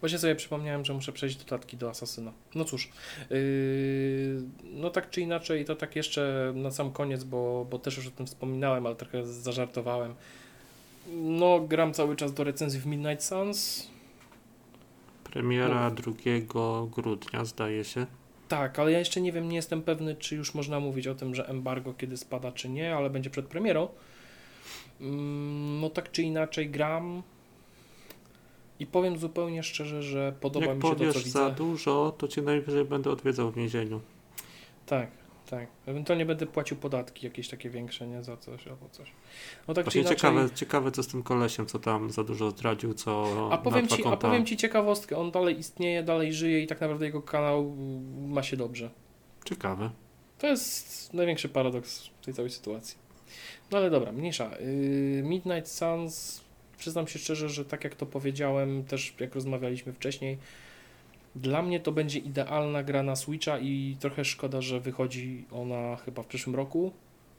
Właśnie sobie przypomniałem, że muszę przejść dodatki do Asasyna. No cóż, yy, no tak czy inaczej, to tak jeszcze na sam koniec, bo, bo też już o tym wspominałem, ale trochę zażartowałem. No, gram cały czas do recenzji w Midnight Suns. Premiera 2 grudnia zdaje się. Tak, ale ja jeszcze nie wiem, nie jestem pewny, czy już można mówić o tym, że embargo kiedy spada, czy nie, ale będzie przed premierą. Mm, No tak czy inaczej gram i powiem zupełnie szczerze, że podoba Jak mi się to, co powiesz widzę. za dużo, to cię najwyżej będę odwiedzał w więzieniu. Tak, tak. Ewentualnie będę płacił podatki jakieś takie większe, nie za coś albo coś. No tak Właśnie inaczej. ciekawe, ciekawe co z tym kolesiem, co tam za dużo zdradził, co A powiem, ci, a powiem ci ciekawostkę, on dalej istnieje, dalej żyje i tak naprawdę jego kanał ma się dobrze. Ciekawe. To jest największy paradoks w tej całej sytuacji. No ale dobra, mniejsza. Yy, Midnight Suns, przyznam się szczerze, że tak jak to powiedziałem, też jak rozmawialiśmy wcześniej, dla mnie to będzie idealna gra na Switcha i trochę szkoda, że wychodzi ona chyba w przyszłym roku,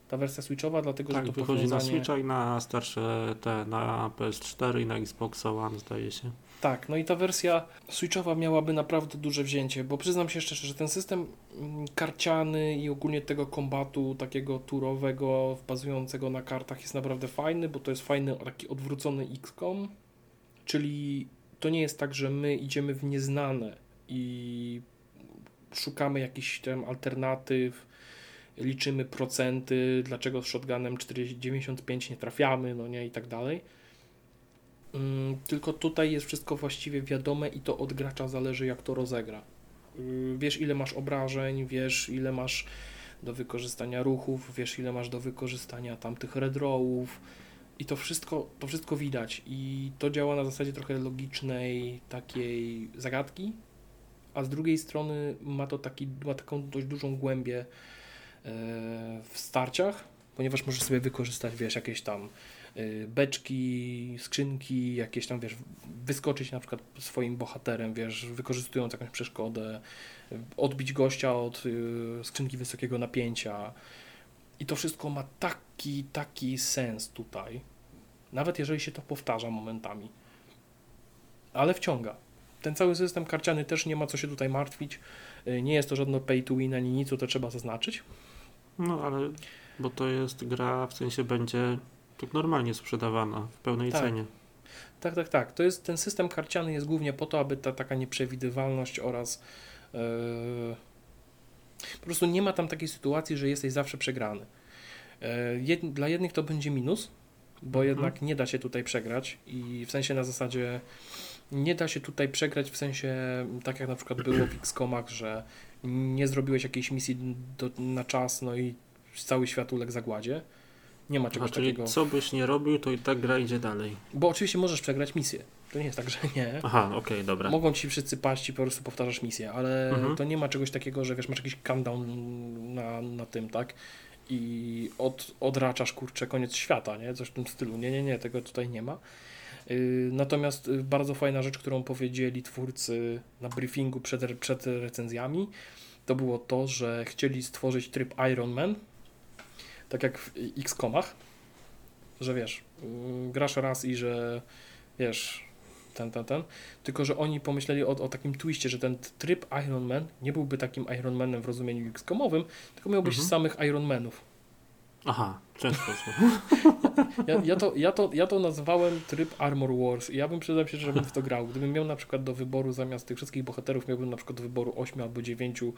ta wersja Switchowa, dlatego Tak, że to wychodzi na powiązanie- Switcha i na starsze te, na PS4 i na Xbox One zdaje się. Tak, no i ta wersja Switchowa miałaby naprawdę duże wzięcie, bo przyznam się szczerze, że ten system mm, karciany i ogólnie tego kombatu takiego turowego, bazującego na kartach jest naprawdę fajny, bo to jest fajny taki odwrócony XCOM, czyli to nie jest tak, że my idziemy w nieznane i szukamy jakichś tam alternatyw, liczymy procenty, dlaczego z shotgunem 40, 95 nie trafiamy, no nie i tak dalej. Mm, Tylko tutaj jest wszystko właściwie wiadome i to od gracza zależy, jak to rozegra. Yy, Wiesz, ile masz obrażeń, wiesz, ile masz do wykorzystania ruchów, wiesz, ile masz do wykorzystania tamtych redrowów i to wszystko, to wszystko widać i to działa na zasadzie trochę logicznej takiej zagadki, a z drugiej strony ma to taki, ma taką dość dużą głębię e, w starciach, ponieważ możesz sobie wykorzystać, wiesz, jakieś tam y, beczki, skrzynki, jakieś tam, wiesz, wyskoczyć na przykład swoim bohaterem, wiesz, wykorzystując jakąś przeszkodę, odbić gościa od y, skrzynki wysokiego napięcia. I to wszystko ma taki, taki sens tutaj, nawet jeżeli się to powtarza momentami. Ale wciąga. Ten cały system karciany też nie ma co się tutaj martwić. Y, Nie jest to żadne pay to win ani nic, to trzeba zaznaczyć. No ale, bo to jest gra, w sensie będzie tak normalnie sprzedawana w pełnej Tak. cenie. Tak, tak, tak. To jest, ten system karciany jest głównie po to, aby ta taka nieprzewidywalność oraz yy, po prostu nie ma tam takiej sytuacji, że jesteś zawsze przegrany. Yy, jed, dla jednych to będzie minus, bo Mhm. jednak nie da się tutaj przegrać i w sensie na zasadzie nie da się tutaj przegrać w sensie tak jak na przykład było w XCOMach, że nie zrobiłeś jakiejś misji do, na czas, no i cały świat uległ zagładzie. Nie ma A, czegoś czyli takiego. co byś nie robił, to i tak gra idzie dalej. Bo oczywiście możesz przegrać misję. To nie jest tak, że nie. Aha, okej, dobra. Mogą ci wszyscy paść i po prostu powtarzasz misję, ale Mhm. to nie ma czegoś takiego, że wiesz, masz jakiś countdown na, na tym, tak? I od, odraczasz kurczę koniec świata, nie? Coś w tym stylu. Nie, nie, nie, tego tutaj nie ma. Yy, natomiast yy, bardzo fajna rzecz, którą powiedzieli twórcy na briefingu przed, przed recenzjami, to było to, że chcieli stworzyć tryb Iron Man, tak jak w X-Comach, że wiesz, yy, grasz raz i że wiesz, ten, ten, ten, tylko że oni pomyśleli o, o takim twiście, że ten tryb Iron Man nie byłby takim Iron Manem w rozumieniu X-komowym, tylko miał być Mhm. samych Iron Manów. Aha, w ten sposób. Ja, ja, to, ja, to, ja to nazwałem tryb Armor Wars i ja bym przyznał się, że bym w to grał. Gdybym miał na przykład do wyboru zamiast tych wszystkich bohaterów, miałbym na przykład do wyboru 8 albo 9 y,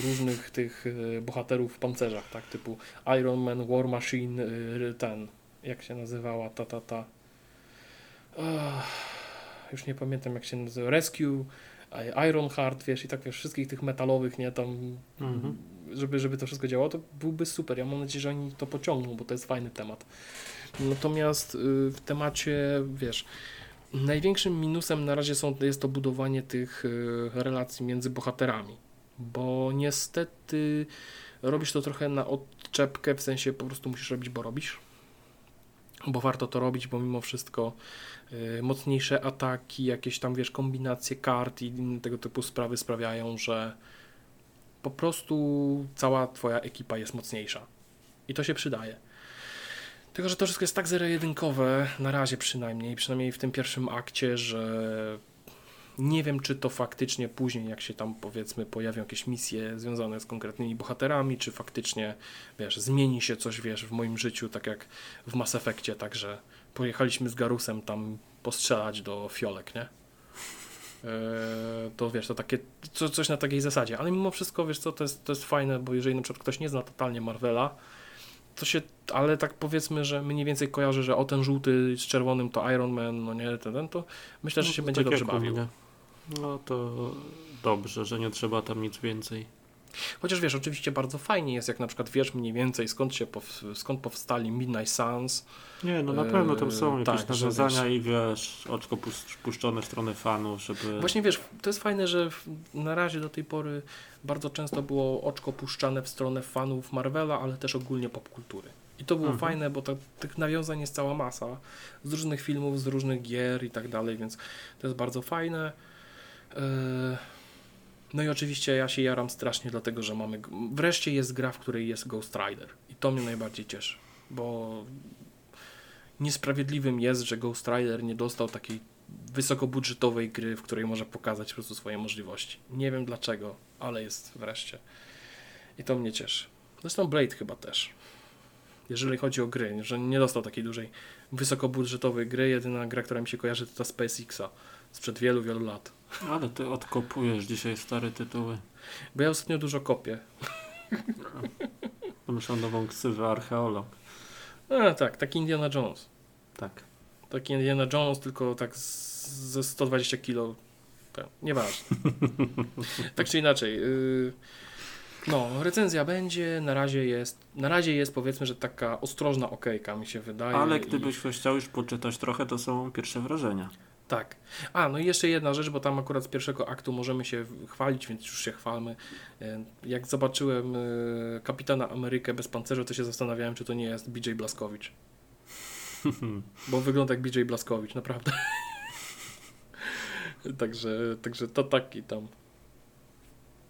różnych tych y, bohaterów w pancerzach, tak, typu Iron Man, War Machine, y, ten, jak się nazywała, ta, ta, ta. już nie pamiętam jak się nazywa, Rescue, Iron Heart, wiesz, i tak wiesz, wszystkich tych metalowych, nie, tam, Mhm. Żeby, żeby to wszystko działało, to byłby super. Ja mam nadzieję, że oni to pociągną, bo to jest fajny temat. Natomiast y, w temacie, wiesz, największym minusem na razie są, jest to budowanie tych y, relacji między bohaterami, bo niestety robisz to trochę na odczepkę, w sensie po prostu musisz robić, bo robisz. Bo warto to robić, bo mimo wszystko y, mocniejsze ataki, jakieś tam wiesz, kombinacje kart i tego typu sprawy sprawiają, że po prostu cała twoja ekipa jest mocniejsza. I to się przydaje. Tylko, że to wszystko jest tak zero-jedynkowe, na razie przynajmniej, przynajmniej w tym pierwszym akcie, że nie wiem, czy to faktycznie później, jak się tam powiedzmy pojawią jakieś misje związane z konkretnymi bohaterami, czy faktycznie, wiesz, zmieni się coś, wiesz, w moim życiu, tak jak w Mass Effectie, także pojechaliśmy z Garusem tam postrzelać do fiolek, nie? Eee, to wiesz, to takie, co, coś na takiej zasadzie, ale mimo wszystko, wiesz co, to jest, to jest fajne, bo jeżeli na przykład ktoś nie zna totalnie Marvela, to się, ale tak powiedzmy, że mniej więcej kojarzy, że o ten żółty z czerwonym to Iron Man, no nie, ten, ten to myślę, że No się to będzie tak dobrze bawił. No to dobrze, że nie trzeba tam nic więcej. Chociaż wiesz, oczywiście bardzo fajnie jest, jak na przykład wiesz mniej więcej skąd się pow- skąd powstali Midnight Suns. Nie, no na pewno tam są Eee, jakieś tak, nawiązania i wiesz, oczko pusz- puszczone w stronę fanów, żeby... Właśnie wiesz, to jest fajne, że na razie do tej pory bardzo często było oczko puszczane w stronę fanów Marvela, ale też ogólnie popkultury. I to było Mhm. fajne, bo to, tych nawiązań jest cała masa z różnych filmów, z różnych gier i tak dalej, więc to jest bardzo fajne. Eee, No i oczywiście ja się jaram strasznie, dlatego że mamy. Wreszcie jest gra, w której jest Ghost Rider. I to mnie najbardziej cieszy, bo niesprawiedliwym jest, że Ghost Rider nie dostał takiej wysokobudżetowej gry, w której może pokazać po prostu swoje możliwości. Nie wiem dlaczego, ale jest wreszcie. I to mnie cieszy. Zresztą Blade chyba też. Jeżeli chodzi o gry, że nie dostał takiej dużej, wysokobudżetowej gry. Jedyna gra, która mi się kojarzy, to ta SpaceXa sprzed wielu, wielu lat. Ale ty odkopujesz dzisiaj stare tytuły. Bo ja ostatnio dużo kopię. Muszę nową ksywę archeolog. A tak, taki Indiana Jones. Tak. Taki Indiana Jones, tylko tak z, ze 120 kilo. Tak, nieważne. [laughs] tak czy inaczej. Yy, no, recenzja będzie. Na razie jest, na razie jest powiedzmy, że taka ostrożna okejka mi się wydaje. Ale i- gdybyś chciał już poczytać trochę, to są pierwsze wrażenia. Tak. A, no i jeszcze jedna rzecz, bo tam akurat z pierwszego aktu możemy się chwalić, więc już się chwalmy. E, Jak zobaczyłem e, Kapitana Amerykę bez pancerza, to się zastanawiałem, czy to nie jest BJ Blaskowicz. [laughs] Bo wygląda jak BJ Blaskowicz, naprawdę. [laughs] także, także to taki tam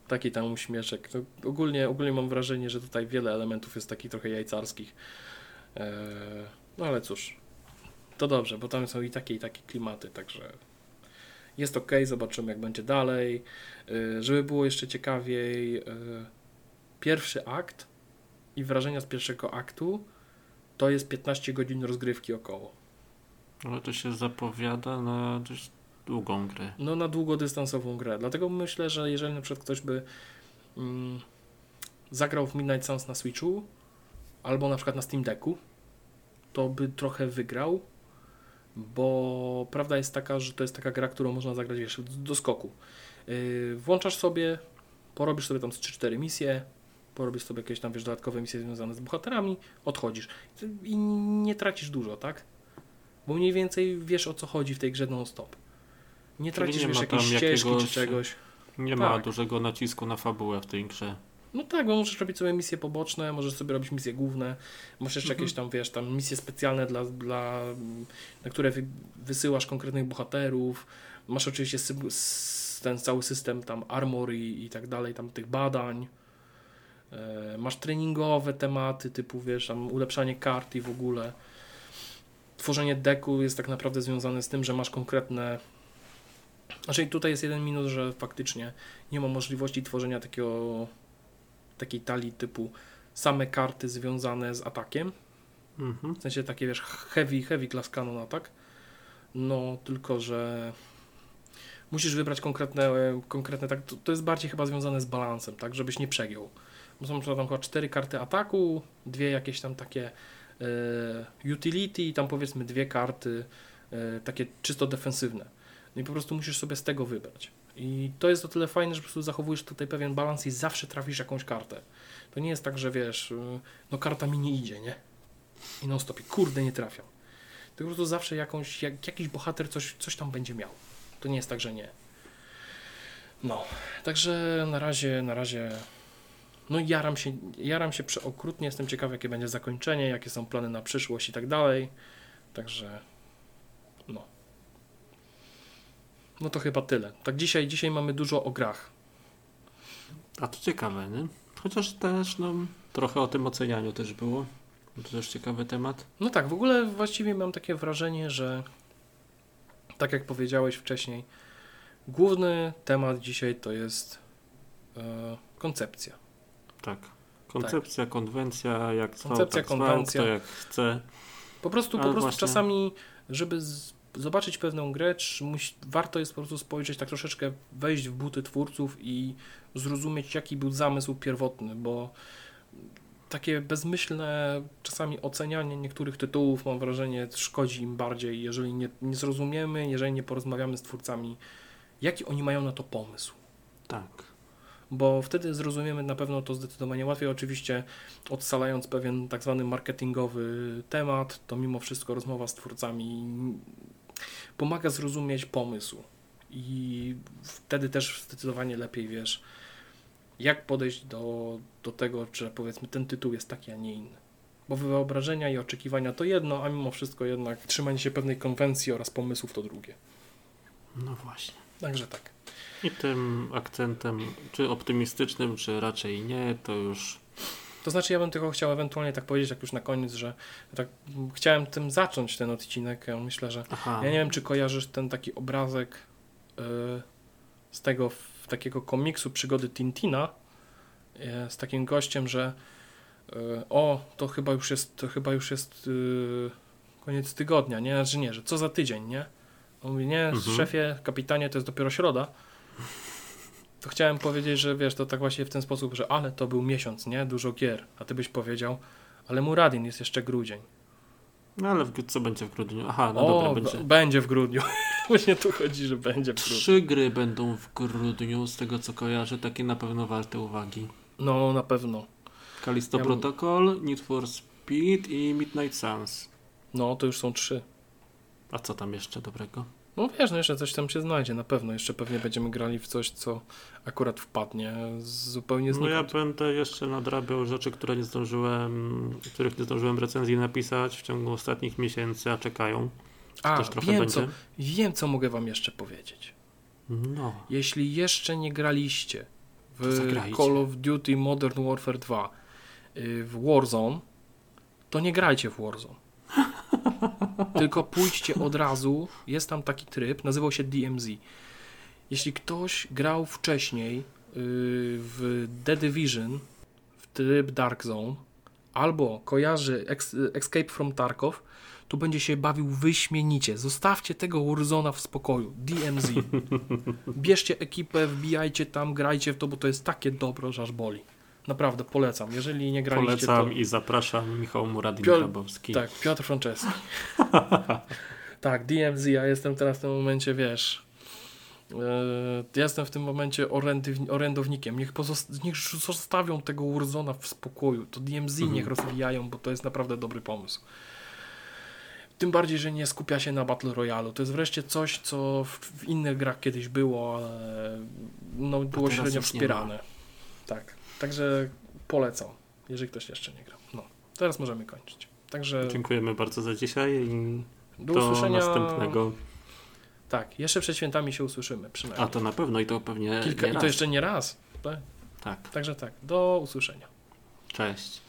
taki tam uśmieszek. No, ogólnie, ogólnie mam wrażenie, że tutaj wiele elementów jest takich trochę jajcarskich. E, no ale cóż, to dobrze, bo tam są i takie, i takie klimaty, także jest ok, zobaczymy jak będzie dalej. E, żeby było jeszcze ciekawiej, e, pierwszy akt i wrażenia z pierwszego aktu to jest 15 godzin rozgrywki około. Ale to się zapowiada na dość długą grę. No na długodystansową grę. Dlatego myślę, że jeżeli na przykład ktoś by mm, zagrał w Midnight Suns na Switchu albo na przykład na Steam Decku, to by trochę wygrał, bo prawda jest taka, że to jest taka gra, którą można zagrać wiesz, do skoku. Yy, włączasz sobie, porobisz sobie tam z 3-4 misje, porobisz sobie jakieś tam wiesz, dodatkowe misje związane z bohaterami, odchodzisz i nie tracisz dużo, tak? Bo mniej więcej wiesz o co chodzi w tej grze non-stop. Nie Czyli tracisz nie wiesz, ma jakiejś ścieżki czy jakiegoś- czegoś. Nie ma Tak. dużego nacisku na fabułę w tej grze. No tak, bo możesz robić sobie misje poboczne, możesz sobie robić misje główne, możesz jeszcze Mhm. jakieś tam, wiesz, tam misje specjalne, dla, dla, na które wy, wysyłasz konkretnych bohaterów. Masz oczywiście ten cały system tam armor i, i tak dalej, tam tych badań. E, masz treningowe tematy typu, wiesz, tam ulepszanie kart i w ogóle. Tworzenie deku jest tak naprawdę związane z tym, że masz konkretne znaczy tutaj jest jeden minus, że faktycznie nie ma możliwości tworzenia takiego takiej talii typu same karty związane z atakiem, Mhm. w sensie takie wiesz heavy, heavy class cannon atak, no tylko, że musisz wybrać konkretne, konkretne tak, to, to jest bardziej chyba związane z balansem, tak, żebyś nie przegiął. Bo są tam chyba cztery karty ataku, dwie jakieś tam takie e, utility i tam powiedzmy dwie karty e, takie czysto defensywne. No i po prostu musisz sobie z tego wybrać. I to jest o tyle fajne, że po prostu zachowujesz tutaj pewien balans i zawsze trafisz jakąś kartę. To nie jest tak, że wiesz, y, no karta mi nie idzie, nie? I non stop, i kurde nie trafiam. Tylko po prostu zawsze jakąś, jak, jakiś bohater coś, coś tam będzie miał. To nie jest tak, że nie. No, także na razie, na razie, no jaram się, jaram się przeokrutnie, jestem ciekawy jakie będzie zakończenie, jakie są plany na przyszłość i tak dalej. Także, no. No to chyba tyle. Tak dzisiaj, dzisiaj mamy dużo o grach. A to ciekawe, nie? Chociaż też, no, trochę o tym ocenianiu też było. To też ciekawy temat. No tak, w ogóle właściwie mam takie wrażenie, że tak jak powiedziałeś wcześniej, główny temat dzisiaj to jest e, koncepcja. Tak. Koncepcja, konwencja, jak zwał, Koncepcja, tak zwał, konwencja. kto jak chce. Po prostu, po prostu właśnie- czasami, żeby z, zobaczyć pewną grę, trz- musi, warto jest po prostu spojrzeć tak troszeczkę, wejść w buty twórców i zrozumieć, jaki był zamysł pierwotny, bo takie bezmyślne czasami ocenianie niektórych tytułów, mam wrażenie, szkodzi im bardziej, jeżeli nie, nie zrozumiemy, jeżeli nie porozmawiamy z twórcami, jaki oni mają na to pomysł Tak. bo wtedy zrozumiemy na pewno to zdecydowanie łatwiej. Oczywiście odsalając pewien tak zwany marketingowy temat, to mimo wszystko rozmowa z twórcami pomaga zrozumieć pomysł i wtedy też zdecydowanie lepiej wiesz, jak podejść do, do tego, że powiedzmy ten tytuł jest taki, a nie inny. Bo wyobrażenia i oczekiwania to jedno, a mimo wszystko jednak trzymanie się pewnej konwencji oraz pomysłów to drugie. No właśnie. Także tak. I tym akcentem, czy optymistycznym, czy raczej nie, to już To znaczy, ja bym tylko chciał ewentualnie tak powiedzieć, jak już na koniec, że tak chciałem tym zacząć ten odcinek. Ja myślę, że Aha. ja nie wiem, czy kojarzysz ten taki obrazek y, z tego w, takiego komiksu przygody Tintina y, z takim gościem, że y, o, to chyba już jest, to chyba już jest koniec tygodnia, nie? Znaczy nie, że co za tydzień, nie? On mówi, nie, Mhm. szefie, kapitanie, to jest dopiero środa. To chciałem powiedzieć, że wiesz, to tak właśnie w ten sposób, że ale to był miesiąc, nie? Dużo gier. A ty byś powiedział, ale Muradin jest jeszcze grudzień. No ale w, co będzie w grudniu? Aha, no o, dobra, będzie. będzie w grudniu. [laughs] Właśnie tu chodzi, że będzie w grudniu. Trzy gry będą w grudniu, z tego co kojarzę, takie na pewno warte uwagi. No, na pewno. Callisto Ja Protocol, Need for Speed i Midnight Suns. No, to już są trzy. A co tam jeszcze dobrego? No wiesz, no jeszcze coś tam się znajdzie, na pewno. Jeszcze pewnie będziemy grali w coś, co akurat wpadnie zupełnie No ja znikąd. będę jeszcze nadrabiał rzeczy, które nie zdążyłem, których nie zdążyłem recenzji napisać w ciągu ostatnich miesięcy, a czekają. A, Też trochę wiem będzie. co, wiem, co mogę wam jeszcze powiedzieć. No. Jeśli jeszcze nie graliście w. Call of Duty Modern Warfare 2 y, w Warzone, to nie grajcie w Warzone. [laughs] Tylko pójdźcie od razu. Jest tam taki tryb, nazywał się DMZ. Jeśli ktoś grał wcześniej y, w The Division, w tryb Dark Zone, albo kojarzy Escape from Tarkov, to będzie się bawił wyśmienicie. Zostawcie tego Warzona w spokoju. DMZ. [laughs] Bierzcie ekipę, wbijajcie tam, grajcie w to, bo to jest takie dobro, że aż boli. Naprawdę, polecam. Jeżeli nie graliście, Polecam to... i zapraszam Michał Muradin Piotr- Grabowski. Tak, Piotr Franceski. [laughs] tak, DMZ, ja jestem teraz w tym momencie, wiesz, yy, jestem w tym momencie orędownikiem. Niech, pozost- niech zostawią tego Warzona w spokoju. To DMZ Mhm. niech rozwijają, bo to jest naprawdę dobry pomysł. Tym bardziej, że nie skupia się na Battle Royale. To jest wreszcie coś, co w, w innych grach kiedyś było, ale no, było średnio wspierane. Tak, także polecam, jeżeli ktoś jeszcze nie grał. No, teraz możemy kończyć. Także Dziękujemy bardzo za dzisiaj i do do usłyszenia. następnego. Tak, jeszcze przed świętami się usłyszymy przynajmniej. A to na pewno i to pewnie Kilka, nie I to raz. jeszcze nie raz. Tak? Tak, Także tak, do usłyszenia. cześć.